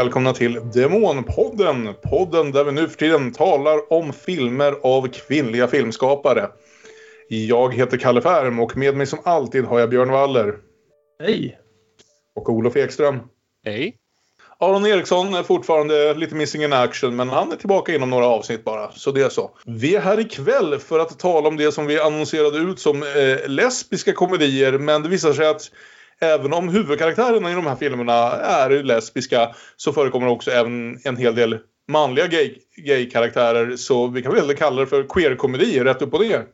Välkomna till Demonpodden! Podden där vi nu för tiden talar om filmer av kvinnliga filmskapare. Jag heter Kalle Färm och med mig som alltid har jag Björn Waller. Hej! Och Olof Ekström. Hej! Aron Eriksson är fortfarande lite missing in action men han är tillbaka inom några avsnitt bara. Så det är så. Vi är här ikväll för att tala om det som vi annonserade ut som eh, lesbiska komedier men det visar sig att även om huvudkaraktärerna i de här filmerna är lesbiska så förekommer också även en hel del manliga gay- Gay så vi kan väl kalla det för queer-komedi rätt upp och ner.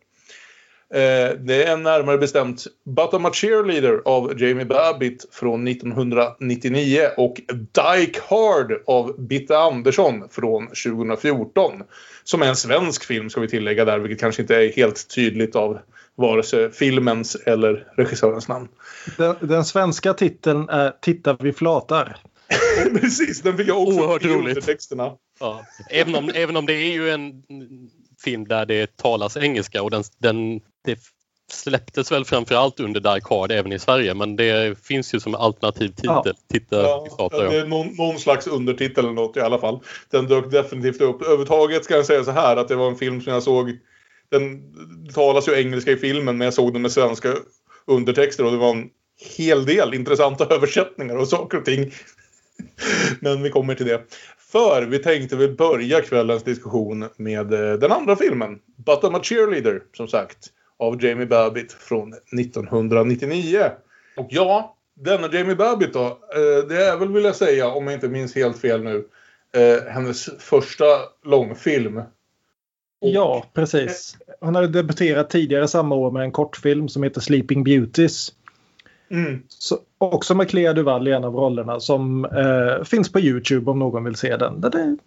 Eh, det är närmare bestämt But I'm a Cheerleader av Jamie Babbitt från 1999 och Dyke Hard av Bitte Andersson från 2014. Som är en svensk film ska vi tillägga där, vilket kanske inte är helt tydligt av vare sig filmens eller regissörens namn. Den, den svenska titeln är Titta vi flatar. Precis, den fick jag också Oerhört i roligt. undertexterna. Ja. Även, om, även om det är ju en film där det talas engelska och den, den, det släpptes väl framförallt under Die Hard även i Sverige men det finns ju som alternativ titel. Ja. Titta, Ja, vi pratar om. det är någon, någon slags undertitel eller något i alla fall. Den dök definitivt upp. Överhuvudtaget ska jag säga så här att det var en film som jag såg. Den det talas ju engelska i filmen men jag såg den med svenska undertexter och det var en hel del intressanta översättningar och saker och ting. Men vi kommer till det. För vi tänkte väl börja kvällens diskussion med eh, den andra filmen. But I'm a cheerleader, som sagt. Av Jamie Babbitt från 1999. Och ja, denna Jamie Babbitt då. Eh, det är väl, vill jag säga, om jag inte minns helt fel nu, eh, hennes första långfilm. Ja, precis. Hon hade debuterat tidigare samma år med en kortfilm som heter Sleeping Beauties. Mm. Så, också med Clea Duvall i en av rollerna som eh, finns på Youtube om någon vill se den. Den är,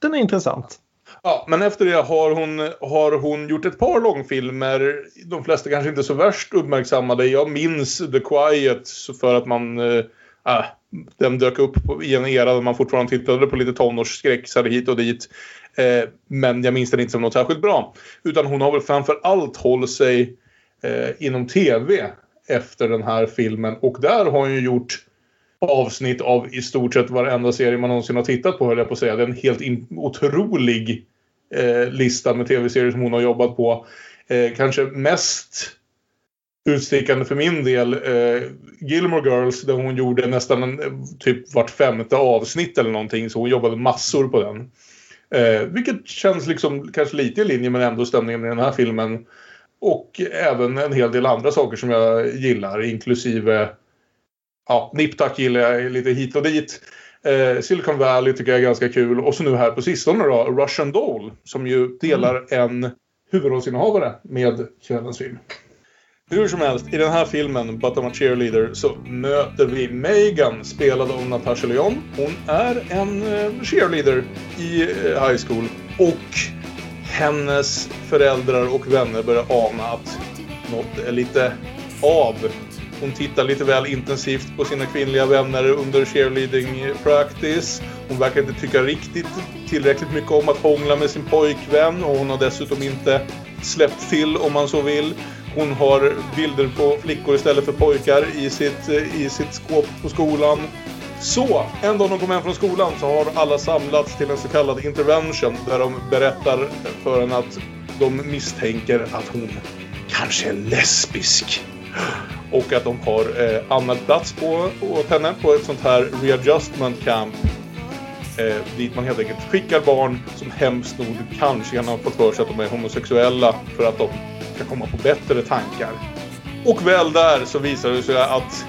den är intressant. Ja, men efter det har hon, har hon gjort ett par långfilmer. De flesta kanske inte så värst uppmärksammade. Jag minns The Quiet för att man... Äh, äh, den dök upp i en era där man fortfarande tittade på lite tonårsskräck hit och dit. Eh, men jag minns den inte som något särskilt bra. Utan hon har väl framför allt hållit sig eh, inom tv efter den här filmen. Och där har hon ju gjort avsnitt av i stort sett varenda serie man någonsin har tittat på höll jag på att säga. Det är en helt otrolig eh, lista med tv-serier som hon har jobbat på. Eh, kanske mest utstickande för min del eh, Gilmore Girls där hon gjorde nästan en, typ vart femte avsnitt eller någonting så hon jobbade massor på den. Eh, vilket känns liksom kanske lite i linje med ändå stämningen med den här filmen. Och även en hel del andra saker som jag gillar inklusive ja, Nip-Tuck gillar jag lite hit och dit. Eh, Silicon Valley tycker jag är ganska kul. Och så nu här på sistone då, Russian Doll. Som ju delar en huvudrollsinnehavare med kvällens film. Hur som helst, i den här filmen, But I'm a Cheerleader, så möter vi Megan, spelad av Natasha Lyon. Hon är en eh, cheerleader i eh, high school. Och hennes föräldrar och vänner börjar ana att något är lite av. Hon tittar lite väl intensivt på sina kvinnliga vänner under cheerleading practice. Hon verkar inte tycka riktigt tillräckligt mycket om att hångla med sin pojkvän och hon har dessutom inte släppt till om man så vill. Hon har bilder på flickor istället för pojkar i sitt, eh, i sitt skåp på skolan. Så, en dag de kommer hem från skolan så har alla samlats till en så kallad intervention där de berättar för henne att de misstänker att hon kanske är lesbisk. Och att de har eh, anmält plats på, åt henne på ett sånt här readjustment camp. Eh, dit man helt enkelt skickar barn som hemskt nog kanske kan ha fått för sig att de är homosexuella för att de ska komma på bättre tankar. Och väl där så visar det sig att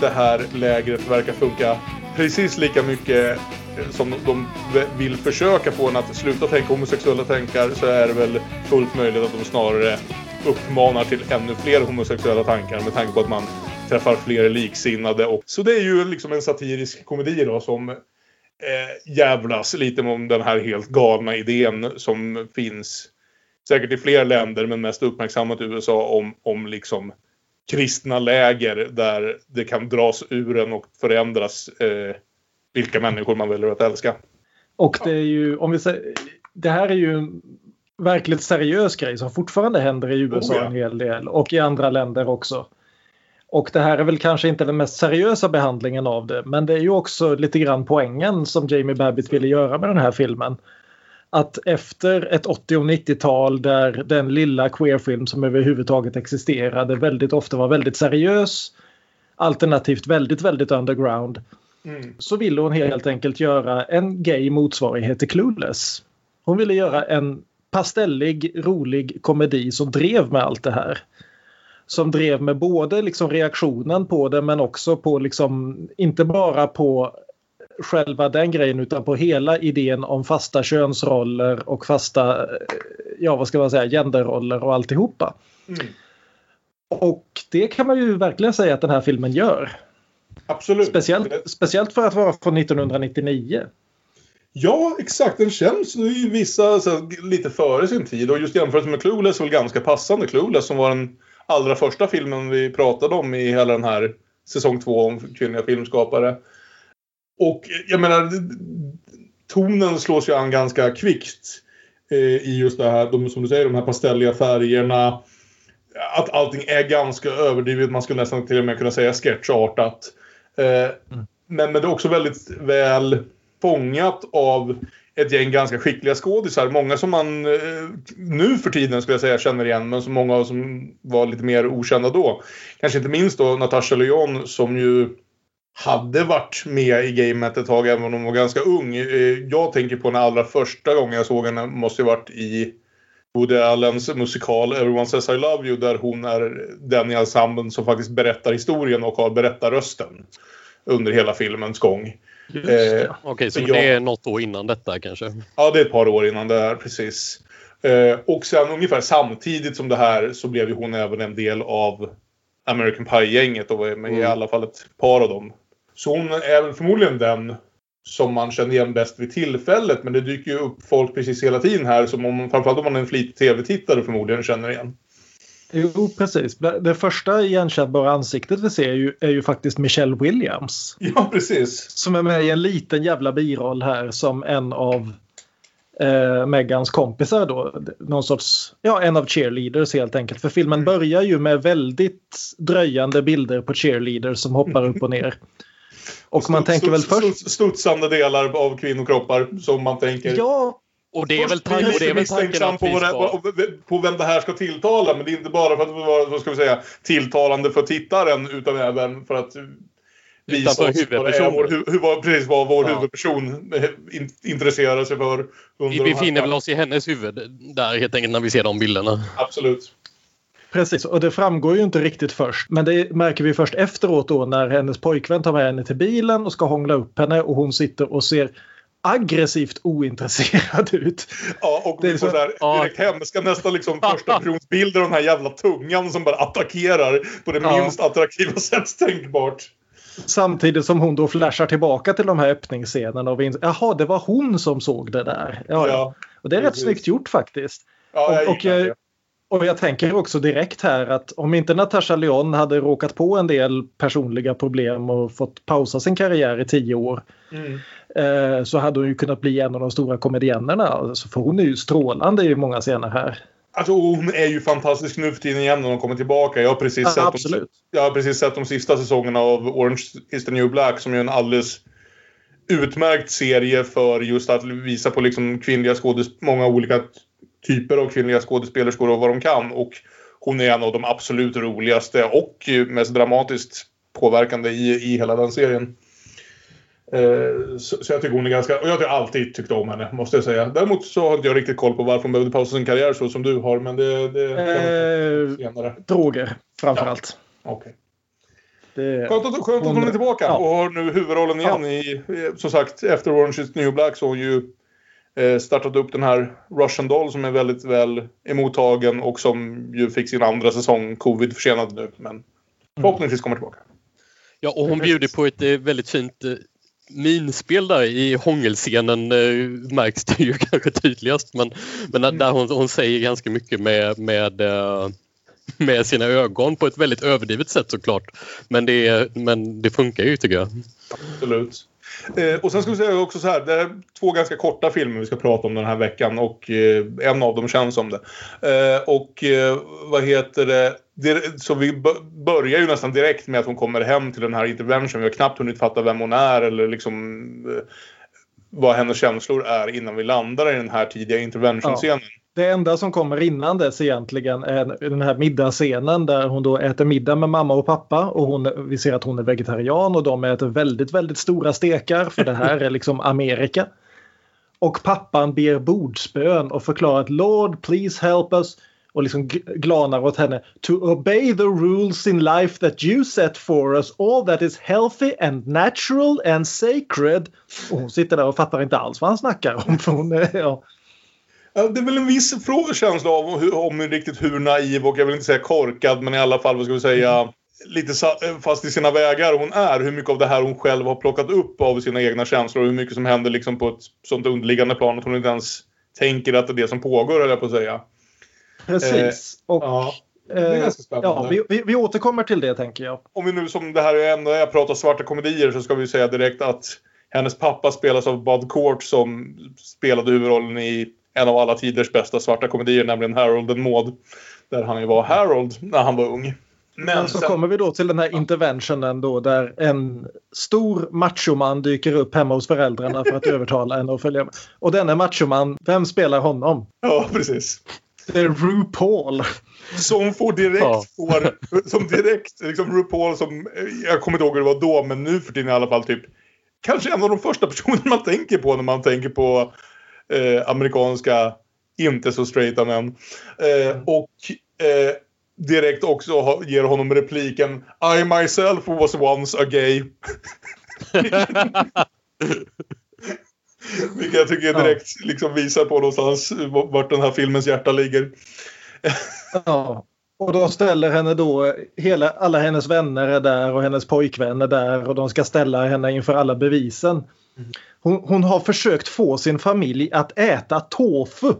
det här lägret verkar funka precis lika mycket eh, som de vill försöka få en att sluta tänka homosexuella tankar så är det väl fullt möjligt att de snarare uppmanar till ännu fler homosexuella tankar med tanke på att man träffar fler liksinnade. Och, så det är ju liksom en satirisk komedi då som eh, jävlas lite om den här helt galna idén som finns säkert i fler länder men mest uppmärksammat i USA om, om liksom kristna läger där det kan dras ur en och förändras eh, vilka människor man väljer att älska. Och det är ju, om vi säger, det här är ju en verkligt seriös grej som fortfarande händer i USA Oh, ja. en hel del och i andra länder också. Och det här är väl kanske inte den mest seriösa behandlingen av det men det är ju också lite grann poängen som Jamie Babbitt ville göra med den här filmen. Att efter ett 80 och 90-tal där den lilla queerfilm som överhuvudtaget existerade väldigt ofta var väldigt seriös alternativt väldigt, väldigt underground Mm. så ville hon helt enkelt göra en gay motsvarighet till Clueless. Hon ville göra en pastellig, rolig komedi som drev med allt det här. Som drev med både liksom reaktionen på det men också på liksom, inte bara på själva den grejen utan på hela idén om fasta könsroller och fasta, eh, ja vad ska man säga, genderroller och alltihopa. Mm. Och det kan man ju verkligen säga att den här filmen gör. Absolut. Speciellt, speciellt för att vara från 1999. Ja, exakt. Den känns i vissa så, lite före sin tid. Och just jämfört med Clueless var väl ganska passande. Clueless som var den allra första filmen vi pratade om i hela den här säsong två om kvinnliga filmskapare. Och jag menar, tonen slås ju an ganska kvickt. Eh, I just det här, de, som du säger, de här pastelliga färgerna. Att allting är ganska överdrivet. Man skulle nästan till och med kunna säga sketchartat. Eh, men, men det är också väldigt väl fångat av ett gäng ganska skickliga skådisar. Många som man eh, nu för tiden skulle jag säga känner igen men som många som var lite mer okända då. Kanske inte minst då Natasha Lyon som ju hade varit med i gamet ett tag även om hon var ganska ung. Eh, Jag tänker på den allra första gången jag såg henne måste ju varit i Woody Allens musikal Everyone Says I Love You där hon är den i ensemblen som faktiskt berättar historien och har berättarrösten under hela filmens gång. Just Eh. Okej, så Ja. det är något år innan detta kanske? Ja, det är ett par år innan det här, precis. Eh, och sen ungefär samtidigt som det här så blev ju hon även en del av American Pie-gänget och var med i Mm. alla fall ett par av dem. Så hon är förmodligen den som man känner igen bäst vid tillfället. Men det dyker ju upp folk precis hela tiden här som om, framförallt om man är en flitig tv-tittare förmodligen känner igen. Jo, precis. Det första igenkännbara ansiktet vi ser är ju, är ju faktiskt Michelle Williams. Ja, precis. Som är med i en liten jävla biroll här som en av eh, Megans kompisar då. Någon sorts, ja en av cheerleaders helt enkelt. För filmen börjar ju med väldigt dröjande bilder på cheerleaders som hoppar upp och ner. Och man Studs- tänker väl först... studs- Studsande delar av kvinnokroppar som man tänker. Ja, Och det är väl, Först tan- blir och det är väl tanken att på, vi ska... på vem det här ska tilltala. Men det är inte bara för att vara vad ska vi säga, tilltalande för tittaren utan även för att visa Utan för oss vad, det är vår, hur, vad, precis vad vår Ja. huvudperson in, intresserar sig för. Under Vi befinner väl oss i hennes huvud där helt enkelt när vi ser de bilderna. Absolut. Precis, och det framgår ju inte riktigt först. Men det märker vi först efteråt då när hennes pojkvän tar med henne till bilen och ska hångla upp henne och hon sitter och ser aggressivt ointresserad ut. Ja, och Det är så- så här, ja. direkt hemska nästan liksom första personsbilder av den här jävla tungan som bara attackerar på det Ja. minst attraktiva sätt tänkbart. Samtidigt som hon då flashar tillbaka till de här öppningsscenerna och vi inser, jaha det var hon som såg det där. Ja, ja. Och det är rätt precis. snyggt gjort faktiskt. Ja, Och- och jag- det. Och jag tänker också direkt här att om inte Natasha Lyon hade råkat på en del personliga problem och fått pausa sin karriär i tio år Mm. eh, så hade hon ju kunnat bli en av de stora komedienerna. Alltså, för hon är ju strålande i många scener här. Alltså hon är ju fantastisk nu för tiden igen när hon kommer tillbaka. Jag har precis, Ja, sett, de, jag har precis sett de sista säsongerna av Orange is the new black som är en alldeles utmärkt serie för just att visa på liksom kvinnliga skådes många olika typer av kvinnliga skådespelerskor och vad de kan. Och hon är en av de absolut roligaste och mest dramatiskt påverkande i, i hela den serien. Eh, Så, så jag tycker hon är ganska... Och jag har alltid tyckt om henne, måste jag säga. Däremot så har inte jag riktigt koll på varför hon behövde pausa sin karriär så som du har. Men det... det Eh, senare. droger framförallt. Okej. Det, Skönt att, skönt att hon är tillbaka Ja. och har nu huvudrollen igen i... eh, Som sagt, efter Orange is the new black så har hon ju startat upp den här Russian Doll som är väldigt väl emottagen och som ju fick sin andra säsong covid försenad nu. Men förhoppningsvis kommer tillbaka. Ja, och hon bjuder på ett eh, väldigt fint eh, minspel där i hångelscenen eh, märks det ju kanske tydligast. Men, men där- där hon, hon säger ganska mycket med, med, eh, med sina ögon på ett väldigt överdrivet sätt såklart. Men det, men det funkar ju tycker jag. Absolut. Eh, och sen ska vi säga också så här, det är två ganska korta filmer vi ska prata om den här veckan och eh, en av dem känns som det. Eh, och eh, vad heter det, det så vi börjar ju nästan direkt med att hon kommer hem till den här intervention. Vi har knappt hunnit fatta vem hon är eller liksom eh, vad hennes känslor är innan vi landar i den här tidiga intervention-scenen. Ja. Det enda som kommer innan dess egentligen är den här middagsscenen där hon då äter middag med mamma och pappa och hon, vi ser att hon är vegetarian och de äter väldigt, väldigt stora stekar för det här är liksom Amerika. Och pappan ber bordsbön och förklarar att Lord please help us och liksom glanar åt henne. To obey the rules in life that you set for us, all that is healthy and natural and sacred. Och hon sitter där och fattar inte alls vad han snackar om. För hon är, ja. Det är väl en viss känsla av om, om riktigt hur naiv och jag vill inte säga korkad men i alla fall vad ska vi säga lite fast i sina vägar hon är. Hur mycket av det här hon själv har plockat upp av sina egna känslor och hur mycket som händer liksom på ett sånt underliggande plan att hon inte ens tänker att det är det som pågår, eller på att säga. Precis. Eh, och, ja. Det är ganska spännande. Ja, vi, vi, vi, återkommer till det tänker jag. Om vi nu som det här är ändå jag pratar svarta komedier så ska vi säga direkt att hennes pappa spelas av Bud Court som spelade huvudrollen i en av alla tiders bästa svarta komedier, nämligen Harold and Maud. Där han ju var Harold när han var ung. Men så sen... kommer vi då till den här interventionen då där en stor machoman dyker upp hemma hos föräldrarna för att övertala henne att följa med. Och denne machoman, vem spelar honom? Ja, precis. Det är RuPaul. Som får direkt, ja. får, som direkt, liksom RuPaul som, jag kommer inte ihåg hur det var då, men nu för tiden i alla fall typ, kanske en av de första personerna man tänker på när man tänker på eh, amerikanska, inte så straighta män. Eh, mm. och eh, direkt också ha, ger honom repliken I myself was once a gay. Vilket jag tycker direkt ja. liksom visar på någonstans vart den här filmens hjärta ligger. ja. Och de ställer henne då, hela, alla hennes vänner är där och hennes pojkvän är där och de ska ställa henne inför alla bevisen. Mm. Hon, hon har försökt få sin familj att äta tofu.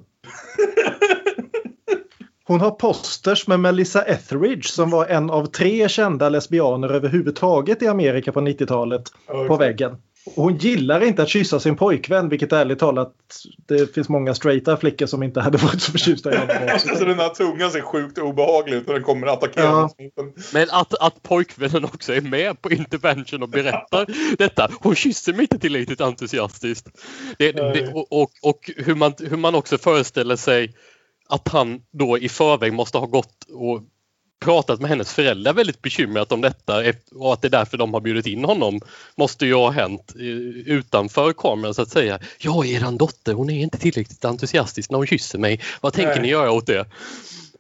Hon har posters med Melissa Etheridge som var en av tre kända lesbianer överhuvudtaget i Amerika på 90-talet okay. på väggen. Och hon gillar inte att kyssa sin pojkvän vilket ärligt talat det finns många straighta flickor som inte hade varit så förtjusta i honom alltså den här tungan ser sjukt obehaglig ut när den kommer att attackera. Ja. Men att, att pojkvännen också är med på intervention och berättar detta. Hon kysser mig inte tillräckligt entusiastiskt. Det, det, och, och, och hur, man, hur man också föreställer sig att han då i förväg måste ha gått och pratat med hennes föräldrar väldigt bekymrat om detta och att det är därför de har bjudit in honom måste ju ha hänt utanför kameran så att säga. Ja, eran dotter hon är inte tillräckligt entusiastisk när hon kysser mig. Vad tänker Nej. ni göra åt det?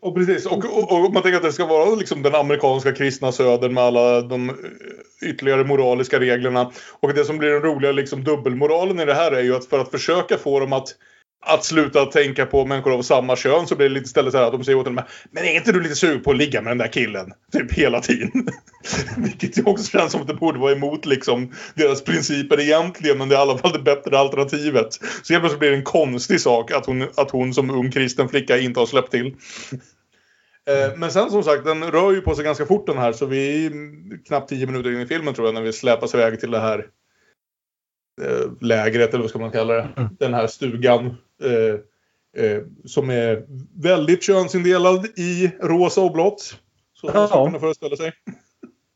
Och precis, och, och, och, man tänker att det ska vara liksom den amerikanska kristna södern med alla de ytterligare moraliska reglerna. Och det som blir den roliga liksom dubbelmoralen i det här är ju att för att försöka få dem att att sluta tänka på människor av samma kön så blir det lite istället så här att de säger åt henne Men är inte du lite sugen på att ligga med den där killen? Typ hela tiden. Vilket ju också känns som att det borde vara emot liksom deras principer egentligen men det är i alla fall det bättre alternativet. Så helt plötsligt blir det en konstig sak att hon, att hon som ung kristen flicka inte har släppt till. Eh, men sen som sagt, den rör ju på sig ganska fort den här så vi är knappt tio minuter in i filmen tror jag när vi släpas iväg till det här lägret eller vad ska man kalla det. Mm. Den här stugan. Eh, eh, som är väldigt könsindelad i rosa och blått. Så ja. man kunna föreställa sig.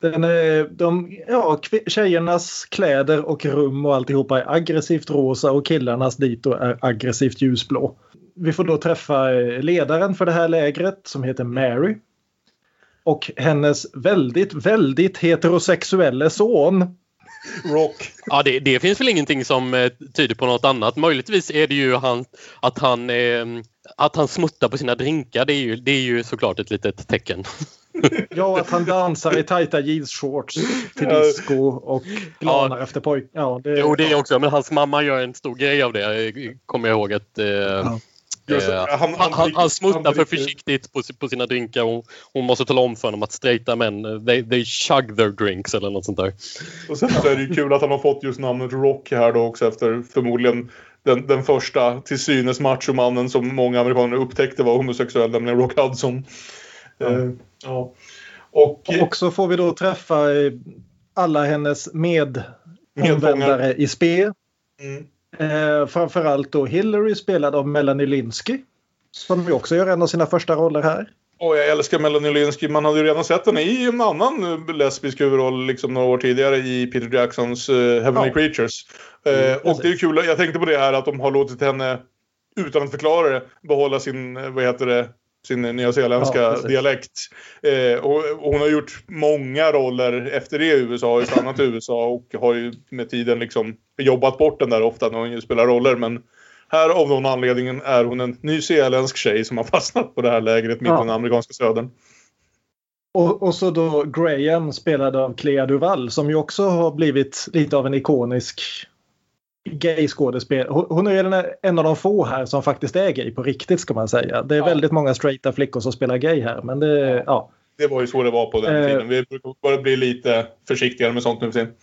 Den är, de, ja, tjejernas kläder och rum och alltihopa är aggressivt rosa och killarnas dito är aggressivt ljusblå. Vi får då träffa eh, ledaren för det här lägret som heter Mary. Och hennes väldigt, väldigt heterosexuella son Rock. Ja, det, det, finns väl ingenting som eh, tyder på något annat. Möjligtvis är det ju han, att, han, eh, att han smuttar på sina drinkar. Det är ju, det är ju såklart ett litet tecken. Ja, att han dansar i tajta jeansshorts till disco och glanar ja. efter pojk. Ja, det... Jo, det är också. Men hans mamma gör en stor grej av det. Kommer jag ihåg att... Eh, ja. Eh, han, han, han, han smuttar för försiktigt på, på sina drinkar och hon måste tala om för honom att straighta män, eh, they, they chug their drinks eller något sånt där. Och sen så är det ju kul att han har fått just namnet Rock här då också efter förmodligen den, den första till synes machomannen som många amerikaner upptäckte var homosexuell, nämligen Rock Hudson. Ja. Uh, ja. Och, och så får vi då träffa alla hennes med i spe. Mm. Eh, framförallt då Hillary spelad av Melanie Linsky. Som ju också gör en av sina första roller här. Och jag älskar Melanie Linsky. Man hade ju redan sett henne i en annan eh, lesbisk huvudroll liksom några år tidigare i Peter Jacksons uh, Heavenly Ja. Creatures. Eh, Mm, och det är kul, jag tänkte på det här att de har låtit henne, utan att förklara det, behålla sin, vad heter det, sin nyzeeländska Ja, dialekt. Eh, och, och hon har gjort många roller efter det i USA, har ju stannat i USA och har ju med tiden liksom jobbat bort den där ofta när hon spelar roller. Men här av någon anledningen är hon en nyzeeländsk tjej som har fastnat på det här lägret mitt i Ja. den amerikanska södern. Och, och så då Graham spelad av Clea Duvall som ju också har blivit lite av en ikonisk gay-skådespelare. Hon, hon är den- en av de få här som faktiskt är gay på riktigt ska man säga. Det är Ja. väldigt många straighta flickor som spelar gay här men det, ja. Det var ju så det var på den Eh. tiden. Vi brukar bara bli lite försiktigare med sånt nu för tiden.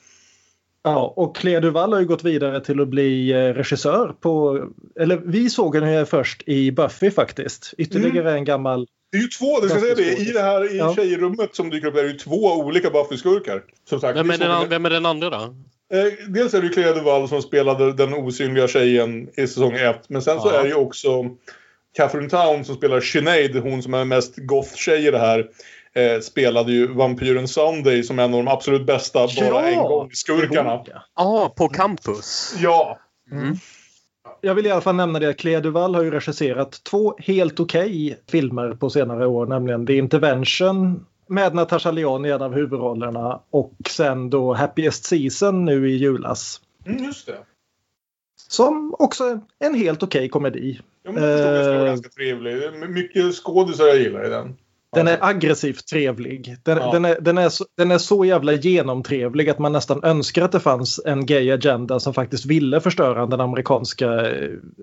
Ja, och Clea Duvall har ju gått vidare till att bli eh, regissör på... Eller vi såg henne först i Buffy faktiskt. Ytterligare en gammal... Det är ju två, det ska säga det, i det här i Ja. tjejrummet som dyker upp är det ju två olika Buffy-skurkar. Vem är, den, vem är den andra då? Eh, dels är det ju Clea Duvall som spelade den osynliga tjejen i säsong 1. Men sen så Ja. är det ju också Catherine Town som spelar Sinead, hon som är mest goth-tjej i det här. Eh, spelade ju vampyren Sunday som är en av de absolut bästa bara en gång-skurkarna. Ja. Ja, på campus. Ja, Jag vill i alla fall nämna det att Clea Duvall har ju regisserat två helt okej filmer på senare år, nämligen The Intervention med Natasha Lyonne i en av huvudrollerna och sen då Happiest Season nu i julas. mm, just det. Som också är en helt okej komedi. Ja, men jag förstod att den Eh. ganska trevlig. Mycket skådisar jag gillar i den. Den är aggressivt trevlig. Den, Ja. den, är, den, är så, den är så jävla genomtrevlig att man nästan önskar att det fanns en gay agenda som faktiskt ville förstöra den amerikanska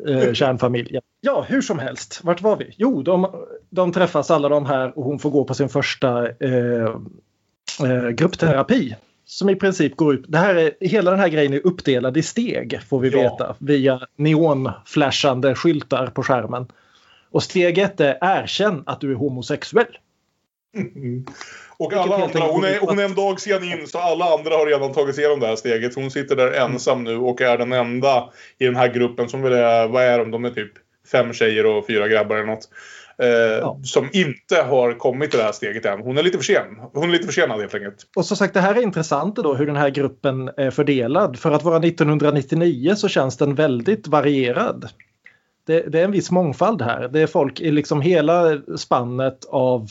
eh, kärnfamiljen. Ja, hur som helst. Vart var vi? Jo, de, de träffas alla de här och hon får gå på sin första eh, eh, gruppterapi. Som i princip går ut... Det här är, hela den här grejen är uppdelad i steg får vi Ja. veta. Via neonflashande skyltar på skärmen. Och steg ett är erkänn att du är homosexuell. Mm. Och Vilket alla andra, hon är, hon är en dag sen in så alla andra har redan tagit sig igenom det här steget. Hon sitter där ensam nu och är den enda i den här gruppen som väl är, vad är de? De är typ fem tjejer och fyra grabbar eller något. Eh, Som inte har kommit till det här steget än. Hon är lite för sen. Hon är lite försenad helt enkelt. Och som sagt, det här är intressant då hur den här gruppen är fördelad. För att vara 1999 så känns den väldigt varierad. Det, det är en viss mångfald här. Det är folk i liksom hela spannet av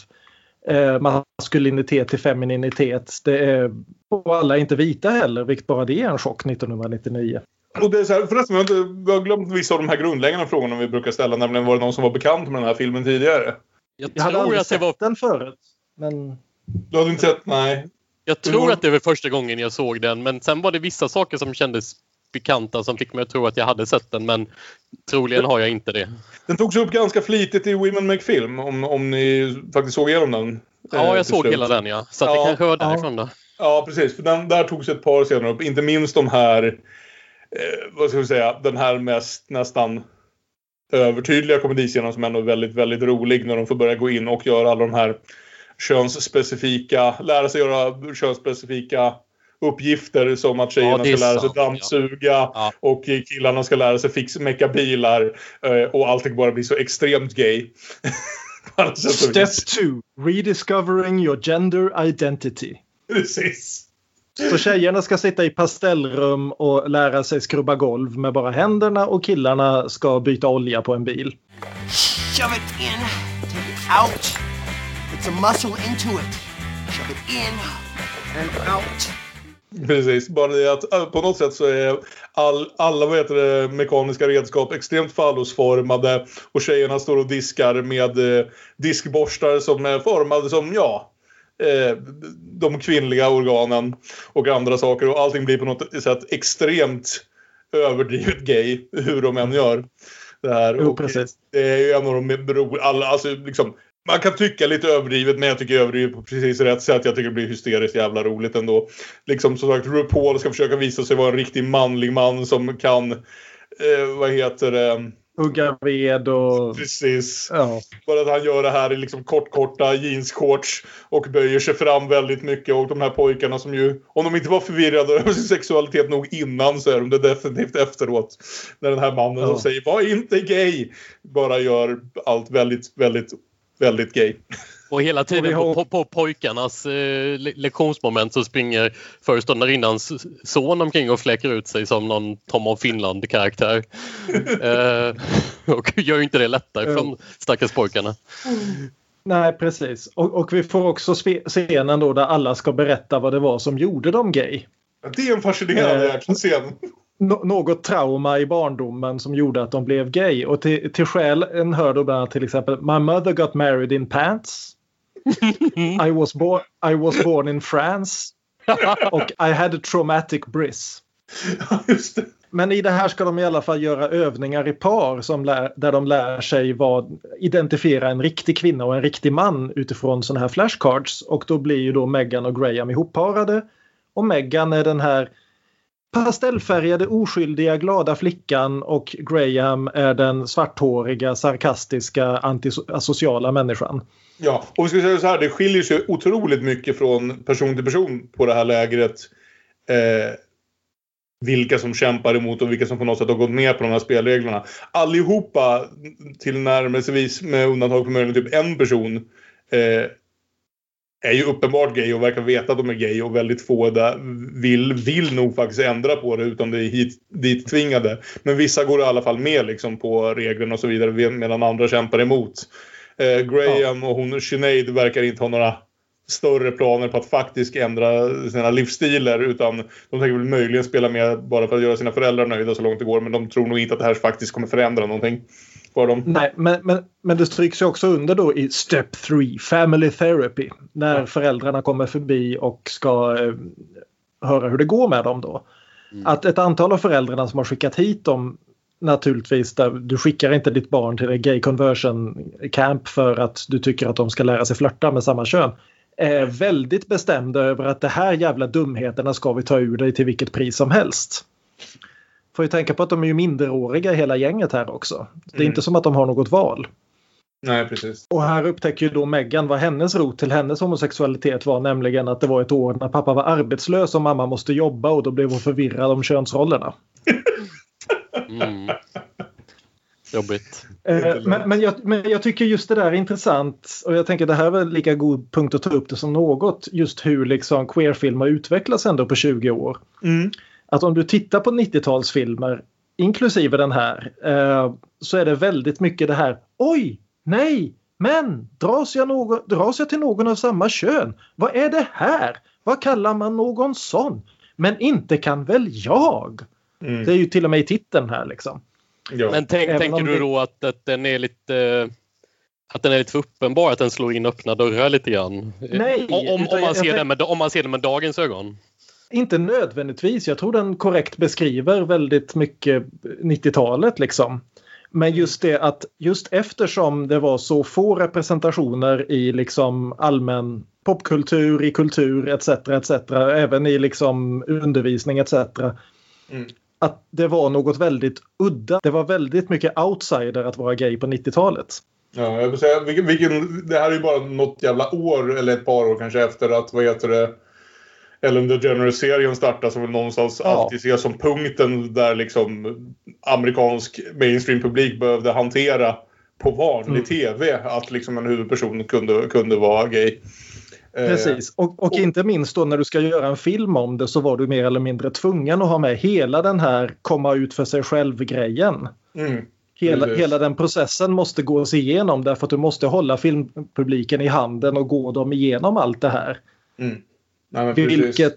eh, maskulinitet till femininitet. Det är, och alla är inte vita heller, vilket bara det är en chock 1999. Och det är så här, förresten, vi har, inte, vi har glömt vissa av de här grundläggande frågorna vi brukar ställa. Nämligen var det någon som var bekant med den här filmen tidigare? Jag Jag hade tror aldrig att det sett var den förut. Men Du hade inte sett? Nej. Jag tror att det var första gången jag såg den men sen var det vissa saker som kändes bekanta som fick mig att tro att jag hade sett den men troligen har jag inte det. Den togs upp ganska flitigt i Women Make Film. Om, om ni faktiskt såg igenom den. eh, Ja, jag till såg slut. hela den ja. Så att Ja, det kanske var ja. därifrån då. Ja, precis. För den, där togs ett par scener upp. Inte minst de här, eh, vad ska vi säga, den här mest nästan övertydliga komediscenen som ändå är väldigt, väldigt rolig när de får börja gå in och göra alla de här könsspecifika, lära sig göra könsspecifika uppgifter som att tjejerna Ja, ska lära sig sant, ja. dammsuga Ja. och killarna ska lära sig fixa mecka bilar eh, och allting bara blir så extremt gay. Step vis. 2. Rediscovering your gender identity. Precis. Så tjejerna ska sitta i pastellrum och lära sig skrubba golv med bara händerna och killarna ska byta olja på en bil. Shove it in, take it out. It's a muscle into it. Shove it in and out. Precis, bara det att äh, på något sätt så är all, alla vad heter det, mekaniska redskap extremt fallosformade och tjejerna står och diskar med eh, diskborstar som är formade som, ja, eh, de kvinnliga organen och andra saker och allting blir på något sätt extremt överdrivet gay hur de än gör. Det här. Jo. Det är ju en av de bero, alla, alltså liksom, man kan tycka lite överdrivet men jag tycker överdrivet på precis rätt sätt. Jag tycker det blir hysteriskt jävla roligt ändå. Liksom som sagt, RuPaul ska försöka visa sig vara en riktig manlig man som kan, eh, vad heter det, hugga ved och... Precis. Ja. Bara att han gör det här i liksom kortkorta jeansshorts och böjer sig fram väldigt mycket. Och de här pojkarna som ju, om de inte var förvirrade över sin sexualitet nog innan så är de det definitivt efteråt. När den här mannen Ja. som säger var inte gay bara gör allt väldigt, väldigt, väldigt gay. Och hela Och tiden vi har- på, på, på pojkarnas eh, le- lektionsmoment så springer föreståndarinnans son omkring och fläker ut sig som någon Tom av Finland-karaktär. eh, och gör ju inte det lättare för de stackars pojkarna. Nej, precis. Och, och vi får också scenen då där alla ska berätta vad det var som gjorde dem gay. Det är en fascinerande Eh. Nå- något trauma i barndomen som gjorde att de blev gay. Och till, till skälen hör då bland annat till exempel My mother got married in pants. I, was bo- I was born in France. och I had a traumatic bris. Men i det här ska de i alla fall göra övningar i par som lär, där de lär sig vad, identifiera en riktig kvinna och en riktig man utifrån sådana här flashcards. Och då blir ju då Meghan och Graham ihopparade. Och Meghan är den här pastellfärgade, oskyldiga, glada flickan och Graham är den svarthåriga, sarkastiska, antisociala människan. Ja, och vi ska säga så här, det skiljer sig otroligt mycket från person till person på det här lägret. Eh, vilka som kämpar emot och vilka som på något sätt har gått med på de här spelreglerna. Allihopa tillnärmelsevis med undantag för möjligen typ en person eh, är ju uppenbart gay och verkar veta att de är gay och väldigt få där vill, vill nog faktiskt ändra på det utan det är hit, dit tvingade. Men vissa går i alla fall med liksom på reglerna och så vidare medan andra kämpar emot. Eh, Graham och hon Sinead verkar inte ha några större planer på att faktiskt ändra sina livsstilar utan de tänker väl möjligen spela med bara för att göra sina föräldrar nöjda så långt det går men de tror nog inte att det här faktiskt kommer förändra någonting för dem. Nej, men, men, men det stryks ju också under då i Step 3, Family Therapy. När Ja. föräldrarna kommer förbi och ska eh, höra hur det går med dem då. Att ett antal av föräldrarna som har skickat hit dem naturligtvis, där du skickar inte ditt barn till en gay conversion camp för att du tycker att de ska lära sig flörta med samma kön. Är väldigt bestämda över att det här jävla dumheterna ska vi ta ur dig till vilket pris som helst. Får ju tänka på att de är ju minderåriga hela gänget här också. Det är Mm. inte som att de har något val. Nej, precis. Och här upptäcker ju då Meghan vad hennes rot till hennes homosexualitet var, nämligen att det var ett år när pappa var arbetslös och mamma måste jobba och då blev hon förvirrad om könsrollerna. Mm. Jobbigt. Eh, men, men, jag, men jag tycker just det där är intressant och jag tänker det här är väl lika god punkt att ta upp det som något. Just hur liksom queerfilm har utvecklats ändå på 20 år. Mm. Att om du tittar på 90-talsfilmer, inklusive den här, eh, så är det väldigt mycket det här Oj, nej, men dras jag, någon, dras jag till någon av samma kön? Vad är det här? Vad kallar man någon sån? Men inte kan väl jag? Mm. Det är ju till och med i titeln här liksom. Ja. Men tänk, tänker du det- då att, att den är lite att den är lite för uppenbar, att den slår in öppna dörrar lite grann? Nej, om, om, man ser jag den med, om man ser den med dagens ögon. Inte nödvändigtvis. Jag tror den korrekt beskriver väldigt mycket 90-talet liksom. Men just det att just eftersom det var så få representationer i liksom allmän popkultur, i kultur etc. etc. Även i liksom undervisning etc. Mm. Att det var något väldigt udda. Det var väldigt mycket outsider att vara gay på 90-talet. Ja, jag vill säga, vilken, vilken, det här är ju bara något jävla år eller ett par år kanske efter att, vad heter det, Ellen DeGeneres-serien startade som någonstans Ja. alltid ses som punkten där liksom amerikansk mainstream-publik behövde hantera på vanlig Mm. TV att liksom en huvudperson kunde, kunde vara gay. Eh, Precis. Och, och inte minst då när du ska göra en film om det så var du mer eller mindre tvungen att ha med hela den här komma ut för sig själv-grejen. Mm, Hela, Precis. hela den processen måste gås igenom därför att du måste hålla filmpubliken i handen och gå dem igenom allt det här. mm. Nej, men. Vilket,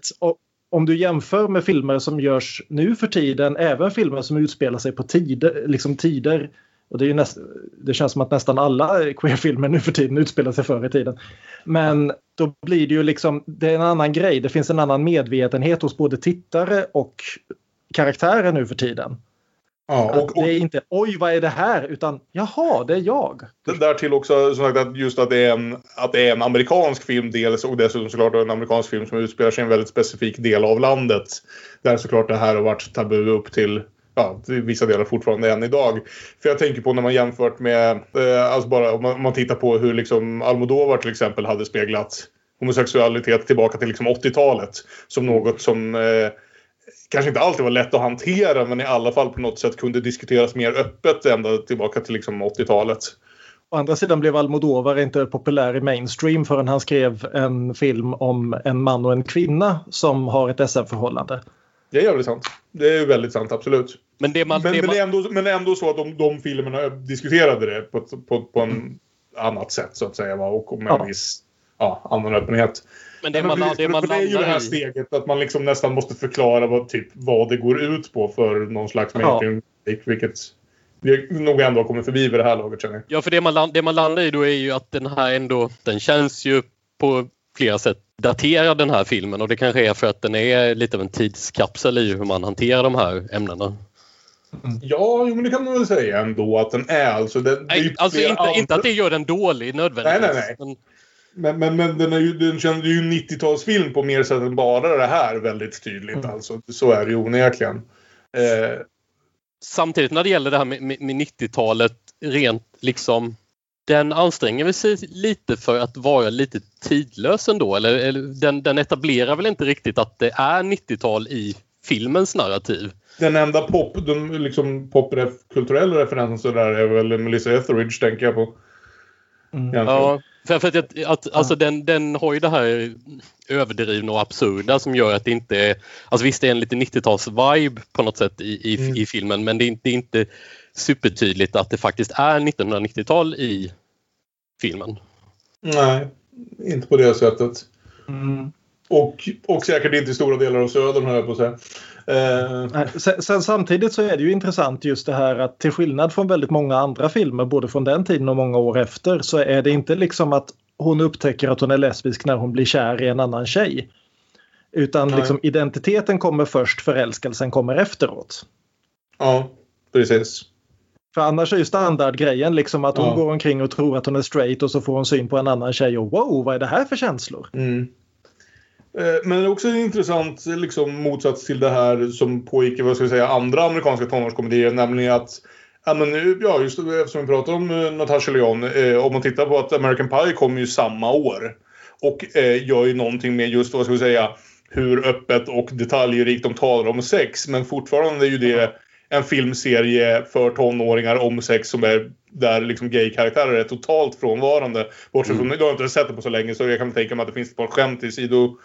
om du jämför med filmer som görs nu för tiden, även filmer som utspelar sig på tider, liksom tider och det, är ju näst, det känns som att nästan alla queerfilmer nu för tiden utspelar sig förr i tiden. Men då blir det ju liksom, det är en annan grej. Det finns en annan medvetenhet hos både tittare och karaktärer nu för tiden. Ja, och, och det är inte oj vad är det här utan jaha det är jag. därtill också som sagt att just att det, är en, att det är en amerikansk film dels och dessutom såklart en amerikansk film som utspelar sig i en väldigt specifik del av landet. Där såklart det här har varit tabu upp till ja, till vissa delar fortfarande än idag. För jag tänker på när man jämfört med, eh, alltså bara om man, om man tittar på hur liksom Almodovar till exempel hade speglat homosexualitet tillbaka till liksom 80-talet som något som eh, kanske inte alltid var lätt att hantera men i alla fall på något sätt kunde diskuteras mer öppet ända tillbaka till liksom 80-talet. Å andra sidan blev Almodovar inte populär i mainstream förrän han skrev en film om en man och en kvinna som har ett SM-förhållande. Det är jävligt sant. Det är väldigt sant, absolut. Men det man... Men, det men, man ändå, men det är ändå så att de, de filmerna diskuterade det på, ett- på, på en annat sätt så att säga. va, Och med Ja. en viss ja, annan öppenhet. Men det man, det man det är ju det här i... steget att man liksom nästan måste förklara vad, typ, vad det går ut på för någon slags Ja. mainstream. Vilket vi nog ändå kommit förbi vid det här laget känner jag. Ja, för det man, det man landar i då är ju att den här ändå, den känns ju på flera sätt daterad den här filmen och det kanske är för att den är lite av en tidskapsel i hur man hanterar de här ämnena. Ja, men det kan man väl säga ändå att den är. Alltså, ju Nej, alltså inte, andra- inte att det gör den dålig nödvändigtvis. Nej, nej, Men, Men, men, men den, är ju, den känns ju 90-talsfilm på mer sätt än bara det här väldigt tydligt. Mm. Alltså. Så är det ju onekligen. Eh, samtidigt när det gäller det här med, med, med 90-talet rent liksom den anstränger väl sig lite för att vara lite tidlös ändå. Eller, eller den, den etablerar väl inte riktigt att det är 90-tal i filmens narrativ. den enda pop, de, liksom, popkulturella referensen där är väl Melissa Etheridge tänker jag på. Mm. Ja, för, för att, att, att alltså den, den har ju det här överdrivna och absurda som gör att det inte är... Alltså visst det är en lite 90-tals-vibe på något sätt i, i, Mm. i filmen men det är, inte, det är inte supertydligt att det faktiskt är 1990-tal i filmen. Nej, inte på det sättet. Mm. Och, och säkert inte i stora delar av södern höll jag på att säga. Eh, Sen, sen samtidigt så är det ju intressant just det här att till skillnad från väldigt många andra filmer både från den tiden och många år efter så är det inte liksom att hon upptäcker att hon är lesbisk när hon blir kär i en annan tjej. Utan Nej. liksom identiteten kommer först, förälskelsen kommer efteråt. ja, precis. För annars är ju standardgrejen liksom att hon Ja. går omkring och tror att hon är straight och så får hon syn på en annan tjej och wow, vad är det här för känslor? Mm. Eh, Men det är också en intressant liksom, motsats till det här som pågick i vad ska jag säga, andra amerikanska tonårskomedier. Nämligen att, ja, men, ja just eftersom vi pratar om eh, Natasha Lyonne. Eh, om man tittar på att American Pie kom ju samma år. Och eh, gör ju någonting med just vad ska vi säga, hur öppet och detaljrikt de talar om sex. Men fortfarande är ju det en filmserie för tonåringar om sex som är där liksom gay-karaktärer är totalt frånvarande. Bortsett från, jag har inte sett det på så länge så jag kan tänka mig att det finns ett par skämt i sido,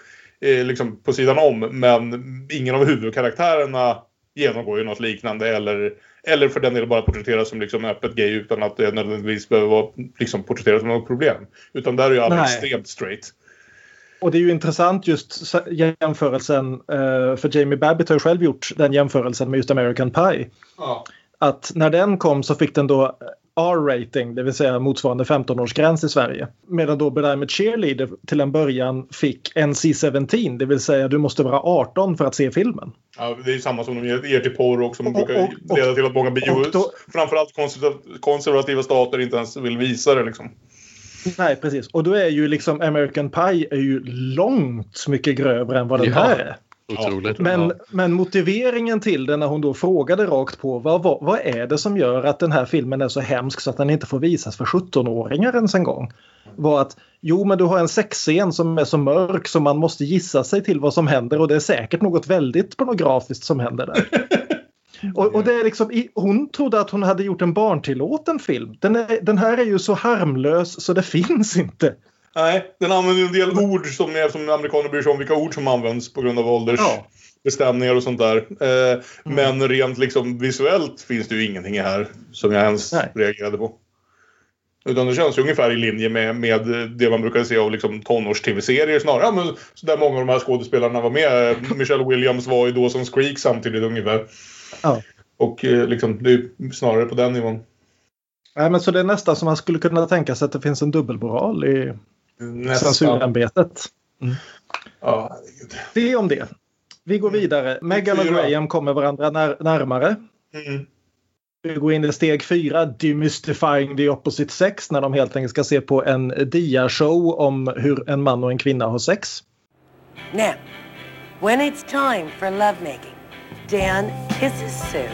eh, liksom på sidan om. Men ingen av huvudkaraktärerna genomgår ju något liknande eller, eller för den delen bara porträtteras som liksom öppet gay utan att det nödvändigtvis behöver vara liksom porträtterat som något problem. Utan där är ju alla Nej. extremt straight. Och det är ju intressant just jämförelsen, eh, för Jamie Babbitt har ju själv gjort den jämförelsen med just American Pie. Ja. Att när den kom så fick den då R-rating, det vill säga motsvarande 15-årsgräns i Sverige. Medan då But I'm a cheerleader till en början fick NC-17, det vill säga du måste vara 18 för att se filmen. Ja, det är ju samma som de ger till porr och som brukar och- leda till att många bio, då- framförallt konservativa, konservativa stater inte ens vill visa det liksom. Nej, precis. Och då är ju liksom American Pie är ju långt mycket grövre än vad den Ja. här är. Otroligt. Men, Ja. men motiveringen till det när hon då frågade rakt på vad, vad, vad är det som gör att den här filmen är så hemsk så att den inte får visas för 17-åringar ens en gång? Var att jo men du har en sexscen som är så mörk så man måste gissa sig till vad som händer och det är säkert något väldigt pornografiskt som händer där. Och, och det är liksom, hon trodde att hon hade gjort en barntillåten film. Den, är, den här är ju så harmlös så det finns inte. Nej, den använder en del ord som, är, som amerikaner bryr sig om vilka ord som används på grund av åldersbestämningar och sånt där. Eh, Men rent liksom visuellt finns det ju ingenting här som jag ens Nej. reagerade på. Utan det känns ju ungefär i linje med, med det man brukar se av liksom tonårs-tv-serier snarare. Ja, men, så där många av de här skådespelarna var med. Michelle Williams var ju Dawson's Creek samtidigt ungefär. Ja. Och eh, liksom, det är snarare på den nivån. Nej, men så det är nästan som man skulle kunna tänka sig att det finns en dubbelmoral i Nästan. censurämbetet. Ja, herregud. Det om det. Vi går vidare. Meghan och. Graham kommer varandra när, närmare. Mm. Vi går in i steg fyra, Demystifying the opposite sex, när de helt enkelt ska se på en dia-show om hur en man och en kvinna har sex. Now, when it's time for lovemaking, Dan kisses Sue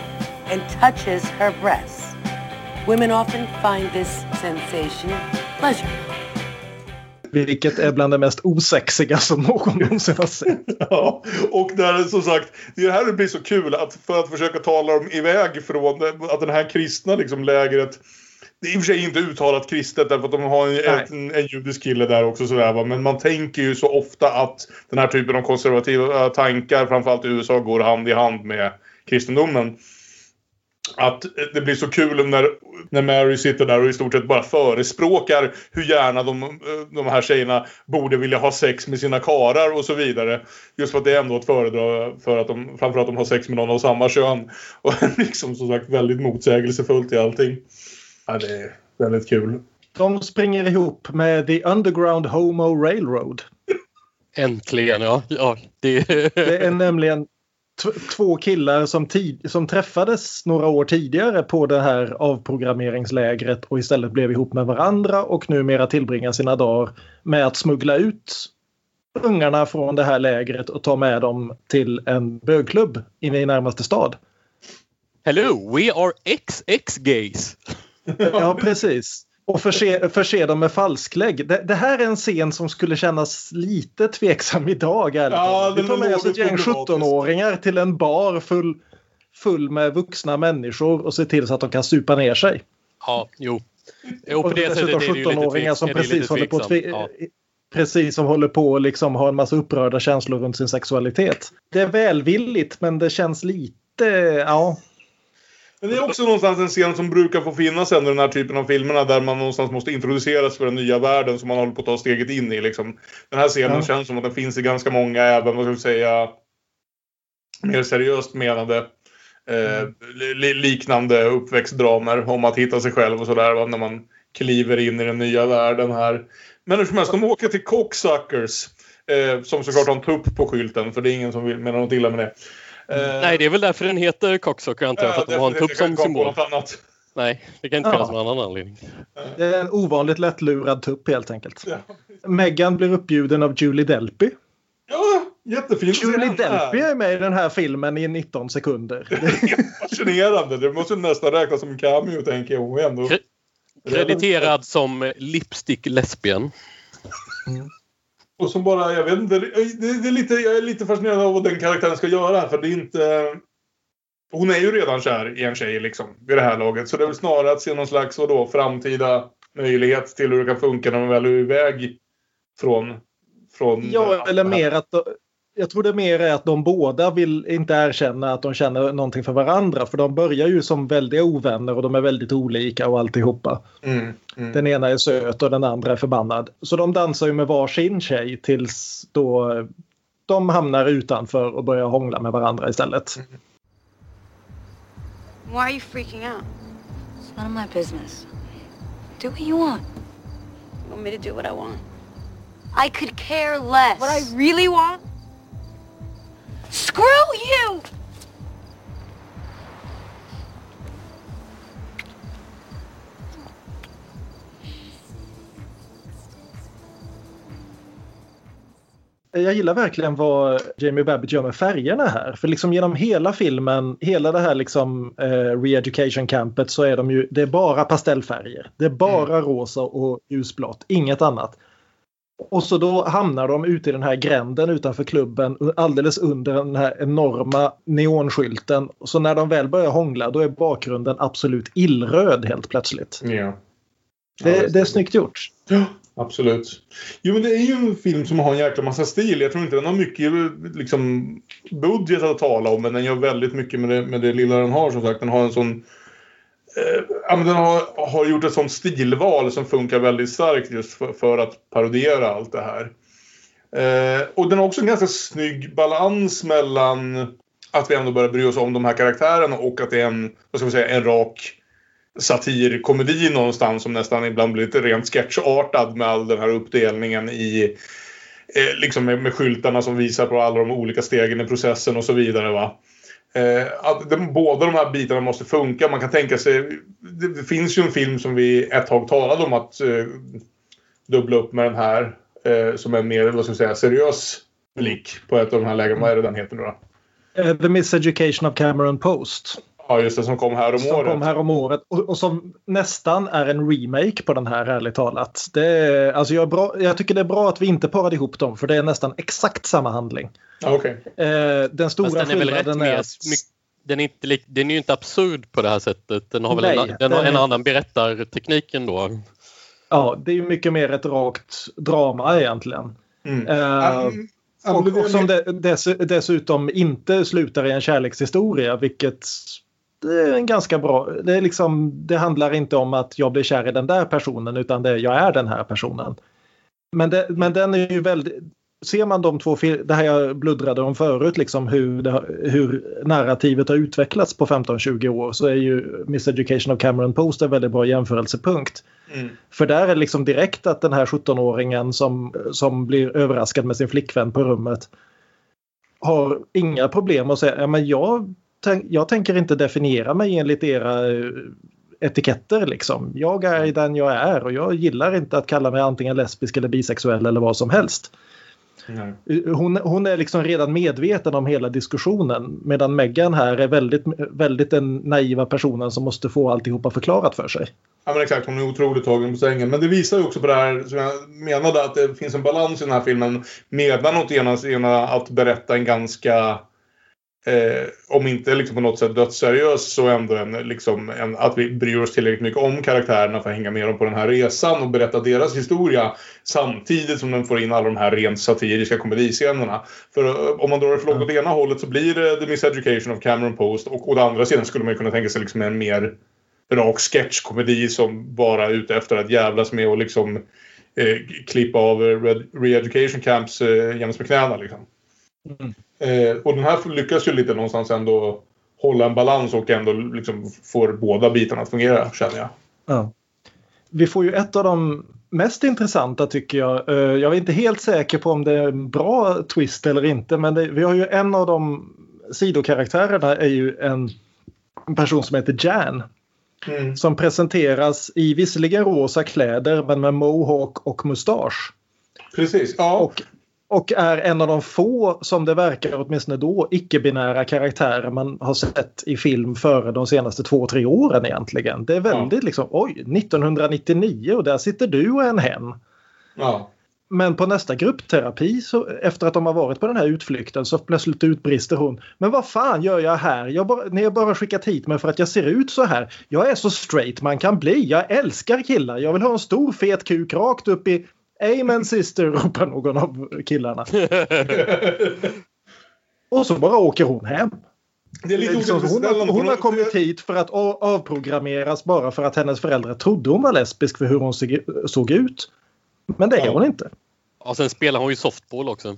and touches her breasts. Women often find this sensation pleasurable. Vilket är bland det mest osexiga som någon någonsin har sett. Ja, och där som sagt, det är det här det blir så kul att för att försöka tala dem iväg från att den här kristna liksom lägret det är i och för sig inte uttalat kristet därför att de har en, en, en judisk kille där också sådär va. Men man tänker ju så ofta att den här typen av konservativa tankar framförallt i USA går hand i hand med kristendomen. Att det blir så kul när, när Mary sitter där och i stort sett bara förespråkar hur gärna de, de här tjejerna borde vilja ha sex med sina karar och så vidare. Just för att det är ändå ett föredra för att de, framför att de har sex med någon av samma kön. Och liksom som sagt väldigt motsägelsefullt i allting. Ja, det är väldigt kul. De springer ihop med The Underground Homo Railroad. Äntligen, ja. ja det... det är nämligen två killar som, som träffades några år tidigare på det här avprogrammeringslägret och istället blev ihop med varandra och numera tillbringar sina dagar med att smuggla ut ungarna från det här lägret och ta med dem till en bögklubb inne i närmaste stad. Hello, we are XX gays. ja, precis. Och förse, förse dem med falsklägg. Det, det, här är en scen som skulle kännas lite tveksam idag. Ja, Vi tar med oss ett gäng 17-åringar till en bar full, full med vuxna människor och ser till så att de kan supa ner sig. Ja, jo. jo på och det dessutom 17-åringar som precis håller på ja. Precis som håller på att liksom ha en massa upprörda känslor runt sin sexualitet. Det är välvilligt men det känns lite, ja, men det är också någonstans en scen som brukar få finnas i den här typen av filmerna där man någonstans måste introduceras för den nya världen som man håller på att ta steget in i. Liksom. Den här scenen ja. känns som att den finns i ganska många, även vad ska vi säga, mer seriöst menade eh, li liknande uppväxtdramer om att hitta sig själv och sådär när man kliver in i den nya världen här. Men hur som helst, de åker till Cocksuckers. Eh, som såklart har en tupp på skylten för det är ingen som vill mena något illa med det. Uh, Nej, det är väl därför den heter Cocksucker antar jag, för att de har en tupp som symbol. Nej, det kan inte finnas någon annan anledning. Det är en ovanligt lättlurad tupp helt enkelt. Ja. Meghan blir uppbjuden av Julie Delpy. Ja, jättefin Julie Delpy är med i den här filmen i 19 sekunder. Det är fascinerande. Det måste nästan räknas som en cameo tänker jag. Ändå... Krediterad som lipstick lesbian. Mm. Och som bara, jag vet inte, det, det är lite, jag är lite fascinerad av vad den karaktären ska göra. För det är inte... Hon är ju redan kär i en tjej liksom, vid det här laget. Så det är väl snarare att se någon slags vadå, framtida möjlighet till hur det kan funka när man väl är iväg från... från ja, eller mer att jag tror det mer är att de båda vill inte erkänna att de känner någonting för varandra. För de börjar ju som väldiga ovänner och de är väldigt olika och alltihopa. Mm, mm. Den ena är söt och den andra är förbannad. Så de dansar ju med varsin tjej tills då de hamnar utanför och börjar hångla med varandra istället. Mm. Why are you freaking out? It's none of my business. Do what you want. You want me to do what I want? I could care less. What I really want Screw you! Jag gillar verkligen vad Jamie Babbitt gör med färgerna här. För liksom genom hela filmen, hela det här liksom eh, re-education campet så är de ju, det är bara pastellfärger. Det är bara mm. rosa och ljusblått, inget annat. Och så då hamnar de ute i den här gränden utanför klubben alldeles under den här enorma neonskylten. Så när de väl börjar hångla då är bakgrunden absolut illröd helt plötsligt. Ja. Det, det är snyggt gjort. Ja, absolut. Jo men det är ju en film som har en jäkla massa stil. Jag tror inte den har mycket liksom, budget att tala om men den gör väldigt mycket med det, med det lilla den har som sagt. Den har en sån eh, den har, har gjort ett sånt stilval som funkar väldigt starkt just för, för att parodiera allt det här. Eh, och den har också en ganska snygg balans mellan att vi ändå börjar bry oss om de här karaktärerna och att det är en, vad ska man säga, en rak satirkomedi någonstans som nästan ibland blir lite rent sketchartad med all den här uppdelningen i eh, liksom med, med skyltarna som visar på alla de olika stegen i processen och så vidare. Va? Eh, att de, båda de här bitarna måste funka. Man kan tänka sig, det, det finns ju en film som vi ett tag talade om att eh, dubbla upp med den här. Eh, som är mer, vad ska jag säga, seriös blick på ett av de här lägena. Vad är det den heter nu då? Uh, The Miseducation of Cameron Post. Ja, just det. Som kom här om som året. kom här om året och, och som nästan är en remake på den här ärligt talat. Det är, alltså jag, är bra, jag tycker det är bra att vi inte parade ihop dem för det är nästan exakt samma handling. Okej. Eh, den stora Fast den är skillnaden är... Den är, inte, den är ju inte absurd på det här sättet. Den har väl Nej, en, den har den en är- annan berättarteknik ändå. Ja, det är ju mycket mer ett rakt drama egentligen. Mm. Ja, men och, och som dess, dessutom inte slutar i en kärlekshistoria, vilket det är en ganska bra... Det, är liksom, det handlar inte om att jag blir kär i den där personen utan det är jag är den här personen. Men, det, men den är ju väldigt... Ser man de två det här jag bluddrade om förut, liksom hur, det, hur narrativet har utvecklats på 15-20 år så är ju Miss Education of Cameron Post en väldigt bra jämförelsepunkt. Mm. För där är det liksom direkt att den här 17-åringen som, som blir överraskad med sin flickvän på rummet har inga problem att säga ja, men jag, jag tänker inte definiera mig enligt era eh, etiketter. Liksom. Jag är den jag är och jag gillar inte att kalla mig antingen lesbisk eller bisexuell eller vad som helst. Nej. Hon, hon är liksom redan medveten om hela diskussionen medan Meghan här är väldigt, väldigt den naiva personen som måste få alltihopa förklarat för sig. Ja men exakt, hon är otroligt tagen på sängen. Men det visar ju också på det här som jag menade att det finns en balans i den här filmen. Mellan ena, ena att berätta en ganska, eh, om inte liksom på något sätt dödsseriös så ändå en, liksom en, att vi bryr oss tillräckligt mycket om karaktärerna för att hänga med dem på den här resan och berätta deras historia. Samtidigt som den får in alla de här rent satiriska komediscenerna. För eh, om man drar det för långt åt ena hållet så blir det The Miseducation of Cameron Post och å andra sidan skulle man kunna tänka sig liksom en mer rak sketchkomedi som bara är ute efter att jävlas med och liksom eh, klippa av eh, re- re-education camps eh, jäms med knäna liksom. Mm. Eh, och den här lyckas ju lite någonstans ändå hålla en balans och ändå liksom får båda bitarna att fungera känner jag. Ja. Vi får ju ett av de mest intressanta tycker jag. Eh, Jag är inte helt säker på om det är en bra twist eller inte men det, vi har ju en av de sidokaraktärerna är ju en person som heter Jan. Mm. Som presenteras i visserligen rosa kläder men med mohawk och mustasch. Precis, ja. Och, och är en av de få, som det verkar åtminstone då, icke-binära karaktärer man har sett i film före de senaste två, tre åren egentligen. Det är väldigt liksom, oj, 1999 och där sitter du och en hen. ja. Men på nästa gruppterapi, så, efter att de har varit på den här utflykten, så plötsligt utbrister hon. Men vad fan gör jag här? Jag bara, ni har bara skickat hit mig för att jag ser ut så här. Jag är så straight man kan bli. Jag älskar killar. Jag vill ha en stor fet kuk rakt upp i... Amen sister, ropar någon av killarna. Och så bara åker hon hem. Det är lite Liksom, hon, har, hon har för- kommit hit för att avprogrammeras bara för att hennes föräldrar trodde hon var lesbisk för hur hon såg, ut. Men det är Ja. hon inte. Och sen spelar hon ju softball också.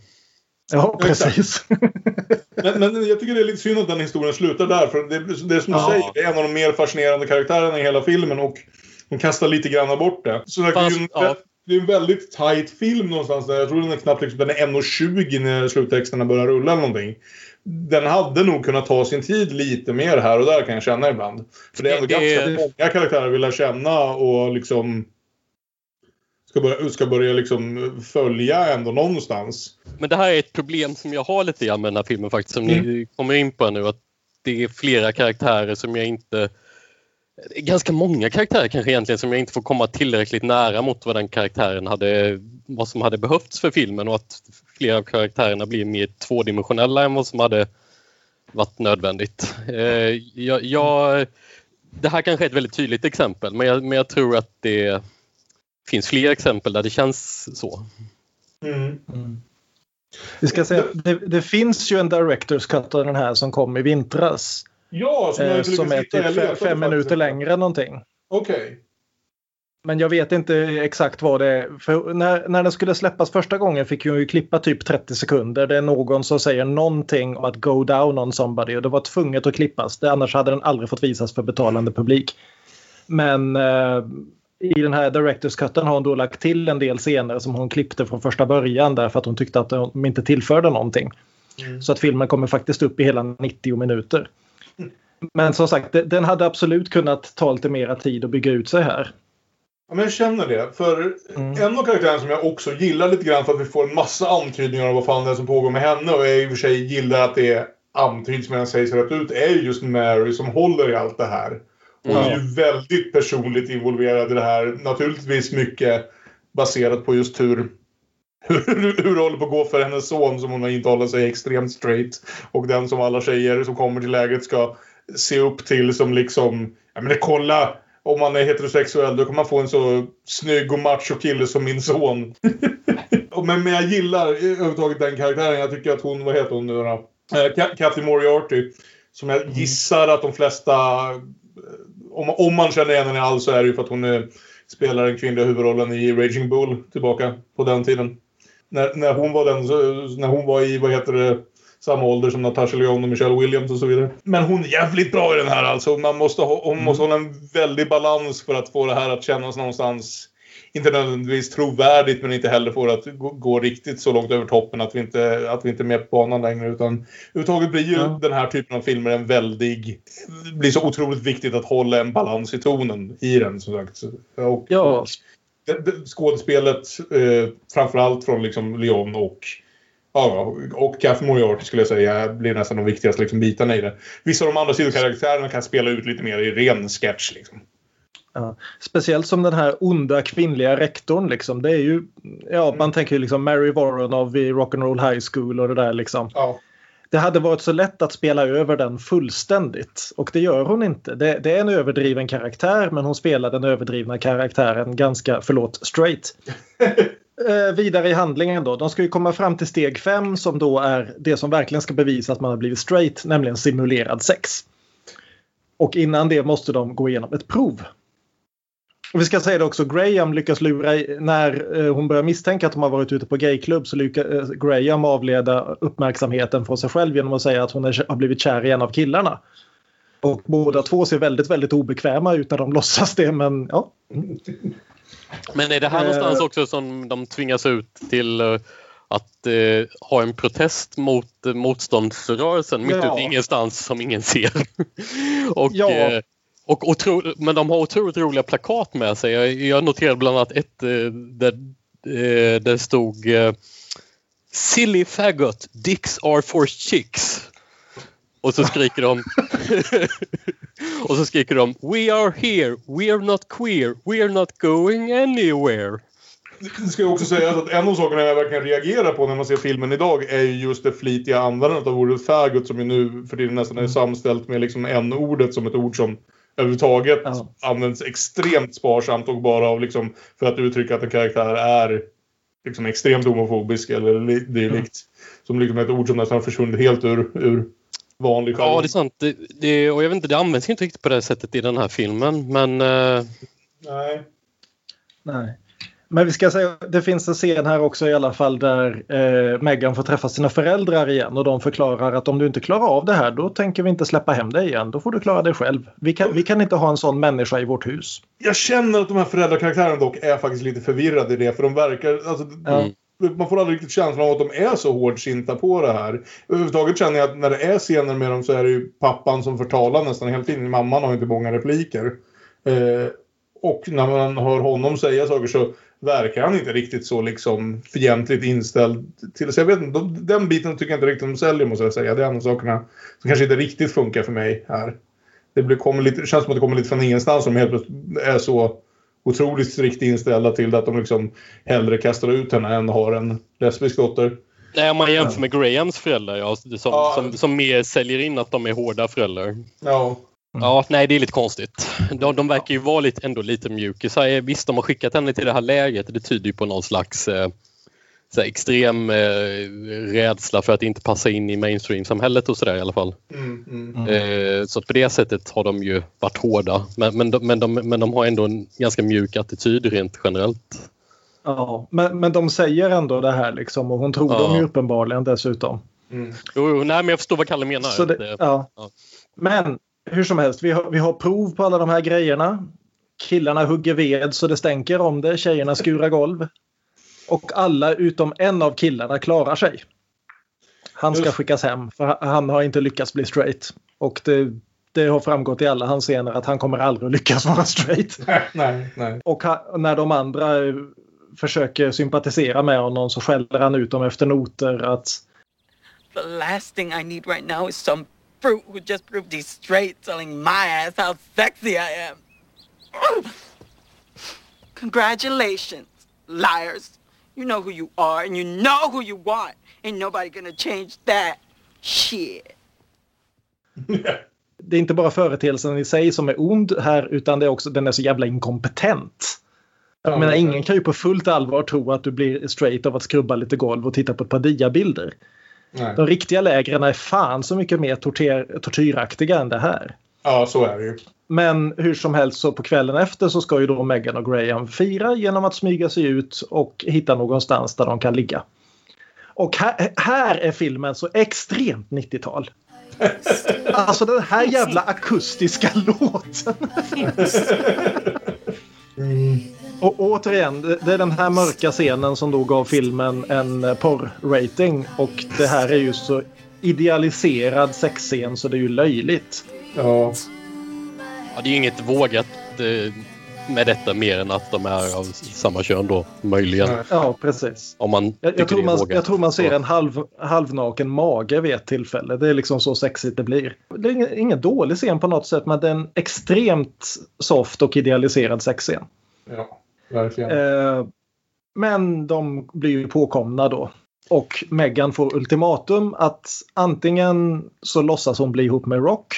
Ja, precis. Men, men jag tycker det är lite synd att den historien slutar där. För det, det är som du Ja. säger, det är en av de mer fascinerande karaktärerna i hela filmen. Och de kastar lite grann bort det. Så det, är Fast, ju ja. Det är en väldigt tight film någonstans. Där. Jag tror den är knappt liksom, den är 1.20 när sluttexterna börjar rulla eller någonting. Den hade nog kunnat ta sin tid lite mer här och där kan jag känna ibland. För det är ändå Det- det- ganska många karaktärer vi lär känna och liksom ska börja, ska börja liksom följa ändå någonstans. Men det här är ett problem som jag har lite grann med den här filmen faktiskt, som ni kommer in på nu. Att det är flera karaktärer som jag inte... Ganska många karaktärer kanske egentligen som jag inte får komma tillräckligt nära mot vad den karaktären hade, vad som hade behövts för filmen och att flera av karaktärerna blir mer tvådimensionella än vad som hade varit nödvändigt. Eh, jag, jag, det här kanske är ett väldigt tydligt exempel men jag, men jag tror att det finns fler exempel där det känns så. Mm. Vi ska säga, det, det finns ju en Directors Cut av den här som kom i vintras. Ja, som, Eh, som är typ fem, minuter längre än någonting. Okej. Men jag vet inte exakt vad det är. För när, när den skulle släppas första gången fick jag ju klippa typ 30 sekunder. Det är någon som säger någonting om att go down on somebody och det var tvunget att klippas. Det, annars hade den aldrig fått visas för betalande publik. Men eh, i den här Directors Cutten har hon då lagt till en del scener som hon klippte från första början därför att hon tyckte att de inte tillförde någonting. Så att filmen kommer faktiskt upp i hela 90 minuter. Men som sagt, de- den hade absolut kunnat ta lite mera tid att bygga ut sig här. Ja, men jag känner det. För Mm. en av karaktärerna som jag också gillar lite grann för att vi får en massa antydningar av vad fan det är som pågår med henne och jag i och för sig gillar att det är antyds medan sägs rätt ut är ju just Mary som håller i allt det här. Hon är ju väldigt personligt involverad i det här. Naturligtvis mycket baserat på just hur hur, hur det håller på att gå för hennes son som hon har intalat sig extremt straight. Och den som alla tjejer som kommer till lägret ska se upp till som liksom, ja men kolla, om man är heterosexuell då kan man få en så snygg och macho kille som min son. men, men jag gillar överhuvudtaget den karaktären. Jag tycker att hon, vad heter hon nu då? Eh, Kathy Moriarty. Som jag gissar att de flesta, om, om man känner igen henne alls så är det ju för att hon är, spelar den kvinnliga huvudrollen i Raging Bull tillbaka på den tiden. När, när, hon var den, när hon var i, vad heter det, samma ålder som Natasha Lyonne och Michelle Williams och så vidare. Men hon är jävligt bra i den här alltså. Man måste, ha, hon måste hålla en väldig balans för att få det här att kännas någonstans inte nödvändigtvis trovärdigt men inte heller få det att gå, gå, riktigt så långt över toppen att vi inte, att vi inte är med på banan längre. Utan överhuvudtaget blir ju ja. den här typen av filmer en väldig... Det blir så otroligt viktigt att hålla en balans i tonen i den som sagt. Och, ja. Skådespelet, eh, framförallt från liksom Lyon och Ja, och Kath Moriarty skulle jag säga blir nästan de viktigaste liksom, bitarna i det. Vissa av de andra sidokaraktärerna kan spela ut lite mer i ren sketch. Liksom. Ja. Speciellt som den här onda kvinnliga rektorn. Liksom. Det är ju, ja, mm. Man tänker ju liksom Mary Warren av Rock'n'Roll High School och det där. Liksom. Ja. Det hade varit så lätt att spela över den fullständigt och det gör hon inte. Det, det, är en överdriven karaktär men hon spelar den överdrivna karaktären ganska, förlåt, straight. eh, vidare i handlingen då. De ska ju komma fram till steg fem som då är det som verkligen ska bevisa att man har blivit straight, nämligen simulerad sex. Och innan det måste de gå igenom ett prov. Och vi ska säga det också, Graham lyckas lura, när eh, hon börjar misstänka att de har varit ute på gayklubb så lyckas eh, Graham avleda uppmärksamheten från sig själv genom att säga att hon är, har blivit kär i en av killarna. Och båda två ser väldigt, väldigt obekväma ut när de låtsas det, men ja. Men är det här någonstans eh. också som de tvingas ut till att eh, ha en protest mot eh, motståndsrörelsen mitt ja. ute ingenstans som ingen ser. och ja. eh, och otro, men de har otroligt roliga plakat med sig. Jag, jag noterade bland annat ett eh, där eh, det stod eh, Silly faggot, dicks are for chicks. Och så skriker de och så skriker de We are here, we are not queer, we are not going anywhere. Det ska jag också säga att en av sakerna jag verkligen reagerar på när man ser filmen idag är just det flitiga användandet av ordet faggot som ju nu för tiden nästan är samställt med liksom n-ordet som ett ord som överhuvudtaget ja. används extremt sparsamt och bara av liksom för att uttrycka att en karaktär är liksom extremt homofobisk eller dylikt. Mm. Som liksom ett ord som nästan har försvunnit helt ur, ur vanlig jargong. Ja, det är sant. Det, det, och jag vet inte, det används inte riktigt på det sättet i den här filmen, men... Uh... Nej. Nej. Men vi ska säga, det finns en scen här också i alla fall där eh, Megan får träffa sina föräldrar igen och de förklarar att om du inte klarar av det här då tänker vi inte släppa hem dig igen. Då får du klara dig själv. Vi kan, vi kan inte ha en sån människa i vårt hus. Jag känner att de här föräldrakaraktärerna dock är faktiskt lite förvirrade i det för de verkar... Alltså, mm. Man får aldrig riktigt känslan av att de är så hårdsinta på det här. Överhuvudtaget känner jag att när det är scener med dem så är det ju pappan som förtalar nästan hela tiden. Mamman har inte många repliker. Eh, och när man hör honom säga saker så verkar han inte riktigt så liksom fientligt inställd till. Så jag vet inte, den biten tycker jag inte riktigt de säljer måste jag säga. Det är en av sakerna som kanske inte riktigt funkar för mig här. Det, blir, kommer lite, det känns som att det kommer lite från ingenstans som helt plötsligt är så otroligt strikt inställda till att de liksom hellre kastar ut henne än har en lesbisk dotter. Nej, om man jämför med Grahams föräldrar ja, som, ja. som, som mer säljer in att de är hårda föräldrar. Ja. Mm. Ja, nej det är lite konstigt. De, de verkar ju vara lite, ändå lite mjukisar. Visst, de har skickat henne till det här läget. Det tyder ju på någon slags eh, så extrem eh, rädsla för att inte passa in i mainstream-samhället och sådär i alla fall. Mm, mm. Eh, så på det sättet har de ju varit hårda. Men, men, de, men, de, men de har ändå en ganska mjuk attityd rent generellt. Ja, men, men de säger ändå det här liksom och hon tror ja. dem ju uppenbarligen dessutom. Mm. Jo, jo, nej, men jag förstår vad Kalle menar. Det, ja. ja. Men hur som helst, vi har, vi har prov på alla de här grejerna. Killarna hugger ved så det stänker om det, tjejerna skurar golv. Och alla utom en av killarna klarar sig. Han ska skickas hem för han har inte lyckats bli straight. Och det, det har framgått i alla hans scener att han kommer aldrig att lyckas vara straight. nej, nej. Och han, när de andra försöker sympatisera med honom så skäller han ut dem efter noter att The last thing I need right now is some fruit who just proved he's straight telling my ass how sexy I am. Congratulations, liars. You know who you are and you know who you want. Ain't nobody gonna change that shit. Det är inte bara företeelsen i sig som är ond här utan det är också den är så jävla inkompetent. Jag menar, ingen kan ju på fullt allvar tro att du blir straight av att skrubba lite golv och titta på ett par diabilder. Nej. De riktiga lägren är fan så mycket mer tortyr, tortyraktiga än det här. Ja, så är det ju. Men hur som helst så på kvällen efter så ska ju då Meghan och Graham fira genom att smyga sig ut och hitta någonstans där de kan ligga. Och här, här är filmen så extremt 90-tal. Alltså den här jävla akustiska låten. Och återigen, det är den här mörka scenen som då gav filmen en porr-rating. Och det här är ju så idealiserad sexscen så det är ju löjligt. Ja. Ja, det är ju inget vågat eh, med detta mer än att de är av samma kön då, möjligen. Ja, precis. Om man Jag, jag, tror man, jag tror man ser en halv, halvnaken mage vid ett tillfälle. Det är liksom så sexigt det blir. Det är ingen, ingen dålig scen på något sätt men det är en extremt soft och idealiserad sexscen. ja, verkligen. Eh, men de blir ju påkomna då. Och Meghan får ultimatum att antingen så låtsas hon bli ihop med Rock.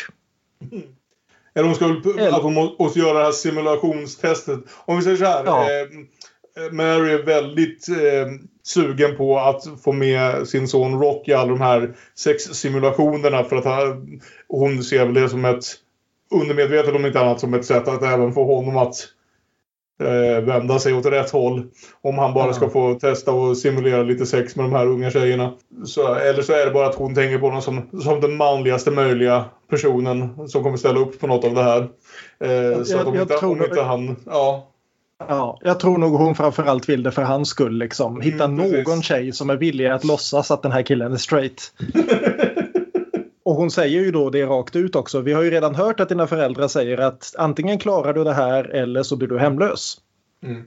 Eller hon ska väl att hon må- måste göra det här simulationstestet. Om vi säger så här. Ja. Eh, Mary är väldigt eh, sugen på att få med sin son Rock i alla de här sexsimulationerna för att han, hon ser väl det som ett undermedvetet om inte annat som ett sätt att även få honom att eh, vända sig åt rätt håll. Om han bara Ja. ska få testa och simulera lite sex med de här unga tjejerna. Så, eller så är det bara att hon tänker på honom som, som den manligaste möjliga personen som kommer ställa upp på något av det här. Eh, så jag- att om, inte, tror- om inte han... Ja, Ja, jag tror nog hon framförallt vill det för hans skull. Liksom. Hitta Mm, precis. någon tjej som är villig att låtsas att den här killen är straight. Och hon säger ju då det rakt ut också. Vi har ju redan hört att dina föräldrar säger att antingen klarar du det här eller så blir du hemlös. Mm.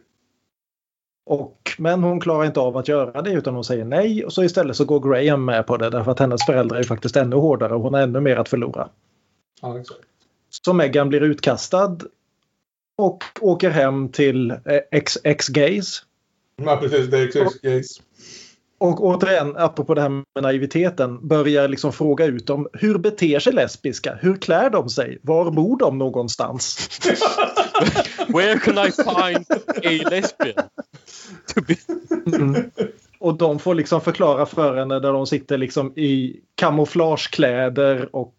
Och, men hon klarar inte av att göra det utan hon säger nej och så istället så går Graham med på det därför att hennes föräldrar är faktiskt ännu hårdare och hon har ännu mer att förlora. ja exakt. Så Meghan blir utkastad och åker hem till eh, ex-gays. Ja, precis. Det är exakt case. Och återigen, apropå det här med naiviteten, börjar liksom fråga ut dem. Hur beter sig lesbiska? Hur klär de sig? Var bor de någonstans? Where can I find a lesbian? To be... Och de får liksom förklara för henne där de sitter liksom i kamouflagekläder och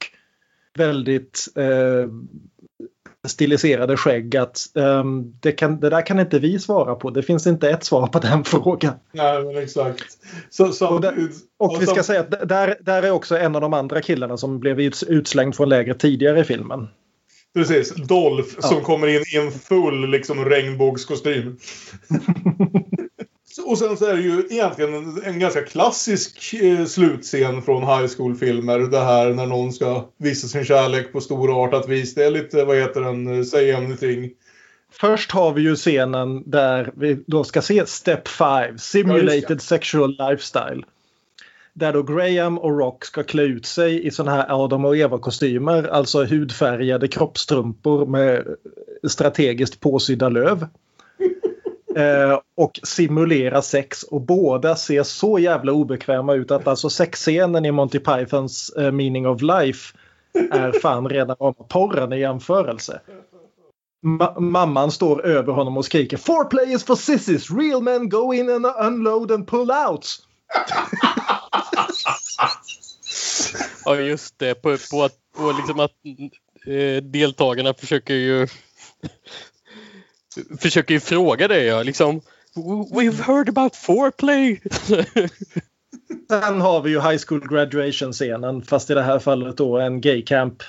väldigt eh, stiliserade skägg att ehm, det, kan, det där kan inte vi svara på. Det finns inte ett svar på den frågan. Nej, men exakt. Så, så, Och där- Och vi ska säga att där, där är också en av de andra killarna som blev uts- utslängd från lägret tidigare i filmen. Precis. Dolph Ja. som kommer in i en full liksom, regnbågskostym. Och sen så är det ju egentligen en, en ganska klassisk eh, slutscen från high school-filmer. Det här när någon ska visa sin kärlek på storartat vis. Det är lite, vad heter den, eh, säg anything. Först har vi ju scenen där vi då ska se Step 5, Ja, just Simulated Sexual Lifestyle. Där då Graham och Rock ska klä ut sig i såna här Adam och Eva-kostymer, alltså hudfärgade kroppstrumpor med strategiskt påsydda löv. Eh, och simulera sex och båda ser så jävla obekväma ut att alltså sexscenen i Monty Pythons eh, Meaning of Life är fan redan om porren i jämförelse. Ma- mamman står över honom och skriker Foreplay is for sissies, real men go in and unload and pull out. Ja, just det. På, på, att, på liksom att eh, deltagarna försöker ju försöker ju fråga det. Ja. Liksom, We've heard about foreplay. Sen har vi ju High School Graduation-scenen fast i det här fallet då en gay camp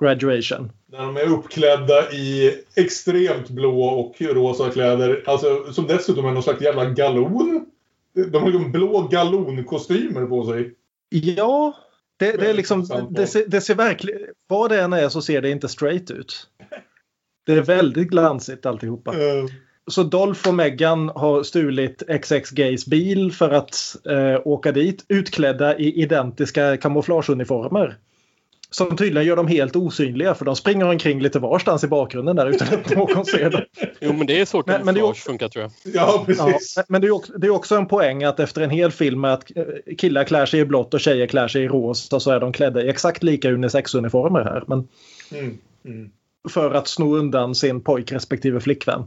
graduation. När de är uppklädda i extremt blå och rosa kläder. Alltså, som dessutom är någon slags jävla galon. De har liksom blå galonkostymer på sig. Ja, det, det är liksom, det, ser, det ser verkligen, vad det än är så ser det inte straight ut. Det är väldigt glansigt alltihopa. Eh, Så Dolph och Megan har stulit XX Gays bil för att eh, åka dit utklädda i identiska kamouflageuniformer. Som tydligen gör dem helt osynliga för de springer omkring lite varstans i bakgrunden där utan att någon ser dem. Jo, men det är så Men- men det också- funkar tror jag. Ja, precis. Ja, men det är, också, det är också en poäng att efter en hel film med att eh, killar klär sig i blått och tjejer klär sig i rosa så är de klädda i exakt lika unisex-uniformer här. Men Mm. Mm. för att sno undan sin pojk respektive flickvän.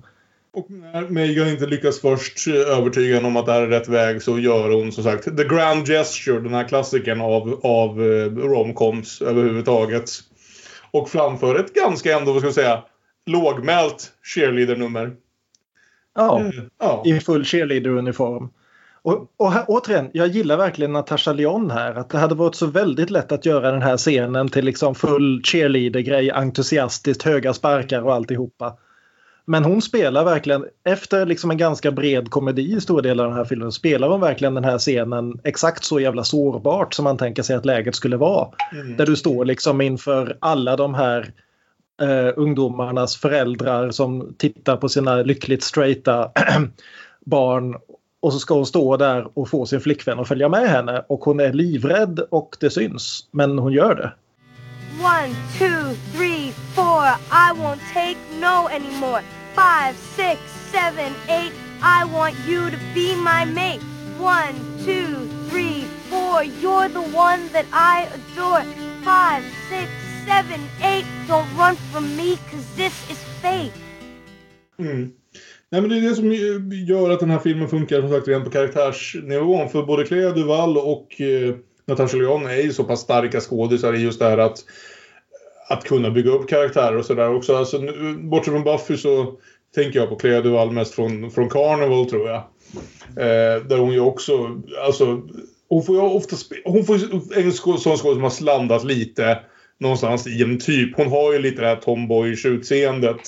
Och när Megan inte lyckas först övertyga henne om att det här är rätt väg så gör hon som sagt The Grand Gesture, den här klassikern av, av eh, romcoms överhuvudtaget. Och framför ett ganska ändå, vad ska jag säga, lågmält cheerleader-nummer. Ja, Eh, Ja. i full cheerleader-uniform. Och, och här, återigen, jag gillar verkligen Natasha Lyonne här. Att det hade varit så väldigt lätt att göra den här scenen till liksom full cheerleader-grej, entusiastiskt, höga sparkar och alltihopa. Men hon spelar verkligen, efter liksom en ganska bred komedi i stora delar av den här filmen, spelar hon verkligen den här scenen exakt så jävla sårbart som man tänker sig att läget skulle vara. Mm. Där du står liksom inför alla de här eh, ungdomarnas föräldrar som tittar på sina lyckligt straighta barn och så ska hon stå där och få sin flickvän att följa med henne och hon är livrädd och det syns. Men hon gör det. One, two, three, four. I won't take no anymore. Five, six, seven, eight. I want you to be my mate. One, two, three, four. You're the one that I adore. Five, six, seven, eight. Don't run from me, cause this is fate. Mm. Nej, men det är det som gör att den här filmen funkar som sagt rent på karaktärsnivån. För både Clea Duval och eh, Natasha Lyonne är ju så pass starka skådisar i just det här att, att kunna bygga upp karaktärer och sådär också. Alltså, nu, bortsett från Buffy så tänker jag på Clea Duval mest från, från Carnival tror jag. Eh, där hon ju också, alltså, hon får ju ofta hon får ju en sån skådis som har slandat lite någonstans i en typ. Hon har ju lite det här tomboyish utseendet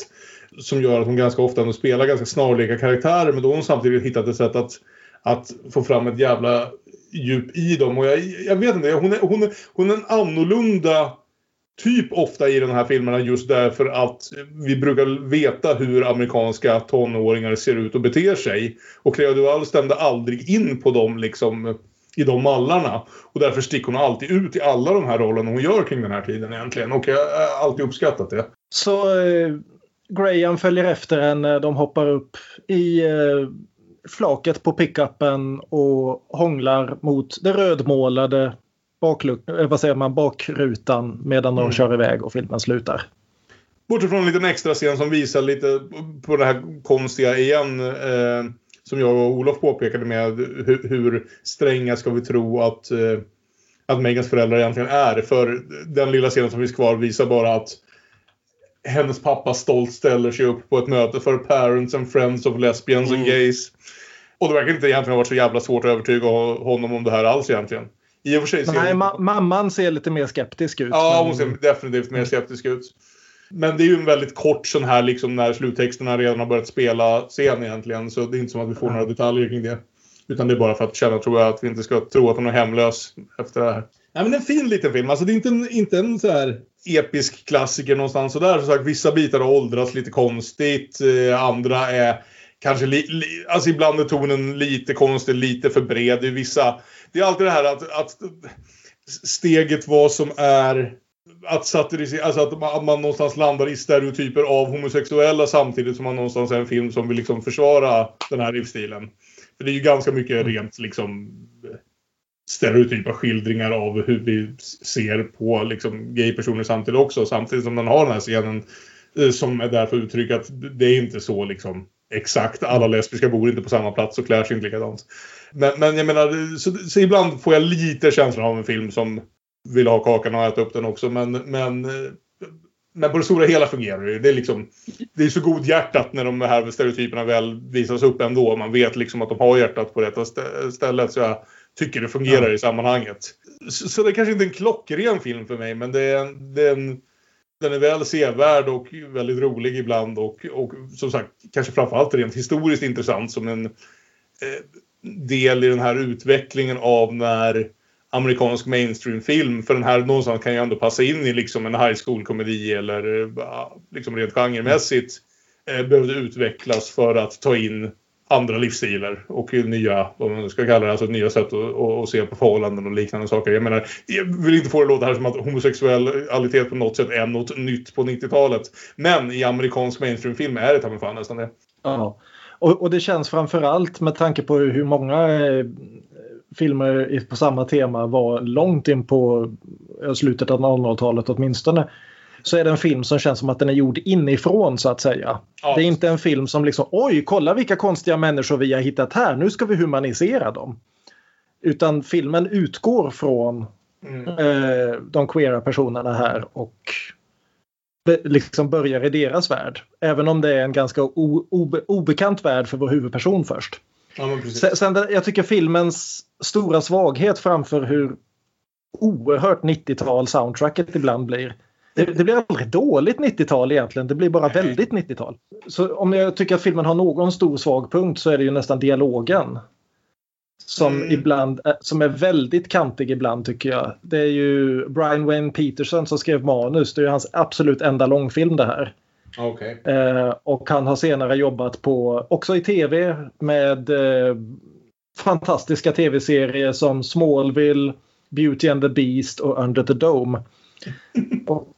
som gör att hon ganska ofta ändå spelar ganska snarlika karaktärer men då har hon samtidigt hittat ett sätt att, att få fram ett jävla djup i dem. Och jag, jag vet inte, hon är, hon, är, hon är en annorlunda typ ofta i de här filmerna just därför att vi brukar veta hur amerikanska tonåringar ser ut och beter sig. Och Clea Duval stämde aldrig in på dem liksom i de mallarna. Och därför sticker hon alltid ut i alla de här rollerna hon gör kring den här tiden egentligen. Och jag har alltid uppskattat det. Så eh, Graham följer efter henne. De hoppar upp i eh, flaket på pickupen och hånglar mot det rödmålade eh, vad säger man, bakrutan medan de Mm. kör iväg och filmen slutar. Bortsett från en liten extra scen som visar lite på det här konstiga igen. Eh, som jag och Olof påpekade med hur, hur stränga ska vi tro att, eh, att Megans föräldrar egentligen är. För den lilla scenen som finns kvar visar bara att hennes pappa stolt ställer sig upp på ett möte för Parents and Friends of Lesbians and Mm. Gays. Och det verkar inte egentligen ha varit så jävla svårt att övertyga honom om det här alls egentligen. I och för sig ser Nej, ma- mamman ser lite mer skeptisk ut. Ja, men- hon ser definitivt mer skeptisk ut. Men det är ju en väldigt kort sån här liksom när sluttexterna redan har börjat spela scen egentligen. Så det är inte som att vi får några detaljer kring det. Utan det är bara för att känna, tror jag, att vi inte ska tro att hon är hemlös efter det här. Nej, men en fin liten film. Alltså det är inte en, inte en så här episk klassiker någonstans sådär. Som sagt, vissa bitar har åldrats lite konstigt. Eh, andra är kanske li, li, alltså ibland är tonen lite konstig, lite för bred. Det är vissa... Det är alltid det här att, att steget vad som är att satirisera, alltså att man, att man någonstans landar i stereotyper av homosexuella samtidigt som man någonstans är en film som vill liksom försvara den här livsstilen. För det är ju ganska mycket rent liksom stereotypa skildringar av hur vi ser på liksom gaypersoner samtidigt också. Samtidigt som den har den här scenen eh, som är där för att uttrycka att det är inte så liksom exakt. Alla lesbiska bor inte på samma plats och klär sig inte likadant. Men, men jag menar, så, så ibland får jag lite känslan av en film som vill ha kakan och äta upp den också. Men, men, eh, men på det stora hela fungerar det ju. Det är, liksom, det är så godhjärtat när de här stereotyperna väl visas upp ändå. Man vet liksom att de har hjärtat på rätta stä- stället. Så jag tycker det fungerar i sammanhanget. Så, så det är kanske inte en klockren film för mig. Men det är en, det är en, den är väl sevärd och väldigt rolig ibland. Och, och som sagt, kanske framförallt rent historiskt intressant som en eh, del i den här utvecklingen av när amerikansk mainstreamfilm. För den här någonstans kan ju ändå passa in i liksom en high school-komedi eller liksom rent genremässigt eh, behövde utvecklas för att ta in andra livsstilar och nya, vad man ska kalla det, alltså nya sätt att, att se på förhållanden och liknande saker. Jag menar, jag vill inte få det att låta här som att homosexualitet på något sätt är något nytt på 90-talet. Men i amerikansk mainstreamfilm är det ta fan nästan det. Ja. Och, och det känns framförallt med tanke på hur många eh, filmer på samma tema var långt in på slutet av 00-talet åtminstone så är det en film som känns som att den är gjord inifrån så att säga. Ja. Det är inte en film som liksom oj, kolla vilka konstiga människor vi har hittat här, nu ska vi humanisera dem. Utan filmen utgår från mm. eh, de queera personerna här och liksom börjar i deras värld. Även om det är en ganska obe obekant värld för vår huvudperson först. Ja, sen, sen, jag tycker filmens stora svaghet framför hur oerhört 90-tal soundtracket ibland blir det, det, blir aldrig dåligt 90-tal egentligen, det blir bara väldigt 90-tal. Så om jag tycker att filmen har någon stor svag punkt så är det ju nästan dialogen. Som, mm. ibland, som är väldigt kantig ibland tycker jag. Det är ju Brian Wayne Peterson som skrev manus. Det är hans absolut enda långfilm det här. Okay. Eh, och han har senare jobbat på, också i tv, med eh, fantastiska tv-serier som Smallville, Beauty and the Beast och Under the Dome. Och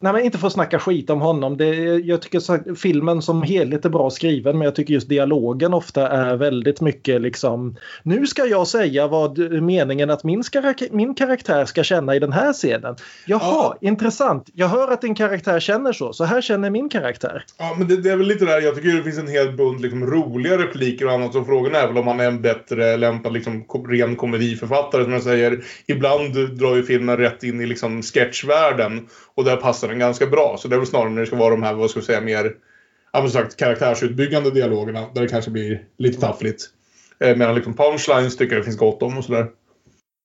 Nej, men inte för att snacka skit om honom. Det, jag tycker att filmen som helhet är bra skriven men jag tycker just dialogen ofta är väldigt mycket liksom Nu ska jag säga vad meningen att min, min karaktär ska känna i den här scenen. Jaha, ja. intressant. Jag hör att din karaktär känner så. Så här känner min karaktär. Ja, men det, det är väl lite där. Jag tycker det finns en hel bunt liksom, roliga repliker och annat. Så frågan är väl om han är en bättre lämpad liksom, ren komediförfattare som jag säger. Ibland drar ju filmen rätt in i liksom, sketchvärlden och där passar den ganska bra. Så det är väl snarare när det ska vara de här, vad ska jag säga, mer ja, sagt, karaktärsutbyggande dialogerna. Där det kanske blir lite taffligt. Eh, medan liksom punchlines tycker jag det finns gott om och sådär.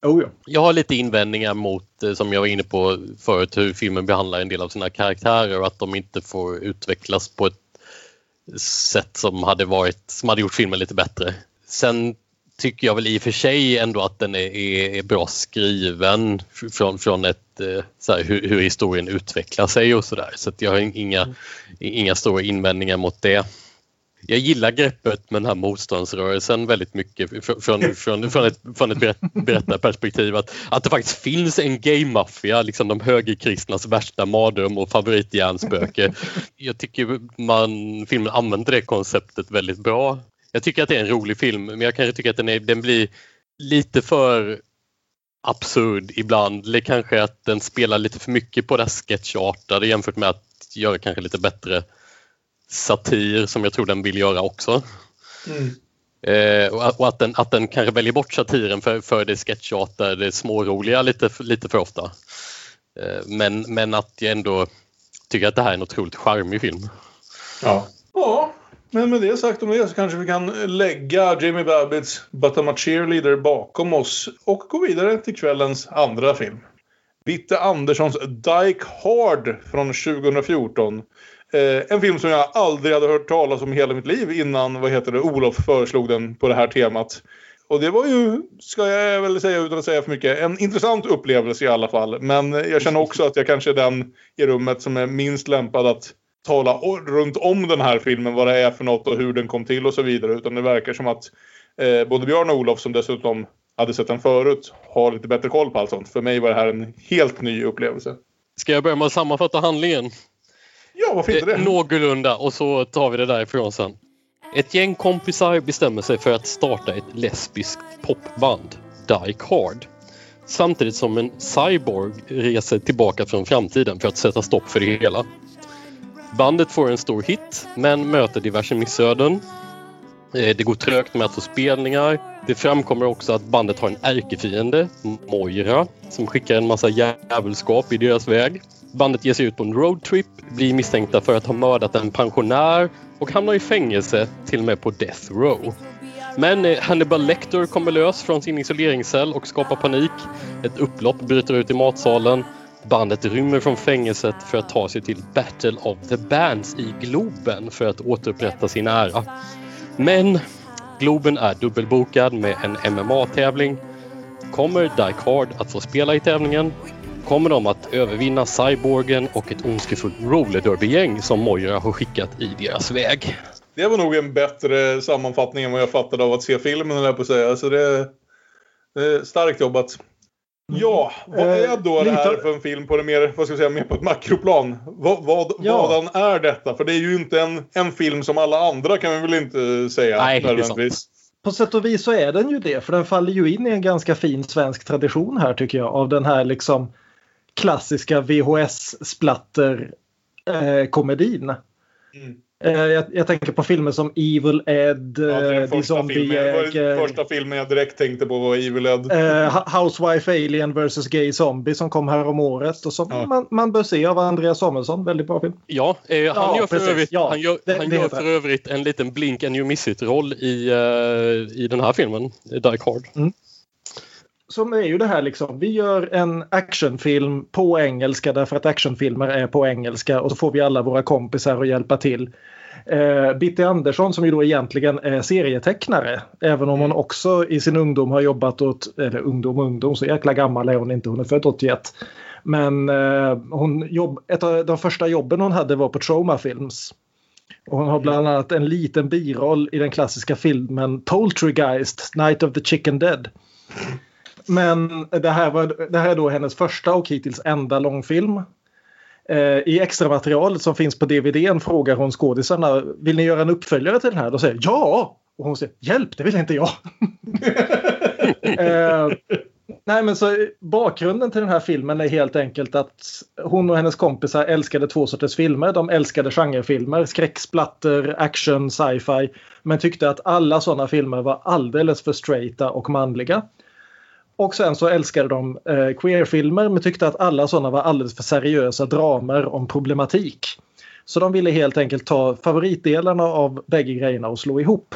Oh ja. Jag har lite invändningar mot, eh, som jag var inne på förut, hur filmen behandlar en del av sina karaktärer och att de inte får utvecklas på ett sätt som hade varit, som hade gjort filmen lite bättre. Sen tycker jag väl i och för sig ändå att den är, är, är bra skriven från, från ett, eh, så här, hur, hur, historien utvecklar sig och sådär. Så, så jag har inga, mm. inga stora invändningar mot det. Jag gillar greppet med den här motståndsrörelsen väldigt mycket från, från, från ett, från ett berättarperspektiv. Att, att det faktiskt finns en gay-maffia, liksom de högerkristnas värsta mardröm och favoritjärnspöke. Jag tycker man, filmen använder det konceptet väldigt bra jag tycker att det är en rolig film men jag kanske tycker att den, är, den blir lite för absurd ibland. Eller kanske att den spelar lite för mycket på det sketchartade jämfört med att göra kanske lite bättre satir som jag tror den vill göra också. Mm. Eh, och att den, att den kanske väljer bort satiren för, för det sketchartade, det småroliga lite, lite för ofta. Eh, men, men att jag ändå tycker att det här är en otroligt charmig film. Ja. Ja, men med det sagt om det så kanske vi kan lägga Jamie Babbitts But I'm a cheerleader bakom oss och gå vidare till kvällens andra film. Bitte Anderssons Dyke Hard från 2014. Eh, en film som jag aldrig hade hört talas om i hela mitt liv innan vad heter det, Olof föreslog den på det här temat. Och det var ju, ska jag väl säga utan att säga för mycket, en intressant upplevelse i alla fall. Men jag känner också att jag kanske är den i rummet som är minst lämpad att tala runt om den här filmen, vad det är för något och hur den kom till och så vidare. Utan det verkar som att eh, både Björn och Olof som dessutom hade sett den förut har lite bättre koll på allt sånt. För mig var det här en helt ny upplevelse. Ska jag börja med att sammanfatta handlingen? Ja, varför inte det? Eh, någorlunda och så tar vi det därifrån sen. Ett gäng kompisar bestämmer sig för att starta ett lesbiskt popband, Die Hard. Samtidigt som en cyborg reser tillbaka från framtiden för att sätta stopp för det hela. Bandet får en stor hit men möter diverse missöden. Eh, det går trögt med att få spelningar. Det framkommer också att bandet har en ärkefiende, Moira, som skickar en massa djävulskap i deras väg. Bandet ger sig ut på en roadtrip, blir misstänkta för att ha mördat en pensionär och hamnar i fängelse, till och med på death row. Men eh, Hannibal Lecter kommer lös från sin isoleringscell och skapar panik. Ett upplopp bryter ut i matsalen Bandet rymmer från fängelset för att ta sig till Battle of the Bands i Globen för att återupprätta sin ära. Men Globen är dubbelbokad med en MMA-tävling. Kommer Die Hard att få spela i tävlingen? kommer de att övervinna cyborgen och ett ondskefullt rollerderby-gäng som Moira har skickat i deras väg. Det var nog en bättre sammanfattning än vad jag fattade av att se filmen, höll jag på att säga. Så det, det är starkt jobbat. Ja, vad är då Eh, det här lite- för en film på det mer, vad ska jag säga, mer på ett makroplan? Vad, vad, Ja. Vadan är detta? För det är ju inte en, en film som alla andra kan vi väl inte säga Nej, nödvändigtvis. På sätt och vis så är den ju det, för den faller ju in i en ganska fin svensk tradition här tycker jag av den här liksom klassiska VHS-splatter-komedin. Mm. Eh, jag, jag tänker på filmer som Evil Ed, Ja, det eh, den The första filmen, det var den Zombiejäger, första filmen jag direkt tänkte på var Evil Ed. eh, Hu- Housewife Alien vs Gay Zombie som kom här om året och som Ja. man, man bör se av Andreas Samuelsson. Väldigt bra film. Ja, eh, han, Ja, gör för precis. övrigt, Ja, han gör, det- han det gör för övrigt en liten blink and you miss it-roll i, eh, i den här filmen, Die Hard. som är ju det här liksom. Vi gör en actionfilm på engelska därför att actionfilmer är på engelska och så får vi alla våra kompisar att hjälpa till. Eh, Bitte Andersson som ju då egentligen är serietecknare. Även om hon också i sin ungdom har jobbat åt, eller ungdom och ungdom, så jäkla gammal är hon inte, hon är född 81. Men eh, hon jobb, ett av de första jobben hon hade var på Troma Films. Och hon har bland annat en liten biroll i den klassiska filmen Poltergeist, Night of the Chicken Dead. Men det här, var, det här är då hennes första och hittills enda långfilm. Eh, I extramaterialet som finns på DVDn frågar hon skådisarna vill ni göra en uppföljare till den här? Då säger ja! Och hon säger hjälp, det vill inte jag. eh, nej men så bakgrunden till den här filmen är helt enkelt att hon och hennes kompisar älskade två sorters filmer. De älskade genrefilmer, skräcksplatter, action, sci-fi. Men tyckte att alla sådana filmer var alldeles för straighta och manliga. Och sen så älskade de eh, queerfilmer men tyckte att alla sådana var alldeles för seriösa dramer om problematik. Så de ville helt enkelt ta favoritdelarna av bägge grejerna och slå ihop.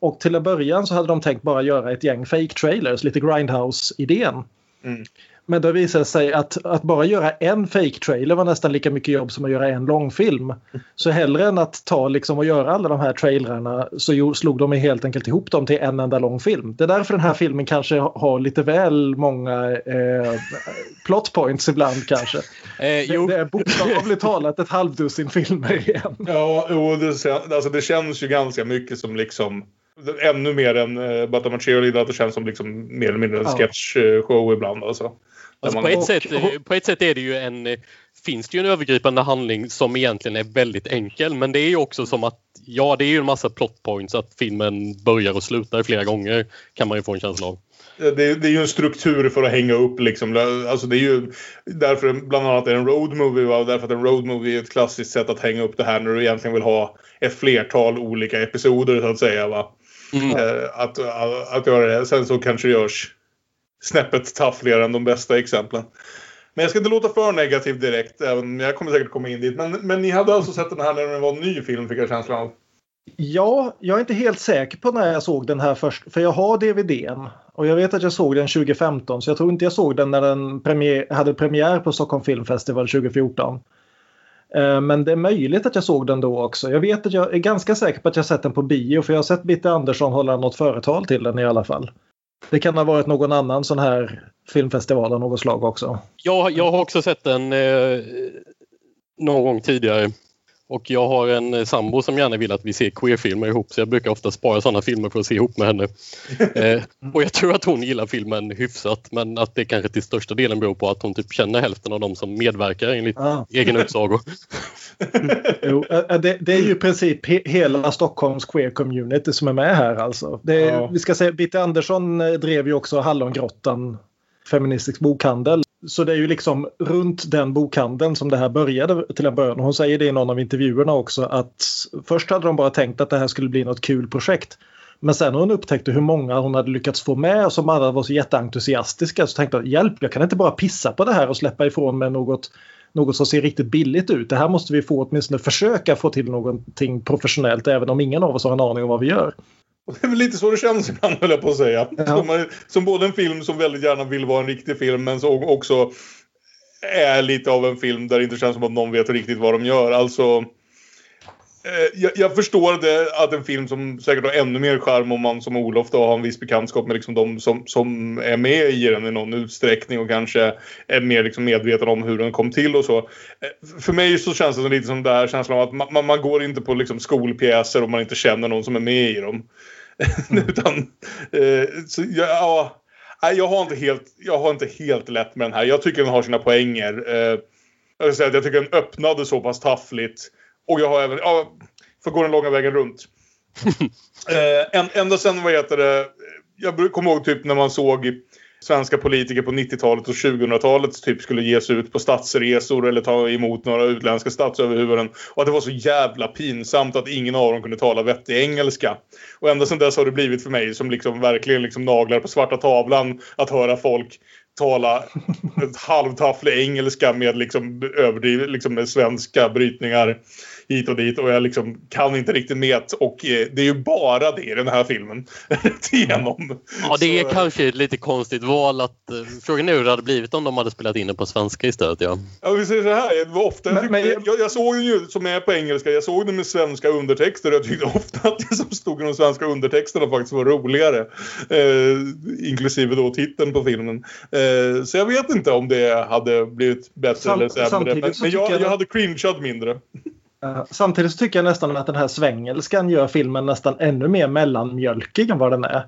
Och till en början så hade de tänkt bara göra ett gäng fake trailers, lite Grindhouse-idén. Mm. Men det visade sig att, att bara göra en fake trailer var nästan lika mycket jobb som att göra en långfilm. Så hellre än att ta liksom och göra alla de här trailrarna så slog de helt enkelt ihop dem till en enda lång film. Det är därför den här filmen kanske har lite väl många eh, plot points ibland kanske. Eh, Det, jo, det är bokstavligt talat ett halvdussin filmer igen. Ja, jo, det, alltså, det känns ju ganska mycket som liksom ännu mer än uh, But I'm a cheerleader, att det känns som liksom mer eller mindre en Ja. sketchshow ibland. Alltså. Alltså man- på, ett och- sätt, eh, på ett sätt är det ju en, eh, finns det ju en övergripande handling som egentligen är väldigt enkel. Men det är ju också som att, ja det är ju en massa plot points att filmen börjar och slutar flera gånger. Kan man ju få en känsla av. det, är- det är ju en struktur för att hänga upp liksom. Alltså det är ju därför bland annat är det en road movie. Va? Därför att en road movie är ett klassiskt sätt att hänga upp det här när du egentligen vill ha ett flertal olika episoder så att säga. Va? Mm. Eh, att, att, att göra det. Sen så kanske det görs snäppet taffligare än de bästa exemplen. Men jag ska inte låta för negativ direkt. Även, jag kommer säkert komma in dit. Men, men ni hade alltså sett den här när den var en ny film fick jag känslan av. Ja, jag är inte helt säker på när jag såg den här först. För jag har DVDn. Och jag vet att jag såg den 2015. Så jag tror inte jag såg den när den premiär, hade premiär på Stockholm Filmfestival 2014. Eh, men det är möjligt att jag såg den då också. Jag vet att jag är ganska säker på att jag sett den på bio. För jag har sett Bitte Andersson hålla något företal till den i alla fall. Det kan ha varit någon annan sån här filmfestival av något slag också. Jag, jag har också sett den eh, någon gång tidigare. Och jag har en eh, sambo som gärna vill att vi ser queerfilmer ihop så jag brukar ofta spara sådana filmer för att se ihop med henne. Eh, och jag tror att hon gillar filmen hyfsat men att det kanske till största delen beror på att hon typ känner hälften av dem som medverkar enligt Ah. egen utsago. Jo, eh, det, det är ju i princip he, hela Stockholms queer community som är med här alltså. Det, Ja. Vi ska säga, Bitte Andersson eh, drev ju också Hallongrottan feministisk bokhandel. Så det är ju liksom runt den bokhandeln som det här började till en början. Hon säger det i någon av intervjuerna också att först hade de bara tänkt att det här skulle bli något kul projekt. Men sen när hon upptäckte hur många hon hade lyckats få med och som alla var så jätteentusiastiska så tänkte hon hjälp, jag kan inte bara pissa på det här och släppa ifrån mig något något som ser riktigt billigt ut. Det här måste vi få åtminstone försöka få till någonting professionellt även om ingen av oss har en aning om vad vi gör. Och det är väl lite så det känns ibland höll jag på att säga. Ja. Som, som både en film som väldigt gärna vill vara en riktig film men som också är lite av en film där det inte känns som att någon vet riktigt vad de gör. Alltså jag, jag, förstår det, att en film som säkert har ännu mer charm om man som Olof då har en viss bekantskap med liksom de som, som är med i den i någon utsträckning och kanske är mer liksom medveten om hur den kom till och så. Eh, för mig så känns det lite som det här känslan av att man, man går inte på liksom skolpjäser om man inte känner någon som är med i dem. Mm. Utan, eh, så, ja, jag, har inte helt, jag har inte helt lätt med den här. Jag tycker den har sina poänger. Eh, jag, vill säga att jag tycker den öppnade så pass taffligt och jag har även, ja, för gå den långa vägen runt. eh, ända sen, vad heter det, jag kommer ihåg typ när man såg svenska politiker på 90-talet och 2000-talet typ skulle ges ut på statsresor eller ta emot några utländska statsöverhuvuden. Och att det var så jävla pinsamt att ingen av dem kunde tala vettig engelska. Och ända sedan dess har det blivit för mig som liksom verkligen liksom naglar på svarta tavlan att höra folk tala halvtafflig engelska med liksom överdrivet liksom med svenska brytningar hit och dit och jag liksom kan inte riktigt med och eh, det är ju bara det i den här filmen. igenom. Ja, det är så... kanske ett lite konstigt val att eh, frågan är hur det hade blivit om de hade spelat in det på svenska istället. Ja, ja vi säger så här, var ofta, men, men, jag, jag, såg den ju som är på engelska, jag såg den med svenska undertexter och jag tyckte ofta att det som stod i de svenska undertexterna faktiskt var roligare. Eh, inklusive då titeln på filmen. Eh, så jag vet inte om det hade blivit bättre Sam, eller sämre. Men, men jag, jag, jag hade cringeat mindre. Samtidigt så tycker jag nästan att den här svängelskan gör filmen nästan ännu mer mellanmjölkig än vad den är.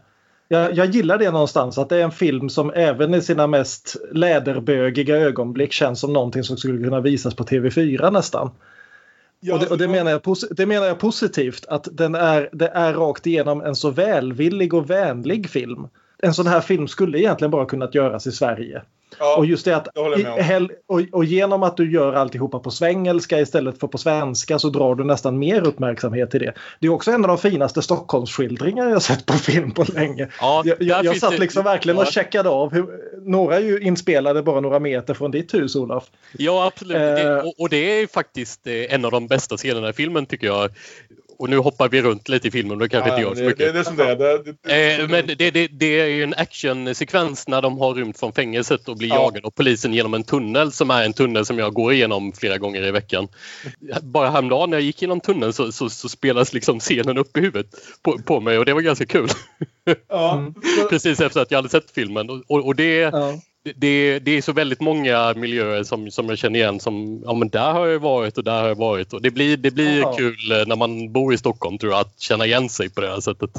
Jag, jag, gillar det någonstans att det är en film som även i sina mest läderbögiga ögonblick känns som någonting som skulle kunna visas på TV4 nästan. Ja, och, det, och det, menar jag, det menar jag positivt att den är, det är rakt igenom en så välvillig och vänlig film. En sån här film skulle egentligen bara kunnat göras i Sverige. Ja, och just det att och, och, genom att du gör alltihopa på svengelska istället för på svenska så drar du nästan mer uppmärksamhet till det. Det är också en av de finaste Stockholmsskildringar jag sett på film på länge. Ja, jag jag, jag satt liksom det, verkligen och checkade av. Hur, några är ju inspelade bara några meter från ditt hus Olof. Ja absolut. Eh, det, och, och, det är faktiskt eh, en av de bästa scenerna i filmen tycker jag och nu hoppar vi runt lite i filmen, det kanske ja, inte gör så mycket. Det, det, är som det, det, det, eh, Men det, det, det är ju en actionsekvens när de har rymt från fängelset och blir ja. jagade av polisen genom en tunnel som är en tunnel som jag går igenom flera gånger i veckan. Bara häromdagen när jag gick genom tunneln så, så, så spelas liksom scenen upp i huvudet på, på mig och det var ganska kul. Ja. Precis efter att jag hade sett filmen och, och det ja det, det, är så väldigt många miljöer som, som jag känner igen som ja men där har jag varit och där har jag varit och det blir, det blir ja. kul eh, när man bor i Stockholm tror jag att känna igen sig på det här sättet.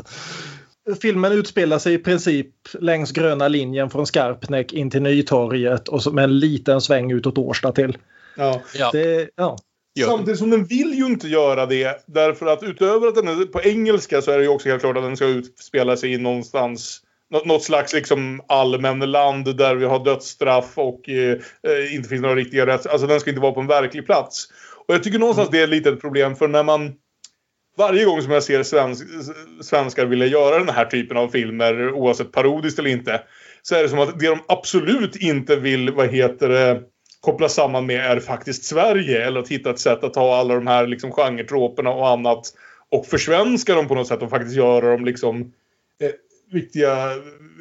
Filmen utspelar sig i princip längs gröna linjen från Skarpnäck in till Nytorget och så med en liten sväng utåt Årsta till. Ja. Det, ja. Samtidigt som den vill ju inte göra det därför att utöver att den är på engelska så är det ju också helt klart att den ska utspela sig någonstans något slags liksom allmän land där vi har dödsstraff och eh, eh, inte finns några riktiga rätt. Alltså den ska inte vara på en verklig plats. Och jag tycker någonstans det är lite ett problem för när man varje gång som jag ser svensk, svenskar vilja göra den här typen av filmer oavsett parodiskt eller inte så är det som att det de absolut inte vill, vad heter det, koppla samman med är faktiskt Sverige eller att hitta ett sätt att ta alla de här liksom genretroperna och annat och försvenska dem på något sätt och faktiskt göra dem liksom viktiga,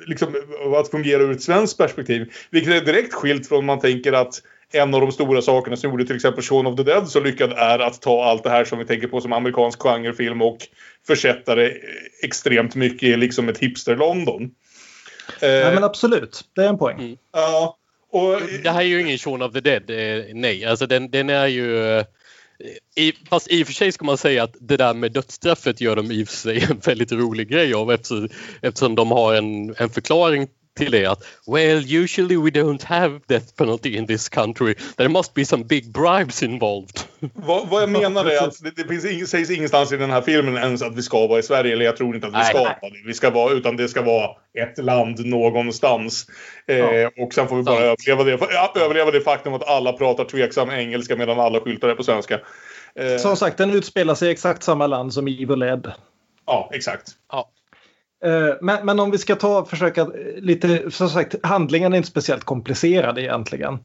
liksom att fungera ur ett svenskt perspektiv. Vilket är direkt skilt från man tänker att en av de stora sakerna som gjorde till exempel Shaun of the Dead så lyckad är att ta allt det här som vi tänker på som amerikansk genrefilm och försätta det extremt mycket i liksom ett hipster-London. Nej men absolut, det är en poäng. Mm. Ja. Och, det här är ju ingen Shaun of the Dead, eh, nej. Alltså den, den är ju eh, i, fast i och för sig ska man säga att det där med dödsstraffet gör de i och för sig en väldigt rolig grej av eftersom, eftersom de har en, en förklaring till det att well usually we don't have death penalty in this country. There must be some big bribes involved. Vad, vad jag menar är att det, det finns ing, sägs ingenstans i den här filmen ens att vi ska vara i Sverige. Eller jag tror inte att vi nej, ska vara det. Vi ska vara, utan det ska vara ett land någonstans. Eh, ja. Och sen får vi bara överleva det, överleva det faktum att alla pratar tveksam engelska medan alla skyltar är på svenska. Eh, som sagt, den utspelar sig i exakt samma land som Evil Ed. Ja, exakt. Ja. Eh, men, men, om vi ska ta försöka lite, som sagt handlingen är inte speciellt komplicerad egentligen.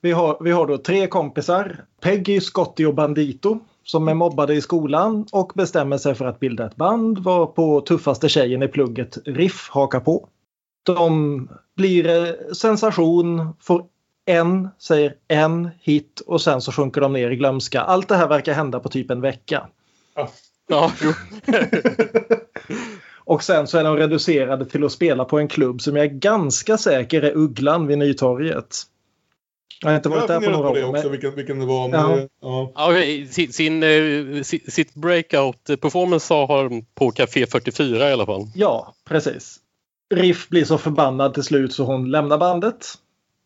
Vi har, vi har då tre kompisar, Peggy, Scotty och Bandito som är mobbade i skolan och bestämmer sig för att bilda ett band var på tuffaste tjejen i plugget Riff hakar på. De blir eh, sensation, får en, säger en hit och sen så sjunker de ner i glömska. Allt det här verkar hända på typ en vecka. Ja, jo. Och sen så är de reducerade till att spela på en klubb som jag är ganska säker är Ugglan vid Nytorget. Jag har inte varit där på några på det år. också, Men, vilken, vilken det var. Men, Ja. det- ja. Ja, okej, sin, sin, eh, si- sitt breakout performance har de på Café 44 i alla fall. ja, precis. Riff blir så förbannad till slut så hon lämnar bandet.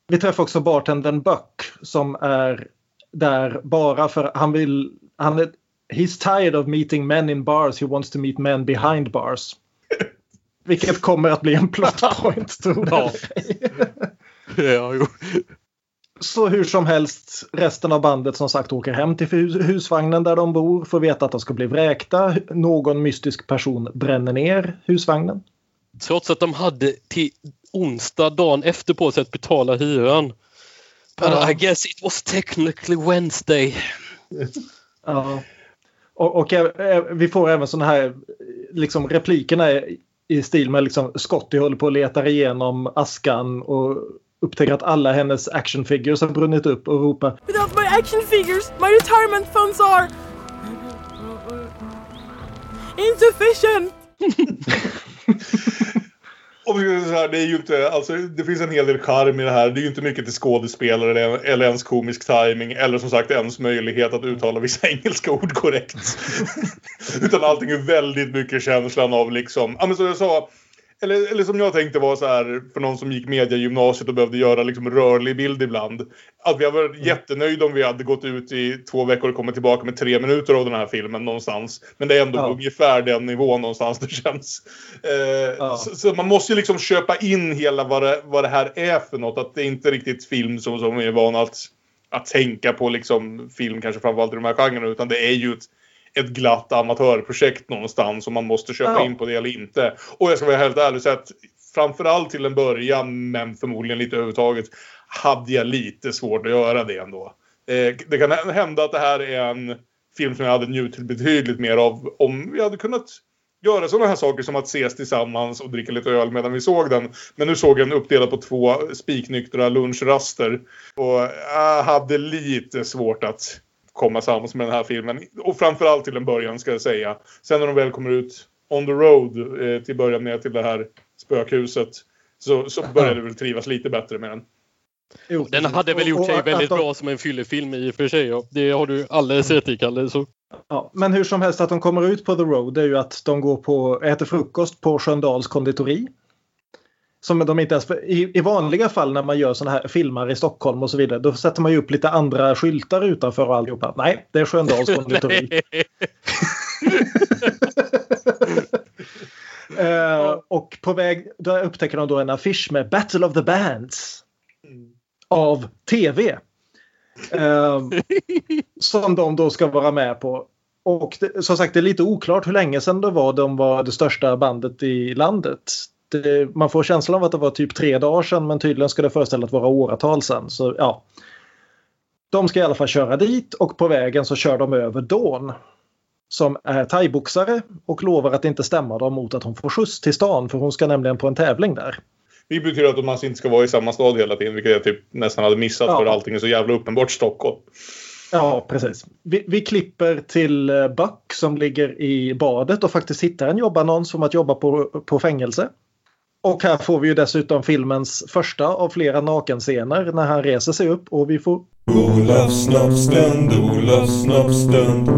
Vi träffar också bartendern Buck som är där bara för han vill... Han är, he's tired of meeting men in bars. He wants to meet men behind bars. Vilket kommer att bli en plot point tror jag. Ja, jo. Så hur som helst, resten av bandet som sagt åker hem till hus- husvagnen där de bor, får veta att de ska bli vräkta. Någon mystisk person bränner ner husvagnen. Trots att de hade till onsdag dagen efter på sig att betala hyran. But Ja. I guess it was technically Wednesday. Ja. Och, och eh, vi får även sådana här, liksom replikerna är i stil med liksom Scotty håller på att leta igenom askan och upptäcker att alla hennes actionfigures har brunnit upp och ropar Without my action figures, my retirement funds are insufficient. Och så här, det är ju inte, alltså det finns en hel del charm i det här. Det är ju inte mycket till skådespelare eller, eller ens komisk timing eller som sagt ens möjlighet att uttala vissa engelska ord korrekt. Utan allting är väldigt mycket känslan av liksom, ja men som jag sa, eller, eller som jag tänkte var så här för någon som gick mediegymnasiet och behövde göra liksom rörlig bild ibland. Att vi hade varit jättenöjda om vi hade gått ut i två veckor och kommit tillbaka med tre minuter av den här filmen någonstans. Men det är ändå Ja. ungefär den nivån någonstans det känns. Eh, Ja. så, så man måste ju liksom köpa in hela vad det, vad det här är för något. Att det är inte riktigt film som, som vi är vana att, att tänka på liksom film kanske framförallt i de här genrerna. Utan det är ju ett, ett glatt amatörprojekt någonstans som man måste köpa Ja. in på det eller inte. Och jag ska vara helt ärlig och säga att framförallt till en början, men förmodligen lite överhuvudtaget, hade jag lite svårt att göra det ändå. Eh, det kan hända att det här är en film som jag hade njutit betydligt mer av om vi hade kunnat göra sådana här saker som att ses tillsammans och dricka lite öl medan vi såg den. Men nu såg jag den uppdelad på två spiknyktra lunchraster. Och jag hade lite svårt att komma sams med den här filmen. Och framförallt till en början ska jag säga. Sen när de väl kommer ut on the road eh, till början ner till det här spökhuset. Så, så började jag väl trivas lite bättre med den. Jo, Den hade väl Och- gjort och sig att väldigt de- bra som en fyllefilm i och för sig. Ja. Det har du alldeles rätt i, Kalle. Så. Ja, men hur som helst att de kommer ut på The Road är ju att de går på, äter frukost på Sköndals konditori. Som de inte ens, i, I vanliga fall när man gör såna här filmer i Stockholm och så vidare då sätter man ju upp lite andra skyltar utanför och alltihopa. Nej, det är Sköndals konditori. Eh, och på väg, då upptäcker de då en affisch med Battle of the Bands. Av TV. Eh, som de då ska vara med på. Och det, som sagt, det är lite oklart hur länge sedan det var de var det största bandet i landet. Det, man får känslan av att det var typ tre dagar sedan men tydligen ska det föreställa att vara åratal sedan. Så, ja. De ska i alla fall köra dit och på vägen så kör de över Dawn. Som är thaiboxare och lovar att inte stämma dem mot att hon får skjuts till stan för hon ska nämligen på en tävling där. Det betyder att de alltså inte ska vara i samma stad hela tiden, vilket jag typ nästan hade missat Ja. för allting är så jävla uppenbart Stockholm. Ja, precis. Vi, vi klipper till eh, Buck som ligger i badet och faktiskt hittar en jobbannons om att jobba på, på fängelse. Och här får vi ju dessutom filmens första av flera nakenscener när han reser sig upp och vi får Olofs snoppstund, Olofs snoppstund.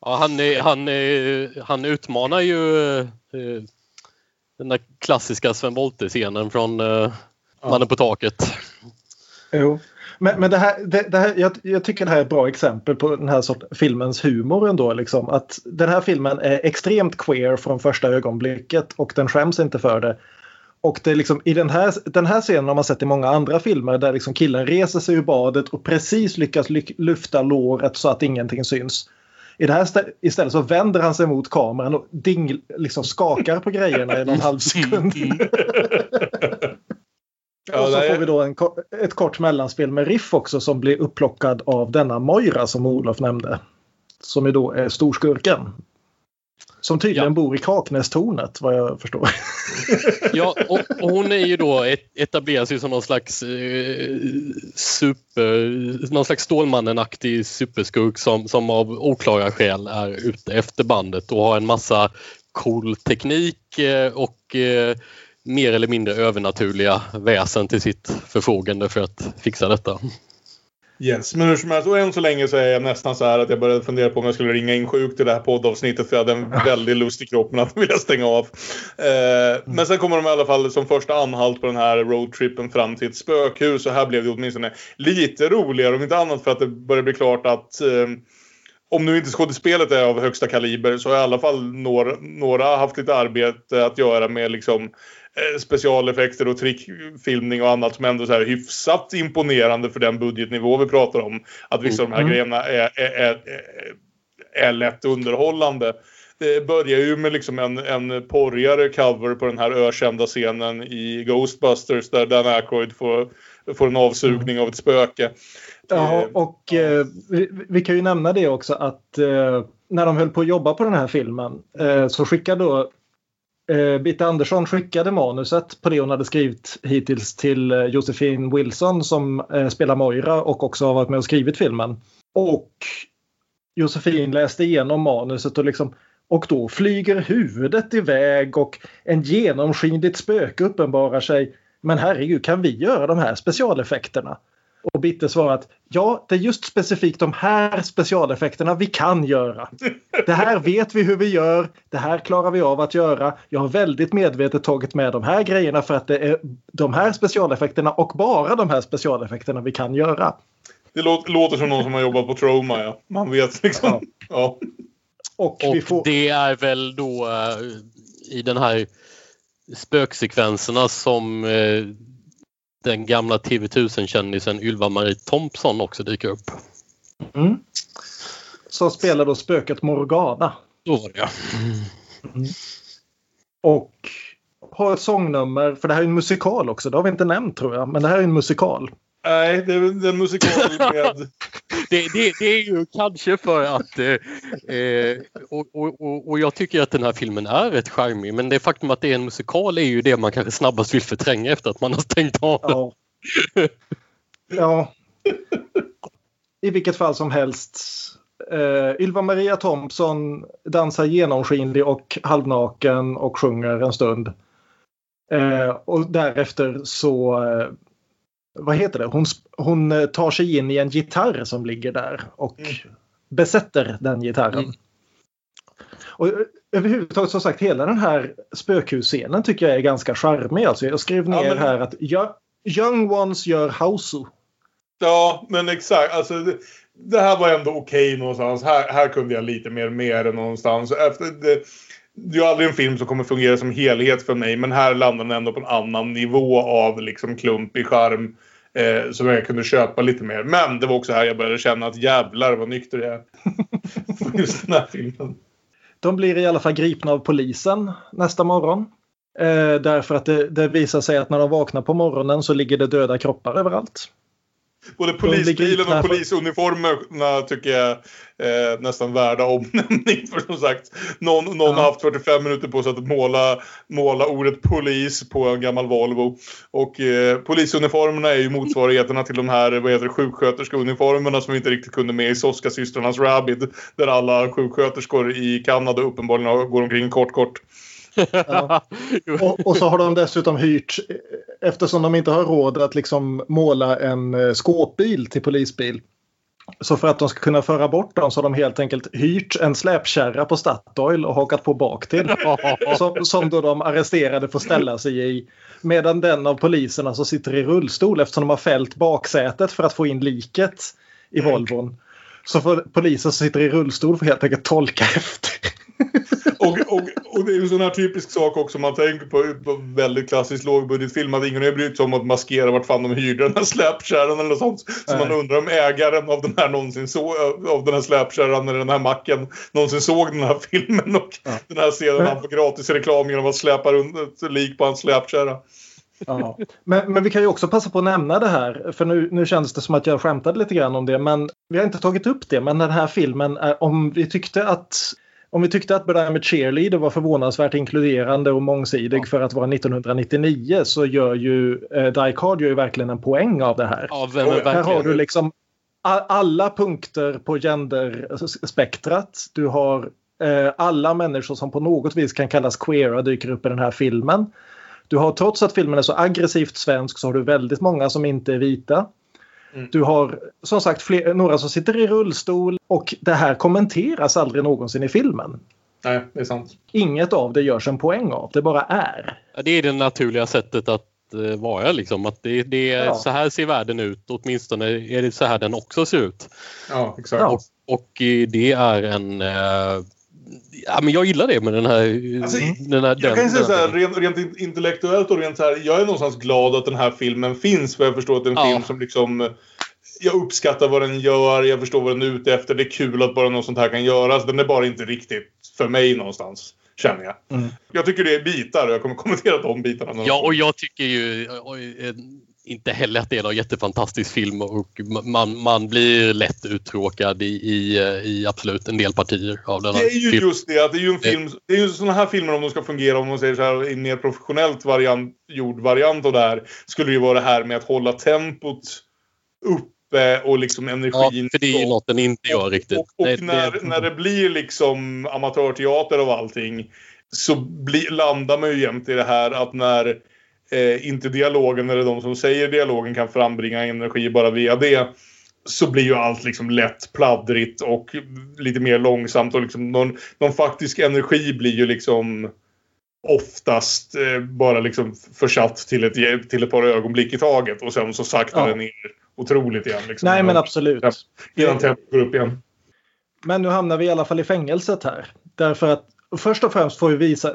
Ja, han, är, han, är, han utmanar ju eh, den där klassiska Sven Wollter-scenen från eh, Mannen på taket. Jo. Men, men det här, det, det här, jag, jag tycker det här är ett bra exempel på den här sortens filmens humor ändå. Liksom. Att den här filmen är extremt queer från första ögonblicket och den skäms inte för det. Och det är liksom, i den här, den här scenen har man sett i många andra filmer där liksom killen reser sig ur badet och precis lyckas ly- lyfta låret så att ingenting syns. I det här stä- istället så vänder han sig mot kameran och ding, liksom skakar på grejerna i någon halv sekund. Ja, och så nej. får vi då en, ett kort mellanspel med Riff också som blir upplockad av denna Moira som Olof nämnde. Som ju då är storskurken. Som tydligen bor i Kaknästornet vad jag förstår. Ja, och, och hon är ju då et, etableras ju som någon slags eh, super, någon slags Stålmannen-aktig superskurk som, som av oklara skäl är ute efter bandet och har en massa cool teknik eh, och eh, mer eller mindre övernaturliga väsen till sitt förfogande för att fixa detta. Yes, men hur som helst, och än så länge så är jag nästan så här att jag började fundera på om jag skulle ringa in sjuk till det här poddavsnittet för jag hade en väldigt lust i kroppen att vilja stänga av. Eh, men sen kommer de i alla fall som första anhalt på den här roadtrippen fram till ett spökhus och här blev det åtminstone lite roligare om inte annat för att det börjar bli klart att eh, om nu inte skådespelet är av högsta kaliber så har i alla fall några, några haft lite arbete att göra med liksom specialeffekter och trickfilmning och annat som ändå är så här hyfsat imponerande för den budgetnivå vi pratar om. Att vissa av de här Mm. grejerna är, är, är, är lätt underhållande. Det börjar ju med liksom en, en porrigare cover på den här ökända scenen i Ghostbusters där Dan Aykroyd får, får en avsugning av ett spöke. Ja, och eh, vi, vi kan ju nämna det också att eh, när de höll på att jobba på den här filmen eh, så skickade då eh, Bitte Andersson skickade manuset på det hon hade skrivit hittills till eh, Josefin Wilson som eh, spelar Moira och också har varit med och skrivit filmen. Och Josefin läste igenom manuset och liksom och då flyger huvudet iväg och en genomskinligt spöke uppenbarar sig. Men herregud, kan vi göra de här specialeffekterna? Och Bitte svarar att ja, det är just specifikt de här specialeffekterna vi kan göra. Det här vet vi hur vi gör. Det här klarar vi av att göra. Jag har väldigt medvetet tagit med de här grejerna för att det är de här specialeffekterna och bara de här specialeffekterna vi kan göra. Det låter, låter som någon som har jobbat på Troma, ja. Man vet liksom. Ja. Och, Och vi får... det är väl då eh, i den här spöksekvenserna som eh, den gamla TV1000-kändisen Ylva-Marie Thompson också dyker upp. Mm. Som spelar då spöket Morgana. Så var det ja. Och har ett sångnummer, för det här är en musikal också. Det har vi inte nämnt tror jag, men det här är en musikal. Nej, det är en musikal med... Det, det, det är ju kanske för att... Eh, eh, och, och, och, och jag tycker att den här filmen är rätt charmig men det faktum att det är en musikal är ju det man kanske snabbast vill förtränga efter att man har stängt av den. Ja. ja. I vilket fall som helst. Uh, Ylva Maria Thompson dansar genomskinlig och halvnaken och sjunger en stund. Eh, och därefter så, eh, vad heter det, hon, hon eh, tar sig in i en gitarr som ligger där och besätter den gitarren. Och eh, överhuvudtaget som sagt hela den här spökhusscenen tycker jag är ganska charmig. Alltså, jag skrev ner men- här att "Yo- Young Ones gör Hausu. Ja, men exakt. Alltså, det, det här var ändå okej någonstans. Här, här kunde jag lite mer med än någonstans. Efter, det, det är aldrig en film som kommer fungera som helhet för mig. Men här landar den ändå på en annan nivå av liksom klumpig charm. Eh, som jag kunde köpa lite mer. Men det var också här jag började känna att jävlar vad nykter jag är. För Just den här filmen. De blir i alla fall gripna av polisen nästa morgon. Eh, därför att det, det visar sig att när de vaknar på morgonen så ligger det döda kroppar överallt. Både polisbilen och polisuniformerna tycker jag eh, nästan värda omnämning. För som sagt, någon, någon har haft 45 minuter på sig att måla, måla ordet polis på en gammal Volvo. Och eh, polisuniformerna är ju motsvarigheterna till de här vad heter det, sjuksköterskeuniformerna som vi inte riktigt kunde med i Soska-systrarnas Rabid. Där alla sjuksköterskor i Kanada uppenbarligen går omkring kort kort. Och, och så har de dessutom hyrt, eftersom de inte har råd att liksom måla en eh, skåpbil till polisbil. Så för att de ska kunna föra bort dem så har de helt enkelt hyrt en släpkärra på Statoil och hakat på bak till. Som, som då de arresterade får ställa sig i. Medan den av poliserna som sitter i rullstol eftersom de har fällt baksätet för att få in liket i Volvon. Så får polisen som sitter i rullstol får helt enkelt tolka efter. Och, och det är ju en sån här typisk sak också man tänker på, på väldigt klassisk lågbudgetfilm att ingen har brytt sig om att maskera vart fan de hyrde den här släpkärran eller något sånt. Så man undrar om ägaren av den här någonsin så, av den här släpkärran eller den här macken någonsin såg den här filmen och den här scenen han får gratis reklam genom att släpa runt ett lik på hans släpkärra. Ja. Men, men vi kan ju också passa på att nämna det här, för nu, nu kändes det som att jag skämtade lite grann om det, men vi har inte tagit upp det. Men den här filmen, är, om vi tyckte att om vi tyckte att Bedime Cheerleader var förvånansvärt inkluderande och mångsidig för att vara 1999 så gör ju eh, Die Card gör ju verkligen en poäng av det här. Ja, verkligen. Här har du liksom alla punkter på genderspektrat. Du har eh, alla människor som på något vis kan kallas queera dyker upp i den här filmen. Du har trots att filmen är så aggressivt svensk så har du väldigt många som inte är vita. Mm. Du har som sagt fler, några som sitter i rullstol och det här kommenteras aldrig någonsin i filmen. Nej, det är sant. Inget av det görs en poäng av, det bara är. Det är det naturliga sättet att eh, vara liksom. Att det, det är, Ja. Så här ser världen ut. Åtminstone är det så här den också ser ut. Ja, exakt. Ja. Och, och det är en... Eh, ja, men jag gillar det med den här... Alltså, den här Jag den, kan ju säga så här, rent, rent intellektuellt och rent så här, jag är någonstans glad att den här filmen finns. För jag förstår att det är en Ja. film som liksom... Jag uppskattar vad den gör, jag förstår vad den är ute efter. Det är kul att bara något sånt här kan göras. Den är bara inte riktigt för mig någonstans, känner jag. Mm. Jag tycker det är bitar och jag kommer kommentera de bitarna. Ja, och jag tycker ju inte heller att det är någon jättefantastisk film och man, man blir lätt uttråkad i, i, eh, i absolut en del partier av den Det är ju filmen. just det, att det är ju en film... Det är ju såna här filmer om de ska fungera, om man säger så här, i en mer professionellt variant, gjord variant det här, skulle det ju vara det här med att hålla tempot uppe och liksom Ja, energin. för det är ju något den inte gör riktigt. Och, och Det- när, det- när det blir liksom amatörteater av allting så bli, landar man ju jämt i det här att när eh, inte dialogen eller de som säger dialogen kan frambringa energi bara via det så blir ju allt liksom lätt pladdrigt och lite mer långsamt och liksom någon, någon faktisk energi blir ju liksom oftast eh, bara liksom försatt till ett, till ett par ögonblick i taget och sen så saktar Ja. det ner otroligt igen. Liksom. Nej men absolut. Ja. Innan tempot går upp igen. Men nu hamnar vi i alla fall i fängelset här. Därför att först och främst får vi visa,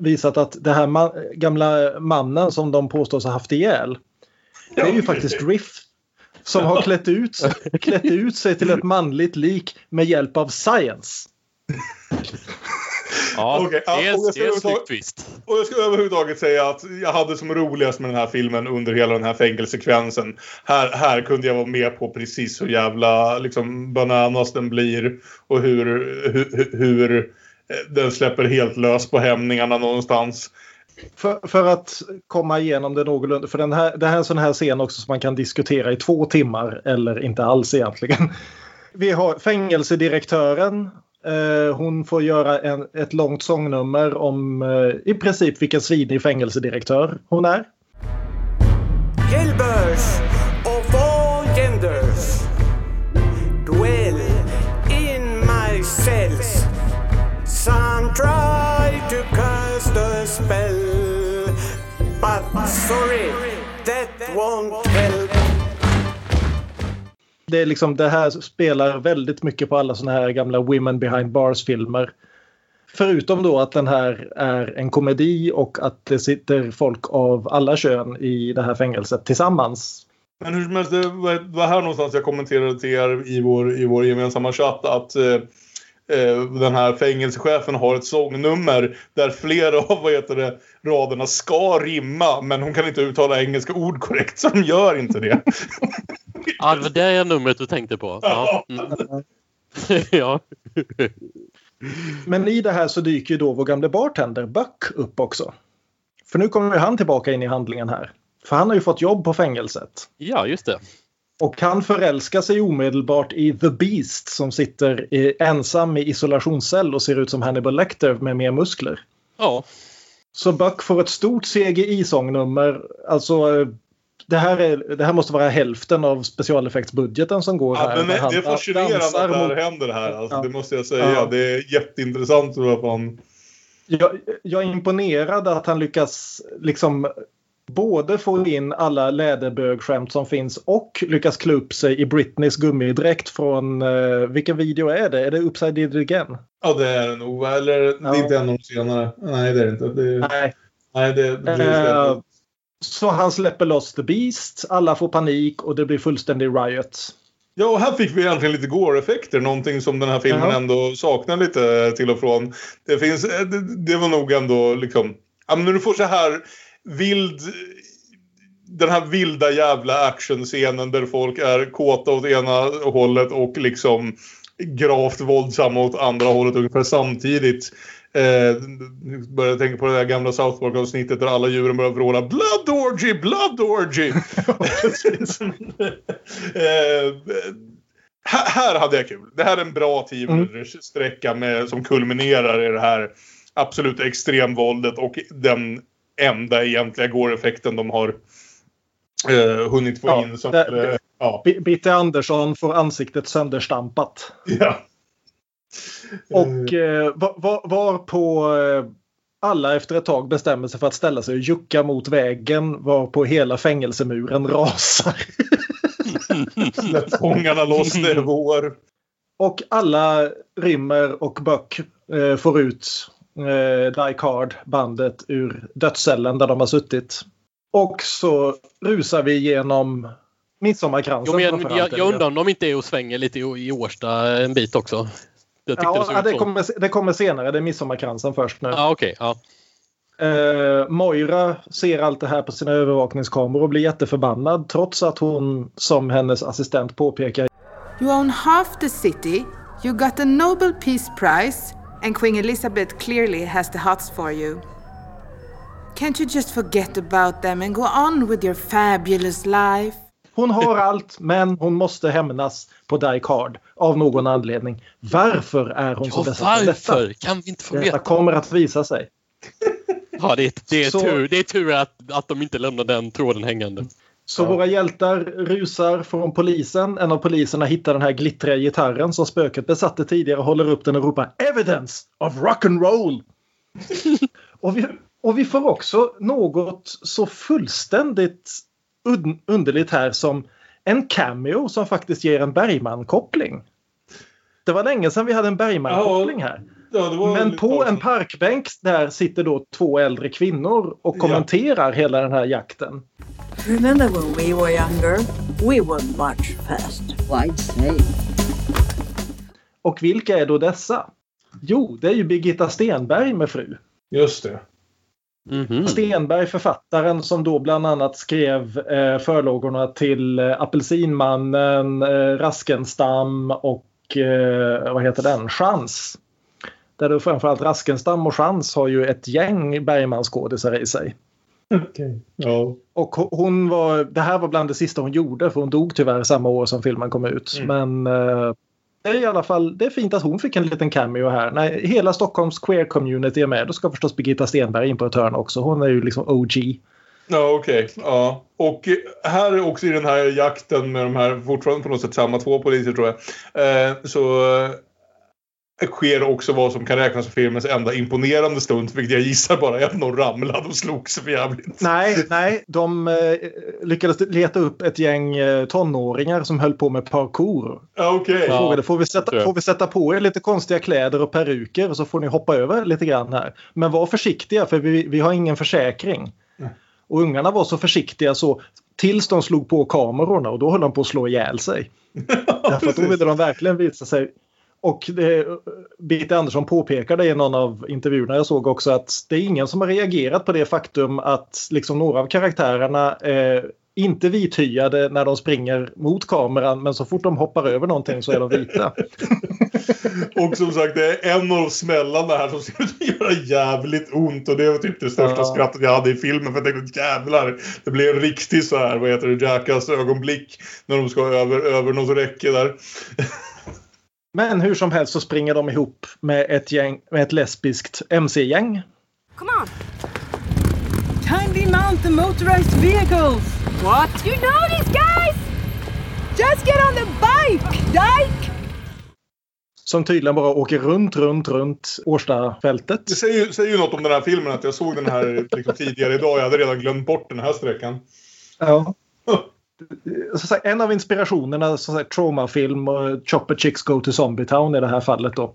visat att det här ma gamla mannen som de påstås ha haft ihjäl. Det är ju faktiskt Riff. Som har klätt ut, klätt ut sig till ett manligt lik med hjälp av science. Ja, Okej, ja, det är, och jag ska det är en snygg twist. Och jag ska överhuvudtaget säga att jag hade som roligast med den här filmen under hela den här fängelsekvensen. Här, här kunde jag vara med på precis hur jävla liksom, bananas den blir. Och hur, hur, hur den släpper helt lös på hämningarna någonstans. För, för att komma igenom det någorlunda. För den här, det här är en sån här scen också som man kan diskutera i två timmar. Eller inte alls egentligen. Vi har fängelsedirektören. Eh, hon får göra en, ett långt sångnummer om eh, i princip vilken svinig fängelsedirektör hon är. Jailbirds sorry, that won't help. Det, är liksom, det här spelar väldigt mycket på alla såna här gamla Women behind bars-filmer. Förutom då att den här är en komedi och att det sitter folk av alla kön i det här fängelset tillsammans. Men hur som helst, det var här någonstans jag kommenterade till er i vår, i vår gemensamma chatt att eh, den här fängelsechefen har ett sångnummer där flera av vad heter det, raderna ska rimma men hon kan inte uttala engelska ord korrekt så de gör inte det. Ja, det var det numret du tänkte på. Ja. Mm. ja. Men i det här så dyker ju då vår gamle bartender Buck upp också. För nu kommer ju han tillbaka in i handlingen här. För han har ju fått jobb på fängelset. ja, just det. Och han förälskar sig omedelbart i The Beast som sitter i, ensam i isolationscell och ser ut som Hannibal Lecter med mer muskler. Ja. Så Buck får ett stort CGI-sångnummer. Alltså, eh, det här, är, det här måste vara hälften av specialeffektsbudgeten som går Ja, här. men det, han det är fascinerande att det här mot- händer här. Alltså, Ja. Det måste jag säga. Ja. Det är jätteintressant. Fan. Jag, jag är imponerad att han lyckas liksom både få in alla läderbögskämt som finns och lyckas klä upp sig i Britneys gummidräkt från eh, vilken video är det? Är det Upside Did It Again? Ja, det är det nog. Eller det är Ja. inte en av de senare. Nej, det är det inte. Det, Nej. nej, det, det, Eh, så han släpper loss The Beast, alla får panik och det blir fullständig riot. Ja, och här fick vi egentligen lite gore-effekter. Någonting som den här filmen Jaha. ändå saknar lite till och från. Det, finns, eh, det, det var nog ändå liksom... Ja, men när du får så här vild... Den här vilda jävla actionscenen där folk är kåta åt ena hållet och liksom gravt våldsamma åt andra hållet ungefär samtidigt. Eh, började tänka på det där gamla South Park-avsnittet där alla djuren börjar vråla Blood orgy, blood orgy! eh, här, här hade jag kul. Det här är en bra 10 minuters sträcka med, som kulminerar i det här absolut extremvåldet och den enda egentliga gore-effekten de har eh, hunnit få Ja, in. Som, det- eh, ja. B- Bitte Andersson får ansiktet sönderstampat. ja. Och eh, var, var, på eh, alla efter ett tag bestämmer sig för att ställa sig och jucka mot väggen var på hela fängelsemuren rasar. Släpp fångarna loss, det är vår. Och alla rymmer och Buck eh, får ut eh, Die Card bandet ur dödscellen där de har suttit. Och så rusar vi genom Midsommarkransen. Jo, men jag, allt, jag undrar om de inte är och svänger lite i, i Årsta en bit också. Jag det Ja, det, så. kommer, det kommer senare. Det är Midsommarkransen först nu. Ja, okej. ja. Eh, Moira ser allt det här på sina övervakningskameror och blir jätteförbannad trots att hon som hennes assistent påpekar You own half the city, you got the Nobel Peace Prize, and Queen Elizabeth clearly has the hots for you. Can't you just forget about them and go on with your fabulous life? Hon har allt men hon måste hämnas på Die Card av någon anledning. Varför är hon så Ja, besatt av detta? varför? Kan vi inte få Detta veta? kommer att visa sig. Ja, det är, det är Så- tur, det är tur att, att de inte lämnar den tråden hängande. Så våra hjältar rusar från polisen. En av poliserna hittar den här glittriga gitarren som spöket besatte tidigare och håller upp den och ropar Evidence of rock and roll. och, vi, och vi får också något så fullständigt un, underligt här som en cameo som faktiskt ger en Bergman-koppling. Det var länge sedan vi hade en Bergman-koppling här. Ja, det var Men på en parkbänk där sitter då två äldre kvinnor och kommenterar hela den här jakten. Remember when we were younger? We would march fast. Wide say. Och vilka är då dessa? Jo, det är ju Birgitta Stenberg med fru. Just det. Mhm. Stenberg, författaren som då bland annat skrev eh, förlågorna till eh, Apelsinmannen, eh, Raskenstam och eh, vad heter den? Chans. Där då framförallt Raskenstam och Chans har ju ett gäng Bergman-skådisar i sig. Okej. Ja. Och ho- hon var, det här var bland det sista hon gjorde för hon dog tyvärr samma år som filmen kom ut. Men eh, det är i alla fall det är fint att hon fick en liten cameo här. När hela Stockholms queer-community är med då ska förstås Birgitta Stenberg in på ett hörn också. Hon är ju liksom OG. Ja, okej. Ja. Och här också i den här jakten med de här, fortfarande på något sätt samma två poliser tror jag. Eh, så sker också vad som kan räknas som filmens enda imponerande stund. Vilket jag gissar bara är att någon ramlade och slog sig för jävligt. Nej, nej, de eh, lyckades leta upp ett gäng eh, tonåringar som höll på med parkour. Ja, okej. Och frågade, får vi, sätta, jag. får vi sätta på er lite konstiga kläder och peruker och så får ni hoppa över lite grann här. Men var försiktiga för vi, vi har ingen försäkring. Och ungarna var så försiktiga så tills de slog på kamerorna och då höll de på att slå ihjäl sig. Därför att då ville de verkligen visa sig. Och det, Birgitta Andersson påpekade i någon av intervjuerna jag såg också att det är ingen som har reagerat på det faktum att liksom några av karaktärerna eh, inte vithyade när de springer mot kameran men så fort de hoppar över någonting så är de vita. Och som sagt, det är en av smällarna här som att göra jävligt ont. Och det var typ det största Ja. skrattet jag hade i filmen. För jag tänkte jävlar, det blir en riktig så här, vad heter det, Jackass ögonblick. När de ska över, över något räcke där. Men hur som helst så springer de ihop med ett, gäng, med ett lesbiskt MC-gäng. Come on. Kindly mount the motorized vehicles. What? You know these guys? Just get on the bike, Dyke! Som tydligen bara åker runt, runt, runt Årstafältet. Det säger, ju- säger ju något om den här filmen att jag såg den här liksom, tidigare idag. Jag hade redan glömt bort den här sträckan. Ja. Så en av inspirationerna, så att traumafilm och Chopper Chicks Go to Zombie Town i det här fallet då.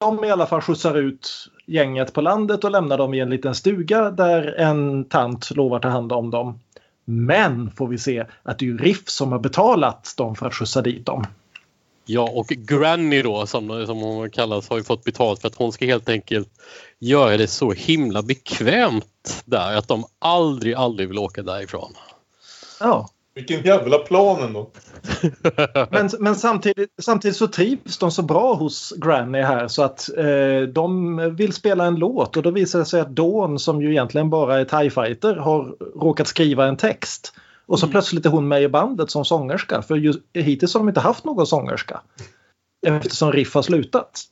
De i alla fall skjutsar ut gänget på landet och lämnar dem i en liten stuga där en tant lovar ta hand om dem. Men får vi se att det är ju Riff som har betalat dem för att skjutsa dit dem. Ja, och Granny då som, som hon kallas har ju fått betalt för att hon ska helt enkelt göra det så himla bekvämt där att de aldrig, aldrig vill åka därifrån. Ja. Vilken jävla plan ändå. Men, men samtidigt, samtidigt så trivs de så bra hos Granny här så att eh, de vill spela en låt och då visar det sig att Dawn som ju egentligen bara är TIE fighter har råkat skriva en text. Och så plötsligt är hon med i bandet som sångerska för just, hittills har de inte haft någon sångerska. Eftersom Riff har slutat.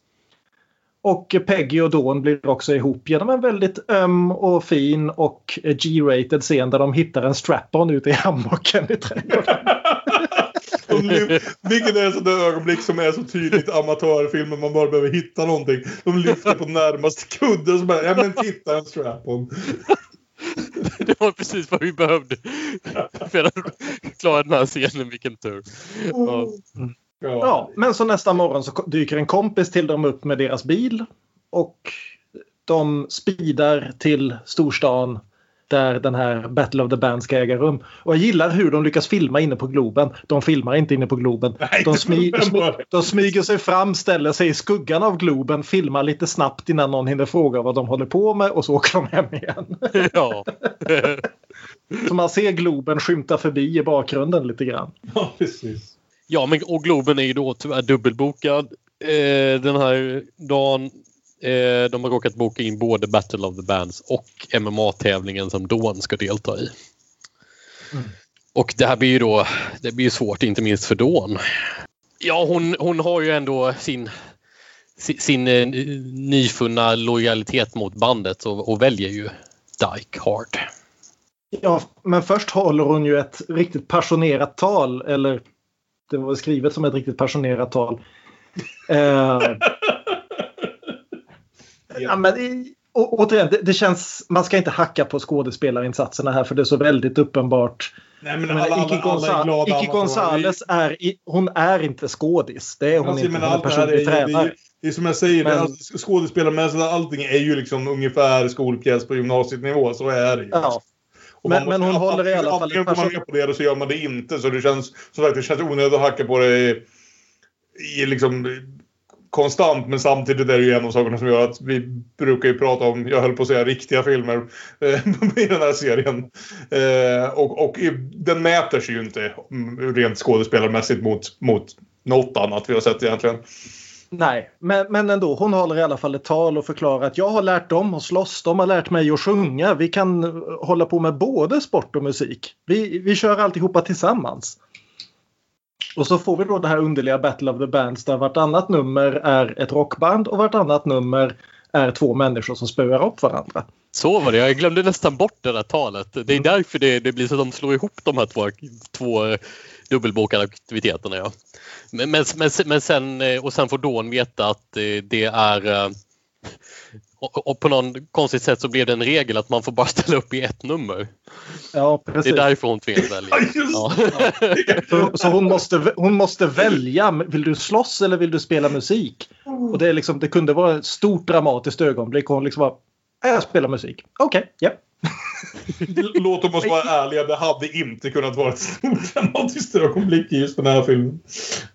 Och Peggy och Dawn blir också ihop genom en väldigt öm och fin och G-rated scen där de hittar en strap-on ute i hammocken i trädgården. Vilket är där ögonblick som är så tydligt amatörfilm man bara behöver hitta någonting. De lyfter på närmaste kudde och så bara, ja men titta en strap-on. Det var precis vad vi behövde för att klara den här scenen. Vilken tur. Ja. Ja, men så nästa morgon så dyker en kompis till dem upp med deras bil och de speedar till storstan där den här Battle of the Band ska äga rum. Och jag gillar hur de lyckas filma inne på Globen. De filmar inte inne på Globen. De, smy smy de smyger sig fram, ställer sig i skuggan av Globen, filmar lite snabbt innan någon hinner fråga vad de håller på med och så åker de hem igen. Ja. så man ser Globen skymta förbi i bakgrunden lite grann. Ja, precis. Ja, men och Globen är ju då tyvärr dubbelbokad eh, den här dagen. Eh, de har råkat boka in både Battle of the Bands och MMA-tävlingen som Dawn ska delta i. Mm. Och det här blir ju då det blir ju svårt, inte minst för Dawn. Ja, hon, hon har ju ändå sin, sin, sin eh, nyfunna lojalitet mot bandet och, och väljer ju Dyke Hard. Ja, men först håller hon ju ett riktigt passionerat tal, eller det var skrivet som ett riktigt passionerat tal. Eh, ja, men, i- å, återigen, det, det känns, man ska inte hacka på skådespelarinsatserna här för det är så väldigt uppenbart. Nej, men alla, alla är amatörer. Gonzales är, hon är inte skådis. Det är hon Alltså, inte. Hon är det personlig det, tränare. ju- det är som jag säger, Men- men... alltså, skådespelarmässigt, allting är ju liksom ungefär skolpjäs på gymnasienivå. Så är det ju. Ja. Men- men hon håller i alla fall Antingen går man med på det eller så gör man det inte. Så det känns, som sagt, det känns onödigt att hacka på det i, i liksom konstant. Men samtidigt är det ju en av sakerna som gör att vi brukar ju prata om, jag höll på att säga riktiga filmer eh, i den här serien. Eh, och, och den mäter sig ju inte mm, rent skådespelarmässigt mot, mot något annat vi har sett egentligen. Nej, men, men ändå. Hon håller i alla fall ett tal och förklarar att jag har lärt dem att slåss. De har lärt mig att sjunga. Vi kan hålla på med både sport och musik. Vi, vi kör alltihopa tillsammans. Och så får vi då det här underliga Battle of the Bands där vartannat nummer är ett rockband och vartannat nummer är två människor som spöar upp varandra. Så var det, jag glömde nästan bort det där talet. Det är därför det, det blir så att de slår ihop de här två, två dubbelbokade aktiviteterna. Ja. Men, men, men, men sen, eh, och sen får Dawn veta att eh, det är eh, och, och på någon konstigt sätt så blev det en regel att man får bara ställa upp i ett nummer. Ja, Det precis. är därför hon tvingas välja. Ja. Så, så hon, måste, hon måste välja. Vill du slåss eller vill du spela musik? Och det, är liksom, det kunde vara ett stort dramatiskt ögonblick. Och hon liksom bara, "Ja, jag spelar musik. Okej, ja. Låt oss vara ärliga, det hade inte kunnat vara ett stort dramatiskt ögonblick i just den här filmen.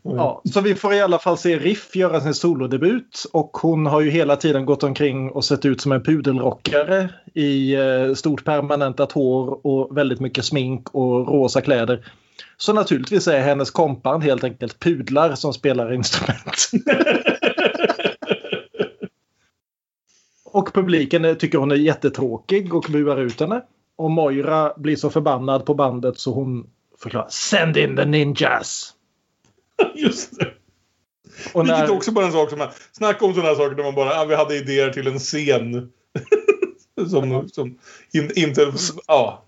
Ja, så vi får i alla fall se Riff göra sin solodebut och hon har ju hela tiden gått omkring och sett ut som en pudelrockare i eh, stort permanentat hår och väldigt mycket smink och rosa kläder. Så naturligtvis är hennes kompan helt enkelt pudlar som spelar instrument. och publiken tycker hon är jättetråkig och buar ut henne. Och Moira blir så förbannad på bandet så hon förklarar Send in the ninjas! Just det. Och Vilket när- är också bara en sak som man... Snacka om sådana här saker där man bara, ja, vi hade idéer till en scen. Som, som in, inte... Ja,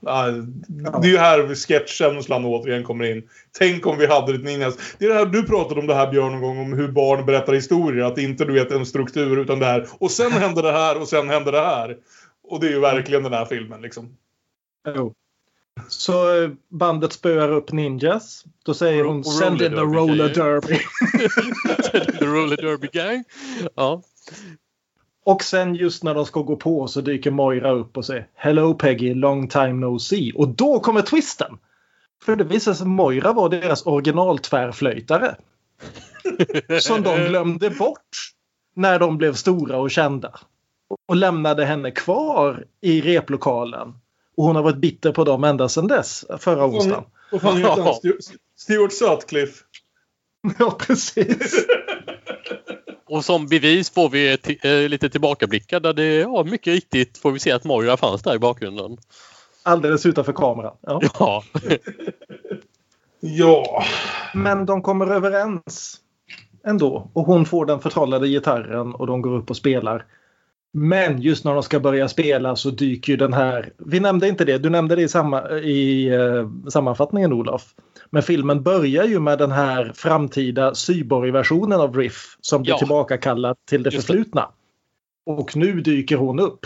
det är ju här sketchkänslan återigen kommer in. Tänk om vi hade ett ninjas. Det är det här, du pratade om det här Björn någon gång om hur barn berättar historier. Att inte du vet en struktur utan det här. Och sen händer det här och sen händer det här. Och det är ju verkligen den här filmen liksom. Jo. Så eh, bandet spöar upp ninjas. Då säger hon Send in the roller roller derby, derby. The Roller Derby Gang. Ja. Och sen just när de ska gå på så dyker Moira upp och säger Hello Peggy, long time no see. Och då kommer twisten. För det visar sig att Moira var deras originaltvärflöjtare. som de glömde bort när de blev stora och kända. Och lämnade henne kvar i replokalen. Och hon har varit bitter på dem ända sedan dess, förra onsdagen. Vad fan heter han? Stu- Stuart Sutcliffe. Ja, precis. Och som bevis får vi ti- eh, lite tillbakablickar där det, ja mycket riktigt får vi se att Moira fanns där i bakgrunden. Alldeles utanför kameran. Ja. Ja. Ja. Men de kommer överens ändå. Och hon får den förtrollade gitarren och de går upp och spelar. Men just när de ska börja spela så dyker ju den här... Vi nämnde inte det, du nämnde det i, samma, i eh, sammanfattningen Olof. Men filmen börjar ju med den här framtida cyborg-versionen av Riff som blir Ja. tillbakakallad till det Just det. förflutna. Och nu dyker hon upp.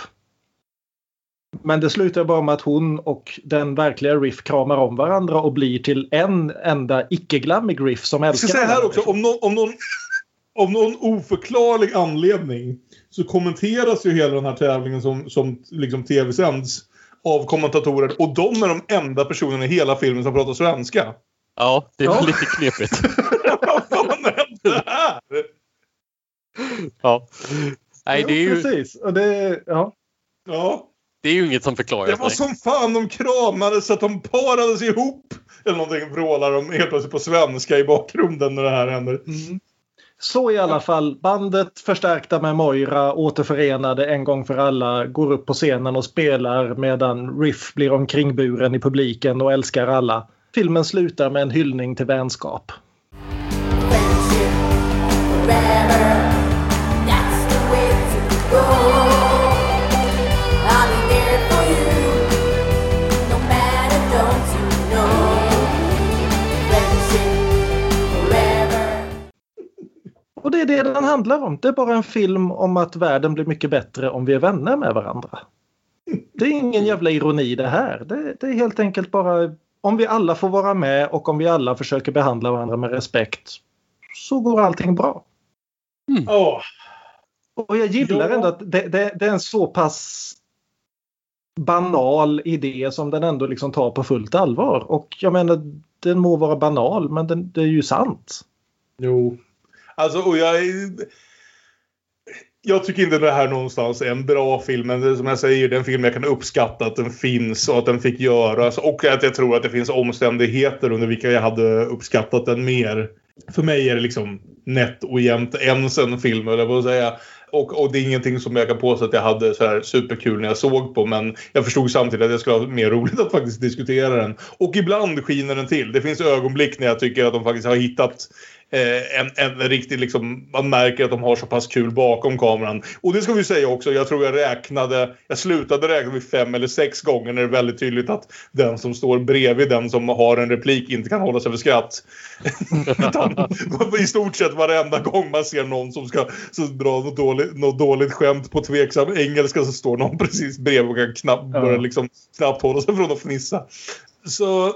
Men det slutar bara med att hon och den verkliga Riff kramar om varandra och blir till en enda icke-glammig Riff som Jag ska älskar säga här varandra. också, om någon, om, någon, om någon oförklarlig anledning så kommenteras ju hela den här tävlingen som, som liksom tv-sänds av kommentatorer och de är de enda personerna i hela filmen som pratar svenska. ja, det är Ja. lite knepigt. Vad fan hände här? Ja. Nej, det är, ju, Precis. Och det, ja. Ja. det är ju inget som förklarar Det var som fan de kramades så att de parades ihop. Eller någonting vrålar de helt plötsligt på svenska i bakgrunden när det här händer. Så i alla fall, bandet förstärkta med Moira återförenade en gång för alla går upp på scenen och spelar medan Riff blir omkringburen i publiken och älskar alla. Filmen slutar med en hyllning till vänskap. Och det är det den handlar om. Det är bara en film om att världen blir mycket bättre om vi är vänner med varandra. Det är ingen jävla ironi det här. Det, det är helt enkelt bara om vi alla får vara med och om vi alla försöker behandla varandra med respekt så går allting bra. Ja. Och jag gillar ändå att det, det, det är en så pass banal idé som den ändå liksom tar på fullt allvar. Och jag menar, den må vara banal men den, det är ju sant. Jo. Alltså, och jag... Jag tycker inte det här någonstans är en bra film, men det, som jag säger, det är en film jag kan uppskatta att den finns och att den fick göras. Och att jag tror att det finns omständigheter under vilka jag hade uppskattat den mer. För mig är det liksom nätt och jämnt ens en film, eller vad säga. Och, och det är ingenting som jag kan påstå att jag hade så här superkul när jag såg på. Men jag förstod samtidigt att jag skulle ha mer roligt att faktiskt diskutera den. Och ibland skiner den till. Det finns ögonblick när jag tycker att de faktiskt har hittat eh, en, en riktig liksom, man märker att de har så pass kul bakom kameran. Och det ska vi säga också, jag tror jag räknade, jag slutade räkna vid fem eller sex gånger när det är väldigt tydligt att den som står bredvid den som har en replik inte kan hålla sig för skratt. I stort sett varenda gång man ser någon som ska dra något dåligt, något dåligt skämt på tveksam engelska så står någon precis bredvid och kan knappt, Ja. börja liksom, knappt hålla sig från att fnissa. Så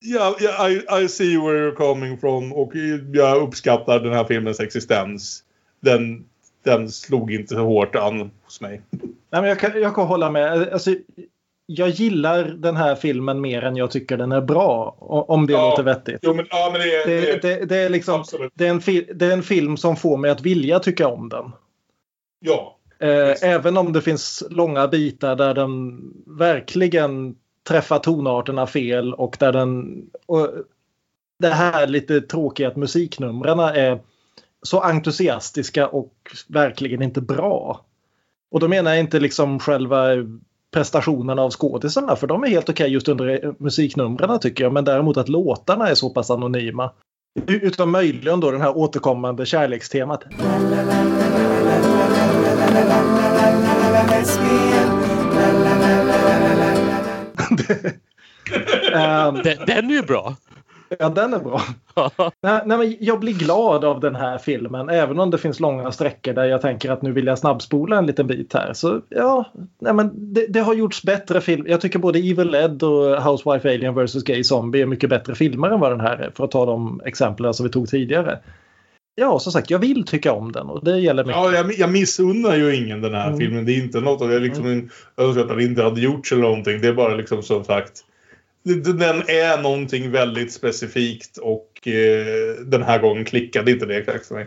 Ja, ja I, I see where you're coming from och jag uppskattar den här filmens existens. Den, den slog inte så hårt an hos mig. Nej, men jag, kan, jag kan hålla med. Alltså, jag gillar den här filmen mer än jag tycker den är bra. Om det Ja. låter vettigt. Jo, men, ja, men det, är- Det, det, det, är liksom, Absolut. det, är en fi, det är en film som får mig att vilja tycka om den. Ja. Eh, även om det finns långa bitar där den verkligen träffar tonarterna fel och där den... Och det här lite tråkiga att musiknumren är så entusiastiska och verkligen inte bra. Och då menar jag inte liksom själva prestationerna av skådisarna för de är helt okej just under musiknumren tycker jag. Men däremot att låtarna är så pass anonyma. Utom möjligen då den här återkommande kärlekstemat. Ehm, Den, den är ju bra. Ja, den är bra. nej, nej, men jag blir glad av den här filmen även om det finns långa sträckor där jag tänker att nu vill jag snabbspola en liten bit här. Så ja, nej, men det, det har gjorts bättre film. Jag tycker både Evil Ed och Housewife Alien vs Gay Zombie är mycket bättre filmer än vad den här är. För att ta de exemplen som vi tog tidigare. Ja, som sagt, jag vill tycka om den och det gäller mycket. Ja, jag, jag missunnar ju ingen den här Mm. filmen. Det är inte något att jag liksom mm. önskar att den inte hade gjorts eller någonting. Det är bara liksom som sagt. Den är någonting väldigt specifikt och eh, den här gången klickade inte det exakt för mig.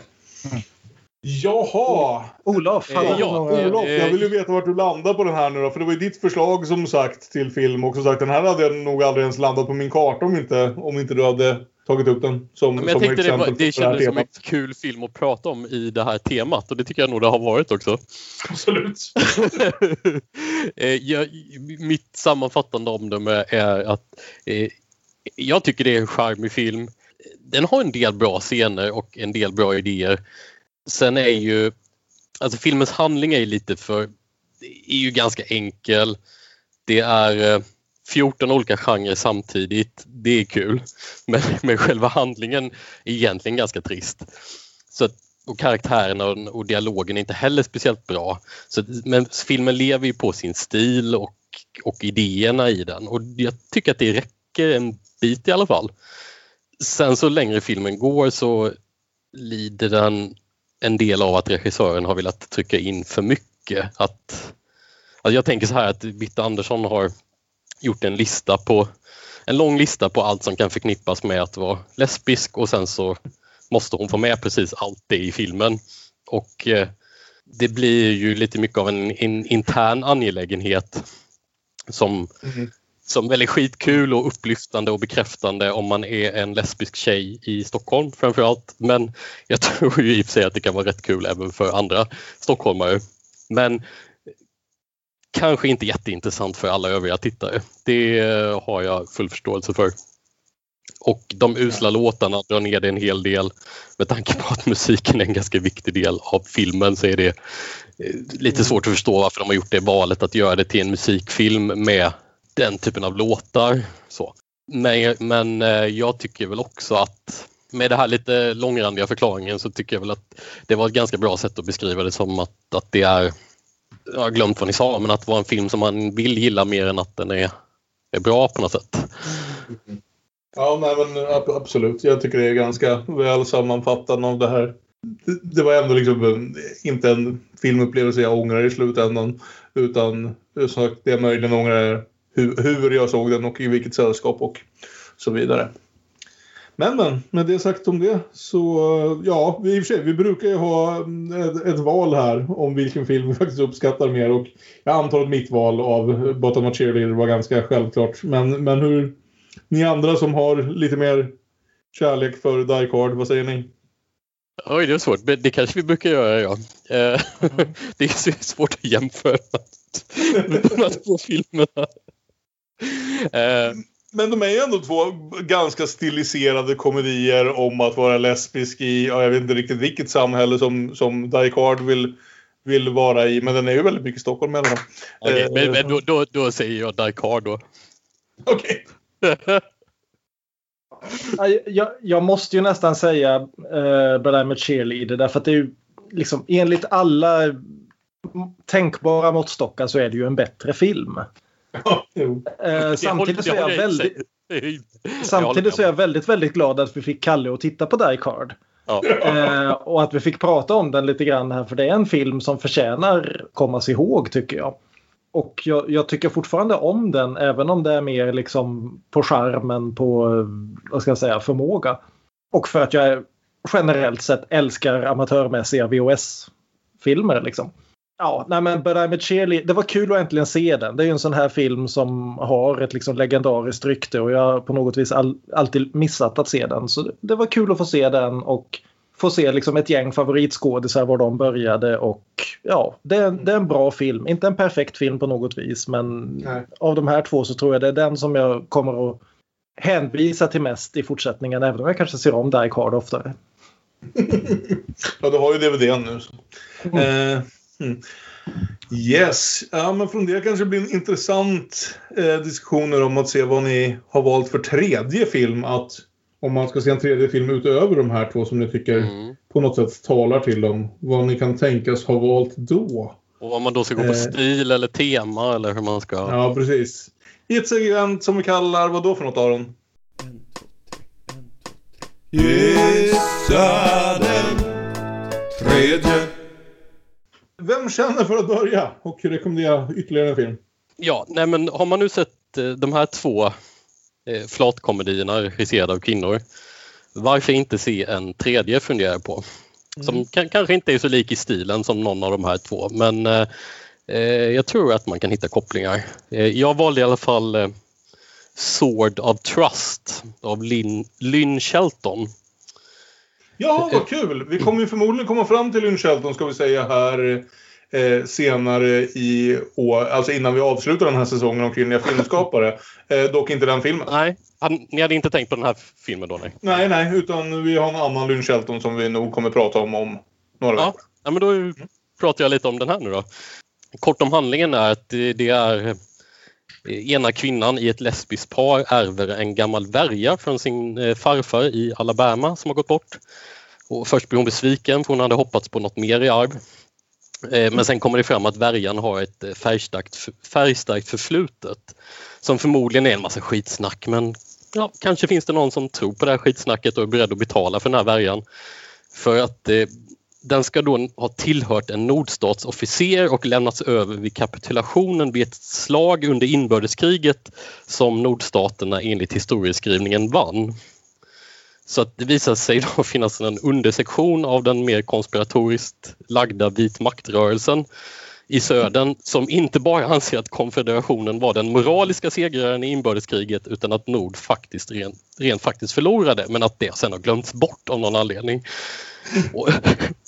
Jaha! Olof, Eh, ja, eh, Olof, jag vill ju veta vart du landar på den här nu då. För det var ju ditt förslag som sagt till film. Och som sagt, den här hade jag nog aldrig ens landat på min karta om inte, om inte du hade tagit upp den som, Men jag som tänkte det, var, exempel det på det kändes som en kul film att prata om i det här temat och det tycker jag nog det har varit också. Absolut. Eh, jag, mitt sammanfattande omdöme är att eh, jag tycker det är en charmig film. Den har en del bra scener och en del bra idéer. Sen är ju, alltså filmens handling är lite för, är ju ganska enkel. Det är eh, 14 olika genrer samtidigt. Det är kul. Men, men själva handlingen är egentligen ganska trist. Så att, och karaktärerna och, och dialogen är inte heller speciellt bra. Så, men filmen lever ju på sin stil och, och idéerna i den och jag tycker att det räcker en bit i alla fall. Sen så längre filmen går så lider den en del av att regissören har velat trycka in för mycket. Att, alltså jag tänker så här att Bitte Andersson har gjort en lista på en lång lista på allt som kan förknippas med att vara lesbisk och sen så måste hon få med precis allt det i filmen. Och eh, det blir ju lite mycket av en, en intern angelägenhet som, som väl är skitkul och upplyftande och bekräftande om man är en lesbisk tjej i Stockholm framförallt. Men jag tror ju i och för sig att det kan vara rätt kul även för andra stockholmare. Men kanske inte jätteintressant för alla övriga tittare. Det eh, har jag full förståelse för. Och de usla låtarna drar ner det en hel del. Med tanke på att musiken är en ganska viktig del av filmen så är det eh, lite svårt att förstå varför de har gjort det valet att göra det till en musikfilm med den typen av låtar. Så. Men, men eh, jag tycker väl också att med det här lite långrandiga förklaringen så tycker jag väl att det var ett ganska bra sätt att beskriva det som att, att det är, jag har glömt vad ni sa, men att vara en film som man vill gilla mer än att den är, är bra på något sätt. Ja, nej, men absolut. Jag tycker det är ganska väl sammanfattande av det här. Det, det var ändå liksom eh, inte en filmupplevelse jag ångrar i slutändan. Utan eh, som sagt, det jag möjligen ångrar är hur, hur jag såg den och i vilket sällskap och så vidare. Men, men med det sagt om det så ja, vi, i och för sig, vi brukar ju ha mm, ett, ett val här om vilken film vi faktiskt uppskattar mer och jag antar att mitt val av Bottom of Cheerleader var ganska självklart. Men, men hur ni andra som har lite mer kärlek för Die Hard, vad säger ni? Oj, det är svårt. Men det kanske vi brukar göra, ja. Eh, det är svårt att jämföra de här två filmerna. Eh, Men de är ju ändå två ganska stiliserade komedier om att vara lesbisk i, ja, jag vet inte riktigt vilket samhälle som, som Die Hard vill, vill vara i. Men den är ju väldigt mycket Stockholm med den. Okej, Eh, men, men då, då, då säger jag Die Hard då. Okej. Ja, Jag, jag måste ju nästan säga uh, But I'm a cheerleader därför att det är ju liksom enligt alla tänkbara måttstockar så är det ju en bättre film. Eh, samtidigt så är jag väldigt, samtidigt så är jag väldigt, väldigt glad att vi fick Kalle att titta på Die Hard. Ja. Eh, och att vi fick prata om den lite grann här för det är en film som förtjänar kommas ihåg tycker jag. Och jag, jag tycker fortfarande om den även om det är mer liksom på charmen på vad ska jag säga, förmåga. Och för att jag generellt sett älskar amatörmässiga VHS-filmer. Liksom. Ja, nej men But I'm a cheerleader. Det var kul att äntligen se den. Det är ju en sån här film som har ett liksom legendariskt rykte och jag har på något vis all, alltid missat att se den. Så det, var kul att få se den och få se liksom ett gäng favoritskådisar var de började och ja, det är, det är en bra film. Inte en perfekt film på något vis men Nej. av de här två så tror jag det är den som jag kommer att hänvisa till mest i fortsättningen även om jag kanske ser om Die Hard oftare. Ja, du har ju DVDn nu. Så. Eh, mm. Yes, ja, men från det kanske blir en intressant eh, diskussioner om att se vad ni har valt för tredje film. Att om man ska se en tredje film utöver de här två som ni tycker Mm. på något sätt talar till dem. Vad ni kan tänkas ha valt då. Och om man då ska gå på Eh. stil eller tema eller hur man ska... Ja, precis. I ett segment som vi kallar, vad då för något Aron? Gissa den tredje. Vem känner för att börja och rekommendera ytterligare en film? Ja, nej men har man nu sett eh, de här två eh, flatkomedierna regisserade av kvinnor, varför inte se en tredje funderar på. Som kan, kanske inte är så lik i stilen som någon av de här två men eh, eh, jag tror att man kan hitta kopplingar. Eh, jag valde i alla fall Sword of Trust av Lynn, Lynn Shelton. Ja, vad kul! Vi kommer ju förmodligen komma fram till Lynn Shelton ska vi säga här eh, senare i år, alltså innan vi avslutar den här säsongen om kvinnliga filmskapare. Eh, dock inte den filmen. Nej, han, ni hade inte tänkt på den här filmen då? Nej, nej, nej utan vi har en annan Lynn Shelton som vi nog kommer prata om om några ja, veckor. Ja, men då pratar jag lite om den här nu då. Kort om handlingen är att det, det är eh, ena kvinnan i ett lesbiskt par ärver en gammal värja från sin eh, farfar i Alabama som har gått bort. Och först blir hon besviken för hon hade hoppats på något mer i arv. Eh, men sen kommer det fram att värjan har ett eh, färgstarkt, färgstarkt förflutet som förmodligen är en massa skitsnack men ja, kanske finns det någon som tror på det här skitsnacket och är beredd att betala för den här värjan. För att eh, den ska då ha tillhört en nordstatsofficer och lämnats över vid kapitulationen vid ett slag under inbördeskriget som nordstaterna enligt historieskrivningen vann. Så att det visar sig då finnas en undersektion av den mer konspiratoriskt lagda vit maktrörelsen i södern som inte bara anser att konfederationen var den moraliska segraren i inbördeskriget utan att Nord faktiskt rent, rent faktiskt förlorade men att det sen har glömts bort av någon anledning. Och,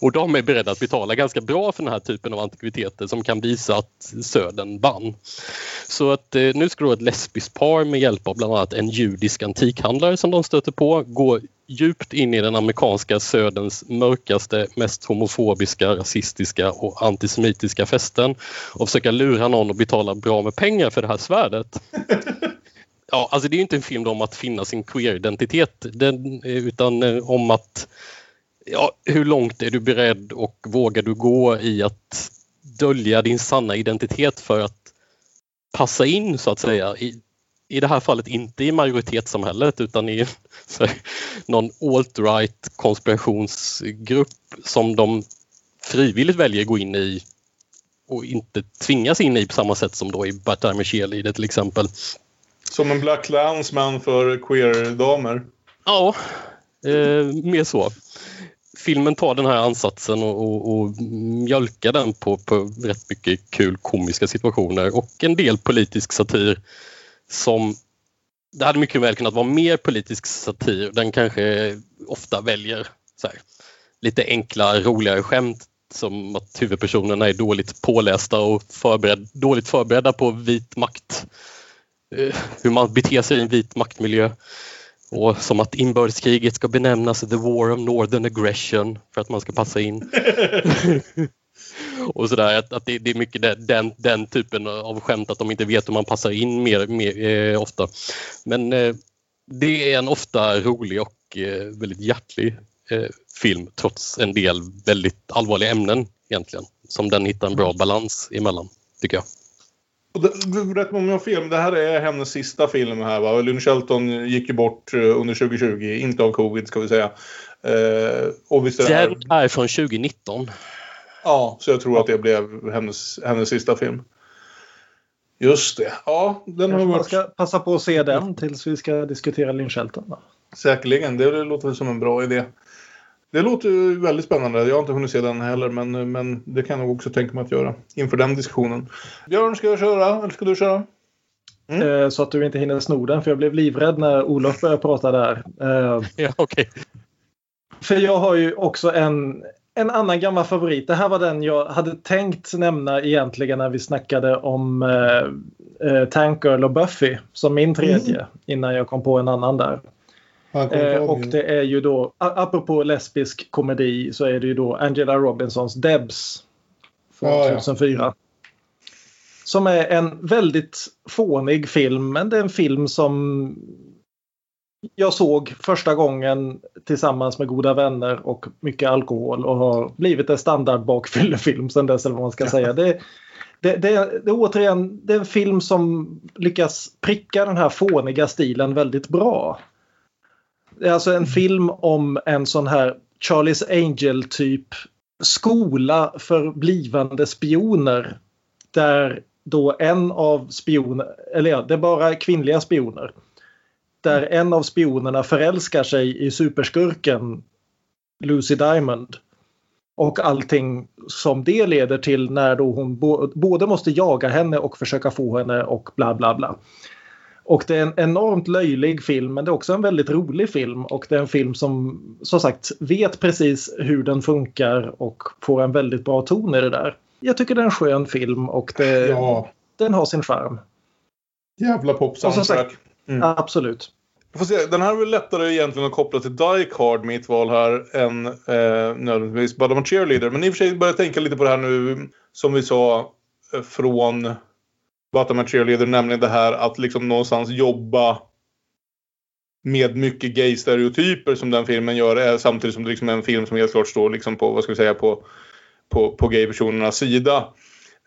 och de är beredda att betala ganska bra för den här typen av antikviteter som kan visa att södern vann. Så att eh, nu ska då ett lesbiskt par med hjälp av bland annat en judisk antikhandlare som de stöter på gå djupt in i den amerikanska söderns mörkaste, mest homofobiska, rasistiska och antisemitiska festen och försöka lura någon att betala bra med pengar för det här svärdet. Ja, alltså det är inte en film om att finna sin queer-identitet den, utan eh, om att ja, hur långt är du beredd och vågar du gå i att dölja din sanna identitet för att passa in så att säga i, i det här fallet inte i majoritetssamhället utan i här, någon alt-right konspirationsgrupp som de frivilligt väljer att gå in i och inte tvingas in i på samma sätt som då i Bert Time Cheerleader till exempel. Som en Black Clansman för queer-damer? Ja, eh, mer så. Filmen tar den här ansatsen och, och, och mjölkar den på, på rätt mycket kul komiska situationer och en del politisk satir som det hade mycket väl kunnat vara mer politisk satir. Den kanske ofta väljer här, lite enkla, roligare skämt som att huvudpersonerna är dåligt pålästa och förbered, dåligt förberedda på vit makt. Eh, hur man beter sig i en vit maktmiljö. Och som att inbördeskriget ska benämnas The War of Northern Aggression för att man ska passa in. och sådär, att, att det, det, är mycket den, den, typen av skämt att de inte vet hur man passar in mer, mer eh, ofta. Men eh, det är en ofta rolig och eh, väldigt hjärtlig eh, film trots en del väldigt allvarliga ämnen egentligen som den hittar en bra balans emellan, tycker jag. Rätt många har fel, det här är hennes sista film här va? Lynn Shelton gick ju bort eh, under 2020, inte av covid ska vi säga. Eh, och visst är det Den är från 2019. Ja, så jag tror att det blev hennes, hennes sista film. Just det. Ja, den har varit... ska passa på att se den tills vi ska diskutera Lynn Shelton. Då. Säkerligen, det låter som en bra idé. Det låter väldigt spännande. Jag har inte hunnit se den heller, men, men det kan jag nog också tänka mig att göra inför den diskussionen. Björn, ska jag köra eller ska du köra? Mm. Så att du inte hinner sno den, för jag blev livrädd när Olof började prata där. Ja, okay. För jag har ju också en, en annan gammal favorit. Det här var den jag hade tänkt nämna egentligen när vi snackade om eh, Tankgirl och Buffy som min tredje mm. innan jag kom på en annan där. Eh, och det är ju då, apropå lesbisk komedi, så är det ju då Angela Robinsons Debs från ja, 2004. Ja. Som är en väldigt fånig film, men det är en film som jag såg första gången tillsammans med goda vänner och mycket alkohol och har blivit en standard bakfyllefilm sen dess eller vad man ska säga. Det, det, det, det, återigen, det är en film som lyckas pricka den här fåniga stilen väldigt bra. Det är alltså en film om en sån här Charlie's Angel typ skola för blivande spioner. Där då en av spionerna, eller ja, det är bara kvinnliga spioner. Där en av spionerna förälskar sig i superskurken Lucy Diamond. Och allting som det leder till när då hon både måste jaga henne och försöka få henne och bla bla bla. Och det är en enormt löjlig film men det är också en väldigt rolig film och det är en film som som sagt vet precis hur den funkar och får en väldigt bra ton i det där. Jag tycker det är en skön film och det, Ja. den har sin charm. Jävla pop Och som soundtrack. sagt, Mm. absolut. Se, den här är väl lättare egentligen att koppla till Die Hard mitt val här än eh, nödvändigtvis a Cheerleader. Men i och för sig börjar jag tänka lite på det här nu som vi sa eh, från But I'm Cheerleader. Nämligen det här att liksom någonstans jobba med mycket gay-stereotyper som den filmen gör. Eh, samtidigt som det liksom är en film som helt klart står liksom på, vad ska vi säga, på, på, på gay-personernas sida.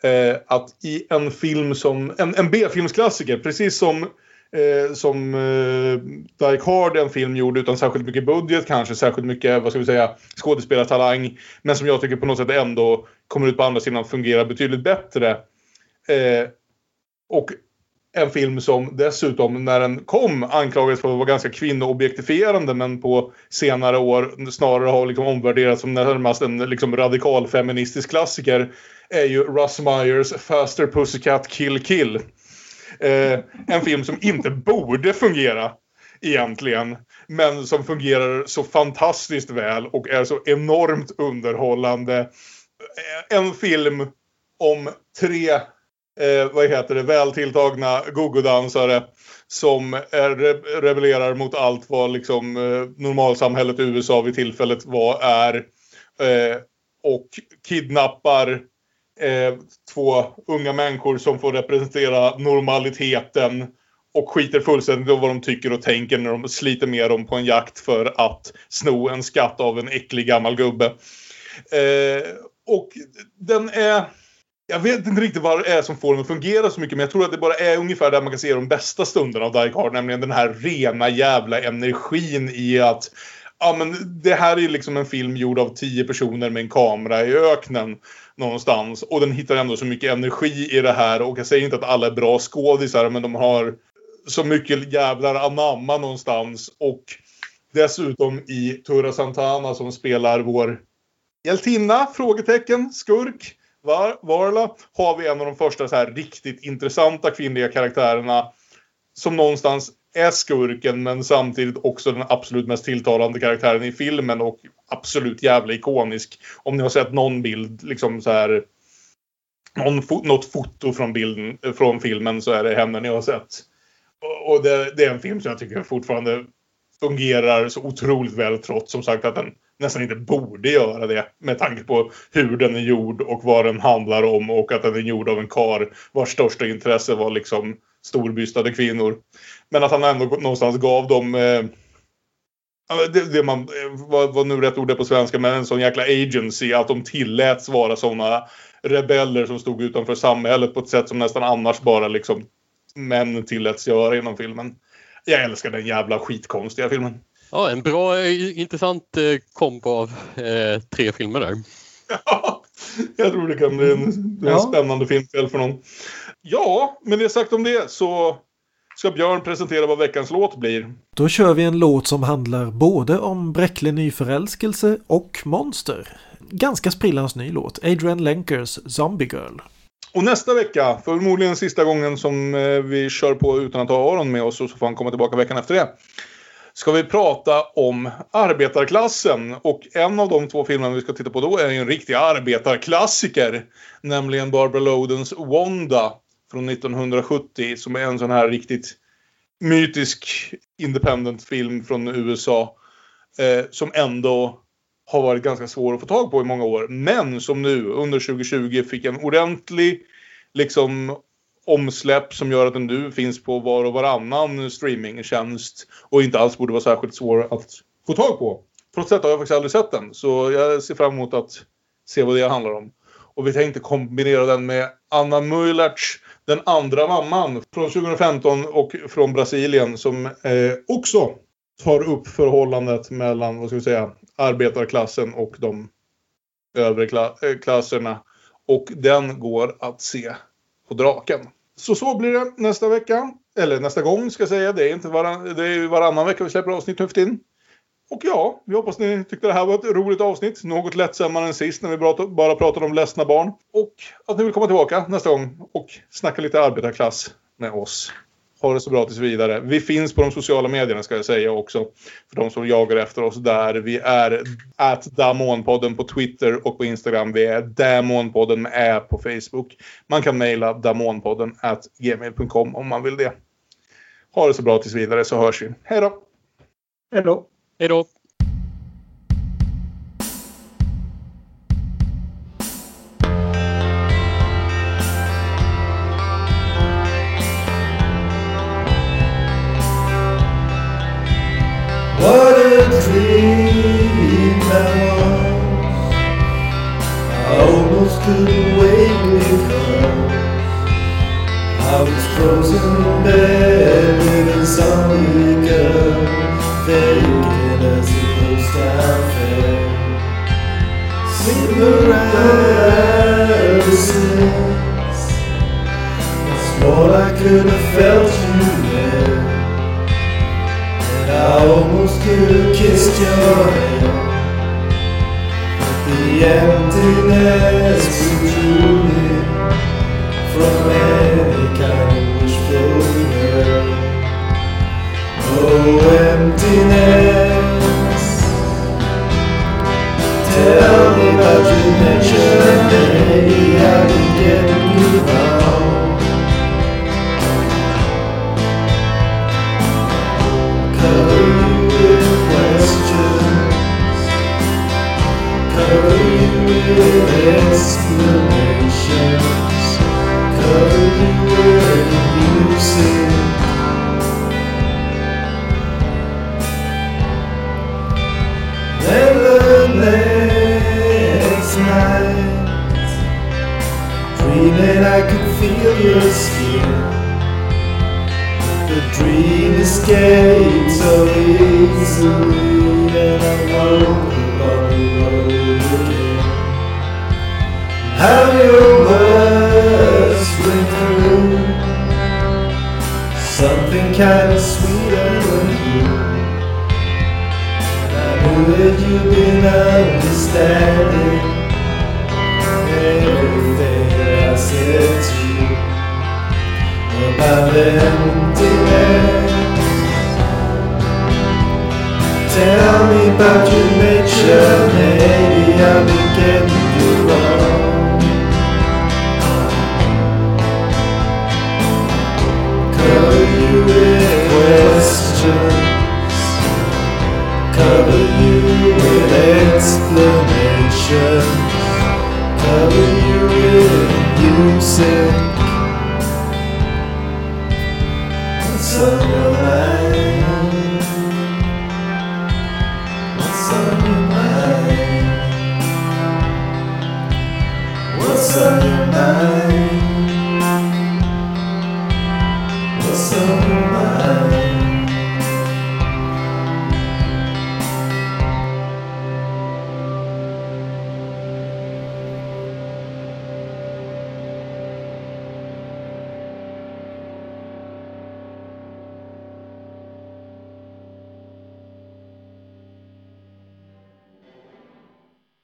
Eh, att i en film som, en, en B-filmsklassiker, precis som eh, som eh, Die Hard, en film gjord utan särskilt mycket budget, kanske särskilt mycket vad ska vi säga, skådespelartalang. Men som jag tycker på något sätt ändå kommer ut på andra sidan fungerar betydligt bättre. Eh, och en film som dessutom när den kom anklagades för att vara ganska kvinnoobjektifierande men på senare år snarare har liksom omvärderats som närmast en liksom radikal feministisk klassiker är ju Russ Myers Faster Pussycat Kill Kill. Eh, en film som inte borde fungera egentligen. Men som fungerar så fantastiskt väl och är så enormt underhållande. Eh, en film om tre eh, vad heter det, väl tilltagna gogodansare som är, re- rebellerar mot allt vad liksom, eh, normalsamhället i USA vid tillfället var är. Eh, och kidnappar eh, två unga människor som får representera normaliteten och skiter fullständigt i vad de tycker och tänker när de sliter med dem på en jakt för att sno en skatt av en äcklig gammal gubbe. Eh, och den är... Jag vet inte riktigt vad det är som får den att fungera så mycket men jag tror att det bara är ungefär där man kan se de bästa stunderna av Die Hard. Nämligen den här rena jävla energin i att Ja men det här är liksom en film gjord av tio personer med en kamera i öknen någonstans. Och den hittar ändå så mycket energi i det här. Och jag säger inte att alla är bra skådisar men de har så mycket jävlar anamma någonstans. Och dessutom i Tura Santana som spelar vår hjältinna? Frågetecken? Skurk? Var, Varla? Har vi en av de första så här riktigt intressanta kvinnliga karaktärerna. Som någonstans är skurken men samtidigt också den absolut mest tilltalande karaktären i filmen och absolut jävla ikonisk. Om ni har sett någon bild, liksom så här någon fo något foto från, bilden, från filmen så är det henne ni har sett. Och, och det, det är en film som jag tycker fortfarande fungerar så otroligt väl trots som sagt att den nästan inte borde göra det med tanke på hur den är gjord och vad den handlar om och att den är gjord av en kar vars största intresse var liksom storbystade kvinnor. Men att han ändå någonstans gav dem eh, det, det man, eh, vad, vad nu rätt ord är på svenska, men en sån jäkla agency att de tilläts vara såna rebeller som stod utanför samhället på ett sätt som nästan annars bara liksom män tilläts göra inom filmen. Jag älskar den jävla skitkonstiga filmen. Ja, en bra, eh, intressant eh, kombo av eh, tre filmer där. Jag tror det kan bli en, en Ja. spännande filmkväll för någon. Ja, med det sagt om det så ska Björn presentera vad veckans låt blir. Då kör vi en låt som handlar både om bräcklig nyförälskelse och monster. Ganska sprillans ny låt. Adrian Lenkers Zombie Girl. Och nästa vecka, förmodligen sista gången som vi kör på utan att ha Aron med oss och så får han komma tillbaka veckan efter det. Ska vi prata om arbetarklassen och en av de två filmerna vi ska titta på då är ju en riktig arbetarklassiker. Nämligen Barbara Lodens Wanda från 1970 som är en sån här riktigt mytisk independent film från USA. Eh, som ändå har varit ganska svår att få tag på i många år. Men som nu under 2020 fick en ordentlig liksom omsläpp som gör att den nu finns på var och varannan streamingtjänst och inte alls borde vara särskilt svår att få tag på. Trots detta har jag faktiskt aldrig sett den så jag ser fram emot att se vad det handlar om. Och vi tänkte kombinera den med Anna Muilerts Den andra mamman från 2015 och från Brasilien som eh, också tar upp förhållandet mellan, vad ska vi säga, arbetarklassen och de övre kla- eh, klasserna. Och den går att se på Draken. Så så blir det nästa vecka. Eller nästa gång ska jag säga. Det är, inte varann, det är ju varannan vecka vi släpper avsnitt nu för tiden. och ja, vi hoppas ni tyckte det här var ett roligt avsnitt. Något lättsammare än sist när vi bara pratade om ledsna barn. Och att ni vill komma tillbaka nästa gång och snacka lite arbetarklass med oss. Ha det så bra tills vidare. Vi finns på de sociala medierna ska jag säga också. För de som jagar efter oss där. Vi är at Damonpodden på Twitter och på Instagram. Vi är Damonpodden med Ä på Facebook. Man kan mejla damonpodden at gmail.com om man vill det. Ha det så bra tills vidare så hörs vi. Hej då! Hej då! Hej då!